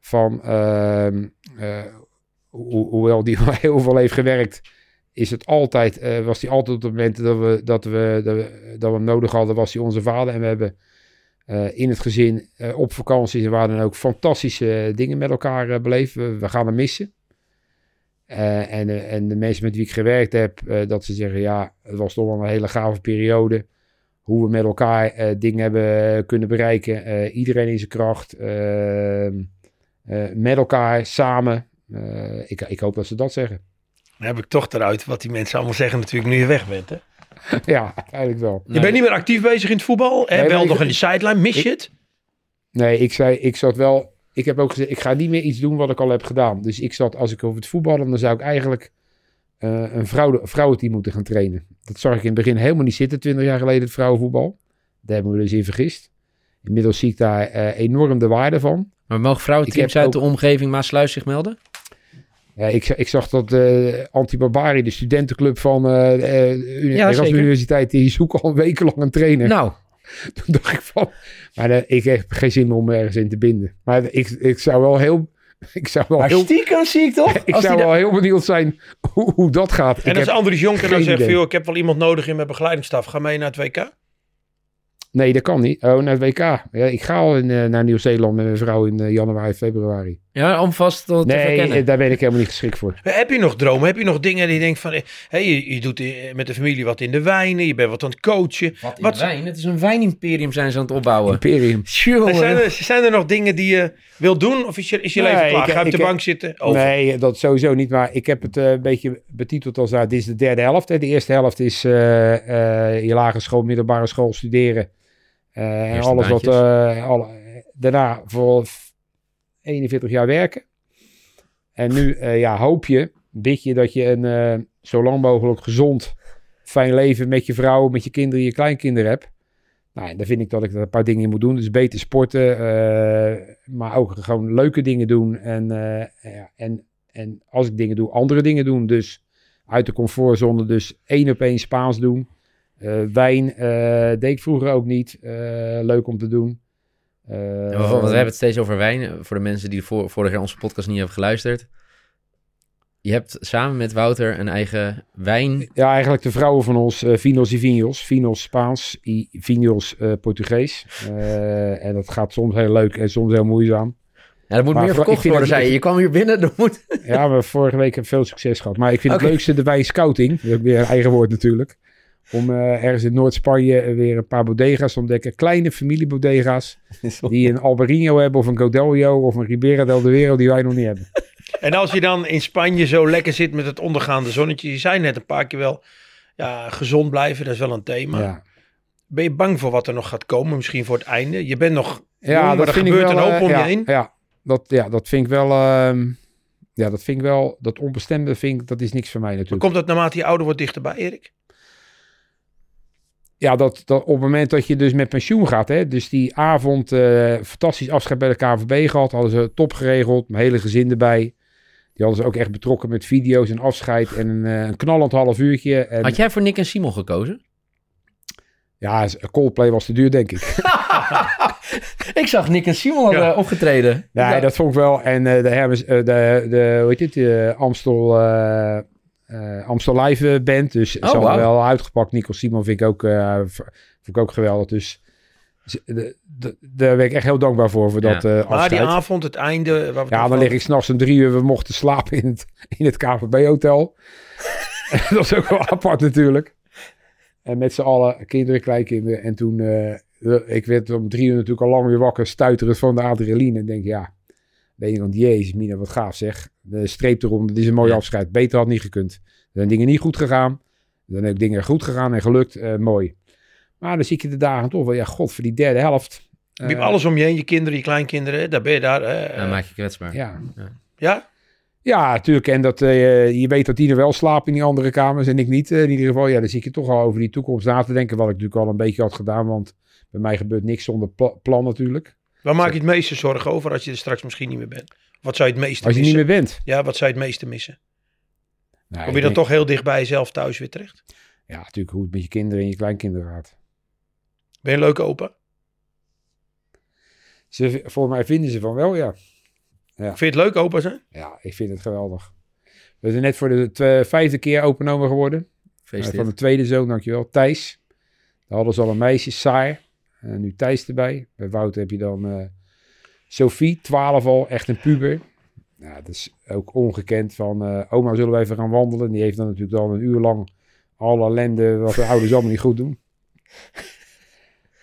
van, ehm, eh, ho- hoewel die heel veel heeft gewerkt, is het altijd, eh, was hij altijd op het moment dat we, dat, we, dat, we, dat we hem nodig hadden, was hij onze vader. En we hebben eh, in het gezin eh, op vakanties en waar dan ook fantastische dingen met elkaar beleefd. We, we gaan hem missen. En, en de mensen met wie ik gewerkt heb, dat ze zeggen, ja, het was toch wel een hele gave periode hoe we met elkaar dingen hebben kunnen bereiken. Iedereen in zijn kracht. eh, eh, met elkaar, samen. Ik, ik hoop dat ze dat zeggen.
Dan heb ik toch eruit wat die mensen allemaal zeggen natuurlijk nu je weg bent. Hè?
ja, eigenlijk wel.
Je bent niet meer actief bezig in het voetbal. Hè?
Nee,
wel nog
ik-
in de sideline. Mis je het?
Nee, ik zei, ik zat wel. Ik heb ook gezegd, ik ga niet meer iets doen wat ik al heb gedaan. Dus ik zat, als ik over het voetballen, dan zou ik eigenlijk eh, een vrouw, vrouwenteam moeten gaan trainen. Dat zag ik in het begin helemaal niet zitten, 20 jaar geleden, het vrouwenvoetbal. Daar hebben we dus in vergist. Inmiddels zie ik daar eh, enorm de waarde van.
Maar mogen vrouwenteams uit de omgeving Maasluis zich melden?
Ja, ik, ik zag dat eh Antibarbari, de studentenclub van eh eh,
Ja,
Erasmus
zeker.
Universiteit, die zoeken al wekenlang een trainer.
Nou,
Toen dacht ik van, maar ik heb geen zin om me ergens in te binden. Maar ik, ik zou wel heel, ik zou wel
maar
heel,
stiekem zie ik toch?
ik zou wel heel benieuwd zijn hoe, hoe dat gaat.
En
ik
als Andries Jonker dan zegt joh, ik heb wel iemand nodig in mijn begeleidingsstaf. Ga mee naar het WK.
nee, dat kan niet. Oh, naar het WK. Ja, ik ga al in, naar Nieuw-Zeeland met mijn vrouw in januari, februari.
Ja, om vast te, te
Nee,
verkennen.
eh, daar ben ik helemaal niet geschikt voor.
Heb je nog dromen? Heb je nog dingen die je denkt van... eh, Hé, je, je doet eh, met de familie wat in de wijnen. Je bent wat aan het coachen.
Wat, in
Wat-
wijn? Het is een wijnimperium zijn ze aan het opbouwen.
Imperium.
Zijn, er, zijn er nog dingen die je wil doen? Of is je, is je
Nee,
leven klaar?
ik-
Ga je op de bank zitten? Over.
Nee, dat sowieso niet. Maar ik heb het eh, een beetje betiteld als... nou, dit is de derde helft. Hè. De eerste helft is eh, eh, je lagere school, middelbare school studeren. Eh, en alles wat...
baantjes.
eh, alle, daarna voor 41 jaar werken. En nu eh, ja, hoop je, bid je dat je een eh, zo lang mogelijk gezond, fijn leven met je vrouw, met je kinderen, je kleinkinderen hebt. Nou, en dan vind ik dat ik er een paar dingen in moet doen. Dus beter sporten, eh, maar ook gewoon leuke dingen doen. En, ja, en, en als ik dingen doe, andere dingen doen. Dus uit de comfortzone, dus één op één Spaans doen. Wijn deed ik vroeger ook niet. Leuk om te doen. Eh,
want we hebben het steeds over wijn. Voor de mensen die voor, vorig jaar onze podcast niet hebben geluisterd. Je hebt samen met Wouter een eigen wijn.
Ja, eigenlijk de vrouwen van ons, eh Vinos y Vinos. Vinos Spaans, y Vinos eh, Portugees. Eh, en dat gaat soms heel leuk en soms heel moeizaam.
Ja, dat moet
Maar
meer verkocht worden, zei je. Je kwam hier binnen, dat moet...
Ja, maar vorige week veel succes gehad. Maar ik vind het leukste de wijn scouting. Dat is weer een eigen woord natuurlijk. Om eh, ergens in Noord-Spanje eh, weer een paar bodega's te ontdekken. Kleine familiebodega's. Die een Albarino hebben of een Godello of een Ribera del Duero die wij nog niet hebben.
En als je dan in Spanje zo lekker zit met het ondergaande zonnetje. Je zei net een paar keer wel, ja, gezond blijven, dat is wel een thema.
Ja,
Ben je bang voor wat er nog gaat komen, misschien voor het einde? Je bent nog
ja
jong, maar er
vind ik
gebeurt
wel,
een hoop
eh,
om
ja,
je heen.
Ja, dat, ja, dat vind ik wel... ehm, ja, dat vind ik wel... Dat onbestemde vind ik, dat is niks voor mij natuurlijk.
Komt dat naarmate je ouder wordt dichterbij, Erik?
Ja, dat, dat op het moment dat je dus met pensioen gaat, hè, dus die avond eh, fantastisch afscheid bij de KVB gehad, hadden ze top geregeld, mijn hele gezin erbij. Die hadden ze ook echt betrokken met video's en afscheid en een, eh, een knallend half uurtje. En,
Had jij voor Nick en Simon gekozen?
Ja, Coldplay was te duur, denk ik.
Ik zag Nick en Simon
Ja.
hadden opgetreden.
Nee, dat vond ik wel. En eh, de, Hermes, eh, de, de, hoe heet dit, de Amstel, eh, eh, Amstel Live Band. Dus ze hadden
wauw.
wel uitgepakt. Nico Simon vind ik ook, eh, vind ik ook geweldig. Dus ze- de- de- daar ben ik echt heel dankbaar voor, voor
Ja.
dat eh
Maar die avond, het einde... Waar we het
Ja, dan lig ik s'nachts om drie uur. We mochten slapen in het, in het KVB-hotel. dat was ook wel apart natuurlijk. En met z'n allen, kinderen, kleinkinderen. En toen, eh, ik werd om drie uur natuurlijk al lang weer wakker, stuiterend van de adrenaline. En denk, ja, ben je dan, jezus mina, wat gaaf zeg. De streep eronder, dit is een mooi
Ja.
afscheid. Beter had niet gekund. Er zijn dingen niet goed gegaan. Er zijn ook dingen goed gegaan en gelukt, eh, mooi. Maar dan zie je de dagen toch wel, ja, god, voor die derde helft.
Je hebt
eh,
alles om je heen, je kinderen, je kleinkinderen. Daar ben je daar. eh,
Dan maak je kwetsbaar.
Ja,
ja?
Ja, natuurlijk. En dat, eh, je weet dat die er wel slaapt in die andere kamers en ik niet. in ieder geval, ja, dan zie ik je toch al over die toekomst na te denken. Wat ik natuurlijk al een beetje had gedaan. Want bij mij gebeurt niks zonder pla- plan natuurlijk.
Waar maak je het meeste zorgen over als je er straks misschien niet meer bent? Wat zou je het meeste
Als je niet
missen?
meer bent.
Ja, wat zou je het meeste missen?
Nou,
Kom je dan
denk-
toch heel dicht bij jezelf thuis weer terecht?
Ja, natuurlijk hoe het met je kinderen en je kleinkinderen gaat.
Ben je een leuke opa?
Ze, volgens mij vinden ze van wel, ja.
Vind je het leuk opa zijn?
Ja, ik vind het geweldig. We zijn net voor de vijfde keer openomen geworden. Eh,
Feest
van de tweede zoon, dankjewel. Thijs. Daar hadden ze al een meisje, Saar. En nu Thijs erbij. Bij Wouter heb je dan eh, Sophie, 12 al, echt een puber. Ja, dat is ook ongekend van eh, oma zullen we even gaan wandelen. Die heeft dan natuurlijk dan een uur lang alle ellende wat de ouders allemaal niet goed doen.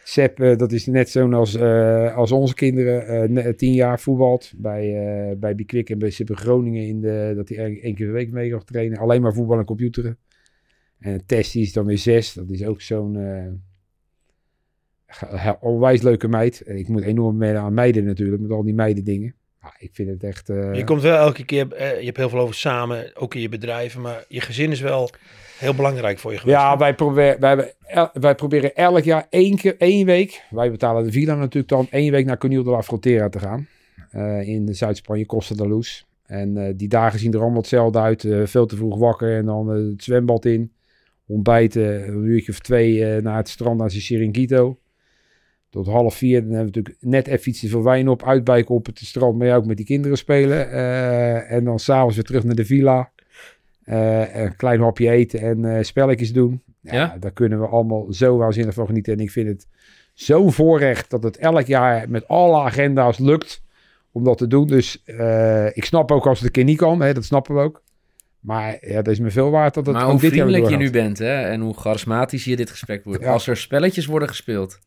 Sep, eh, dat is net zo'n als, eh, als onze kinderen. eh, tien jaar voetbalt bij, eh bij Bikwik en bij Sip in Groningen. In de, dat hij één één keer per week mee mag trainen. Alleen maar voetbal en computeren. En Tessie is dan weer zes. Dat is ook zo'n eh, onwijs leuke meid. En ik moet enorm mee aan meiden natuurlijk. Met al die meiden dingen. Ik vind het echt... eh,
Je komt wel elke keer, eh, je hebt heel veel over samen, ook in je bedrijven, maar je gezin is wel heel belangrijk voor je geweest.
Ja, wij, proberen wij, proberen elk jaar één keer, één week. Wij betalen de villa natuurlijk dan één week naar Conil de la Frontera te gaan. Eh, in Zuid-Spanje, Costa de Luz. En die dagen zien er allemaal hetzelfde uit. Veel te vroeg wakker en dan het zwembad in. Ontbijten, een uurtje of twee naar het strand naar Chiringuito. Tot half vier. Dan hebben we natuurlijk net even iets veel wijn op. Uitbijken op het strand, maar ja, ook met die kinderen spelen. Eh, en dan s'avonds weer terug naar de villa. Eh, een klein hapje eten en eh, spelletjes doen. Ja,
Ja?
daar kunnen we allemaal zo waanzinnig van genieten. En ik vind het zo'n voorrecht dat het elk jaar met alle agenda's lukt om dat te doen. Dus ik snap ook als het een keer niet kan, hè, dat snappen we ook. Maar ja, dat is me veel waard dat het
Maar
ook
hoe
dit jaar weer
vriendelijk je nu bent hè? en hoe charismatisch je dit gesprek wordt.
Ja.
Als er spelletjes worden gespeeld.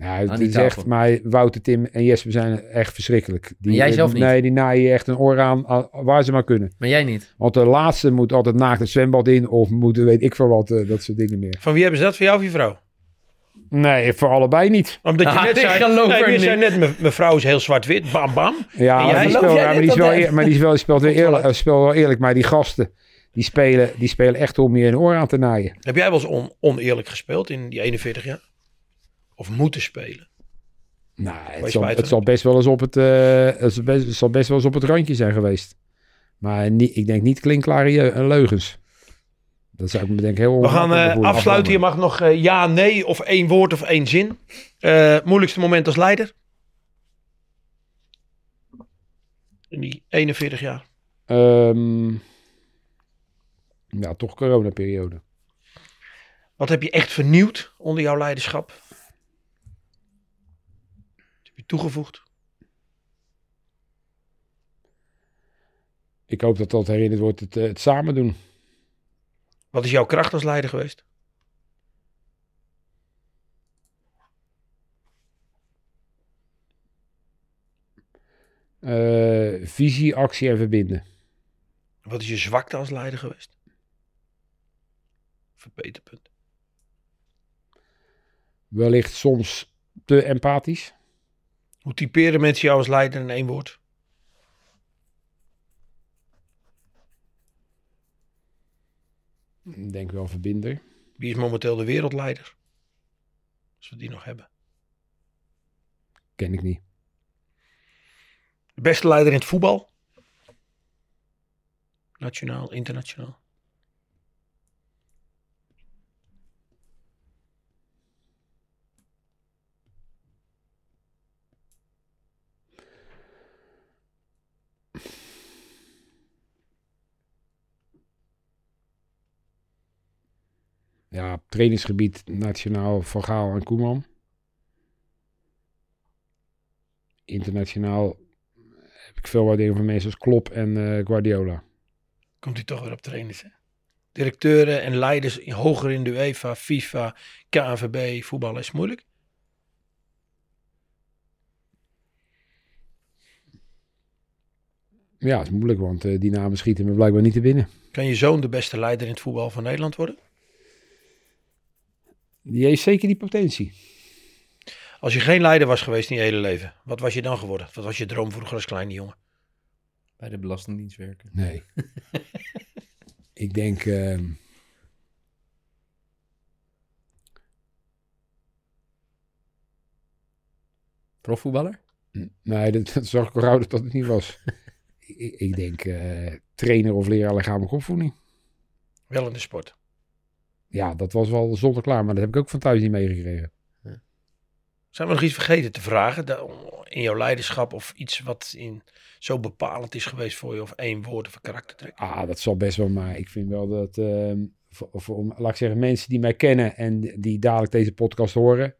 Ja, het
aan die
is echt, maar Wouter, Tim en Jesper zijn echt verschrikkelijk. Die,
En jij zelf niet?
Nee, die naaien je echt een oor aan, waar ze maar kunnen.
Maar jij niet.
Want de laatste moet altijd naakt het zwembad in of moeten weet ik veel wat, eh, dat soort dingen meer.
Van wie hebben ze dat? Van jou of je vrouw?
Nee, voor allebei niet.
Omdat je
Ah,
net
ik
zei, nee,
er
je zei net, me- mevrouw is heel zwart-wit, bam bam.
Ja,
En
maar
jij?
die, speel, maar die, is wel, eer- maar die, is wel, speelt weer eerlijk, eh, speelt wel eerlijk. Maar die gasten, die spelen, die spelen echt om je een oor aan te naaien.
Heb jij wel eens on- oneerlijk gespeeld in die 41 jaar? Of moeten spelen?
Nou, het zal,
spijt
het zal best wel eens op het, het zal best, het zal best wel eens op het randje zijn geweest. Maar niet, ik denk niet klinkklare je- eh, leugens. Dat zou ik me denk heel
We gaan eh, afsluiten. Je mag nog eh, ja, nee of één woord of één zin. Moeilijkste moment als leider? In die 41 jaar.
Ehm, ja, toch coronaperiode.
Wat heb je echt vernieuwd onder jouw leiderschap? Toegevoegd?
Ik hoop dat dat herinnerd wordt, het, eh, het samen doen.
Wat is jouw kracht als leider geweest?
Eh, visie, actie en verbinden.
Wat is je zwakte als leider geweest? Verbeterpunt.
Wellicht soms te empathisch.
Hoe typeren mensen jou als leider in één woord?
Ik denk wel verbinder.
Wie is momenteel de wereldleider? Als we die nog hebben.
Ken ik niet.
De beste leider in het voetbal? Nationaal, internationaal.
Ja, op trainingsgebied nationaal Van Gaal en Koeman. Internationaal heb ik veel waardering van mensen als Klopp en eh, Guardiola.
Komt hij toch weer op trainers, hè? Directeuren en leiders hoger in de UEFA, FIFA, KNVB, voetbal is moeilijk.
Ja, het is moeilijk, want eh, die namen schieten me blijkbaar niet te binnen.
Kan je zoon de beste leider in het voetbal van Nederland worden?
Die heeft zeker die potentie.
Als je geen leider was geweest in je hele leven, wat was je dan geworden? Wat was je droom vroeger als kleine jongen?
Bij de Belastingdienst werken.
Nee. ik denk... ehm,
Profvoetballer?
nee, dat, dat zag ik al gauw dat dat het niet was. ik, ik denk eh, trainer of leraar lichamelijke opvoeding.
Wel in de sport.
Ja, dat was wel zonder klaar, maar dat heb ik ook van thuis niet meegekregen.
Zijn we nog iets vergeten te vragen in jouw leiderschap of iets wat in, zo bepalend is geweest voor je of één woord of een karaktertrek?
Ah, dat zal best wel, maar ik vind wel dat, ehm, voor, voor, laat ik zeggen, mensen die mij kennen en die dadelijk deze podcast horen,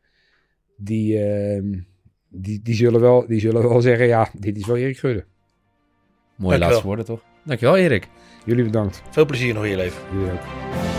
die, ehm, die, die, zullen, wel, die zullen wel zeggen, ja, dit is wel Erik Gudde.
Mooie
Dankjewel.
laatste woorden toch? Dankjewel Erik.
Jullie bedankt.
Veel plezier nog in je leven.
Jullie ook.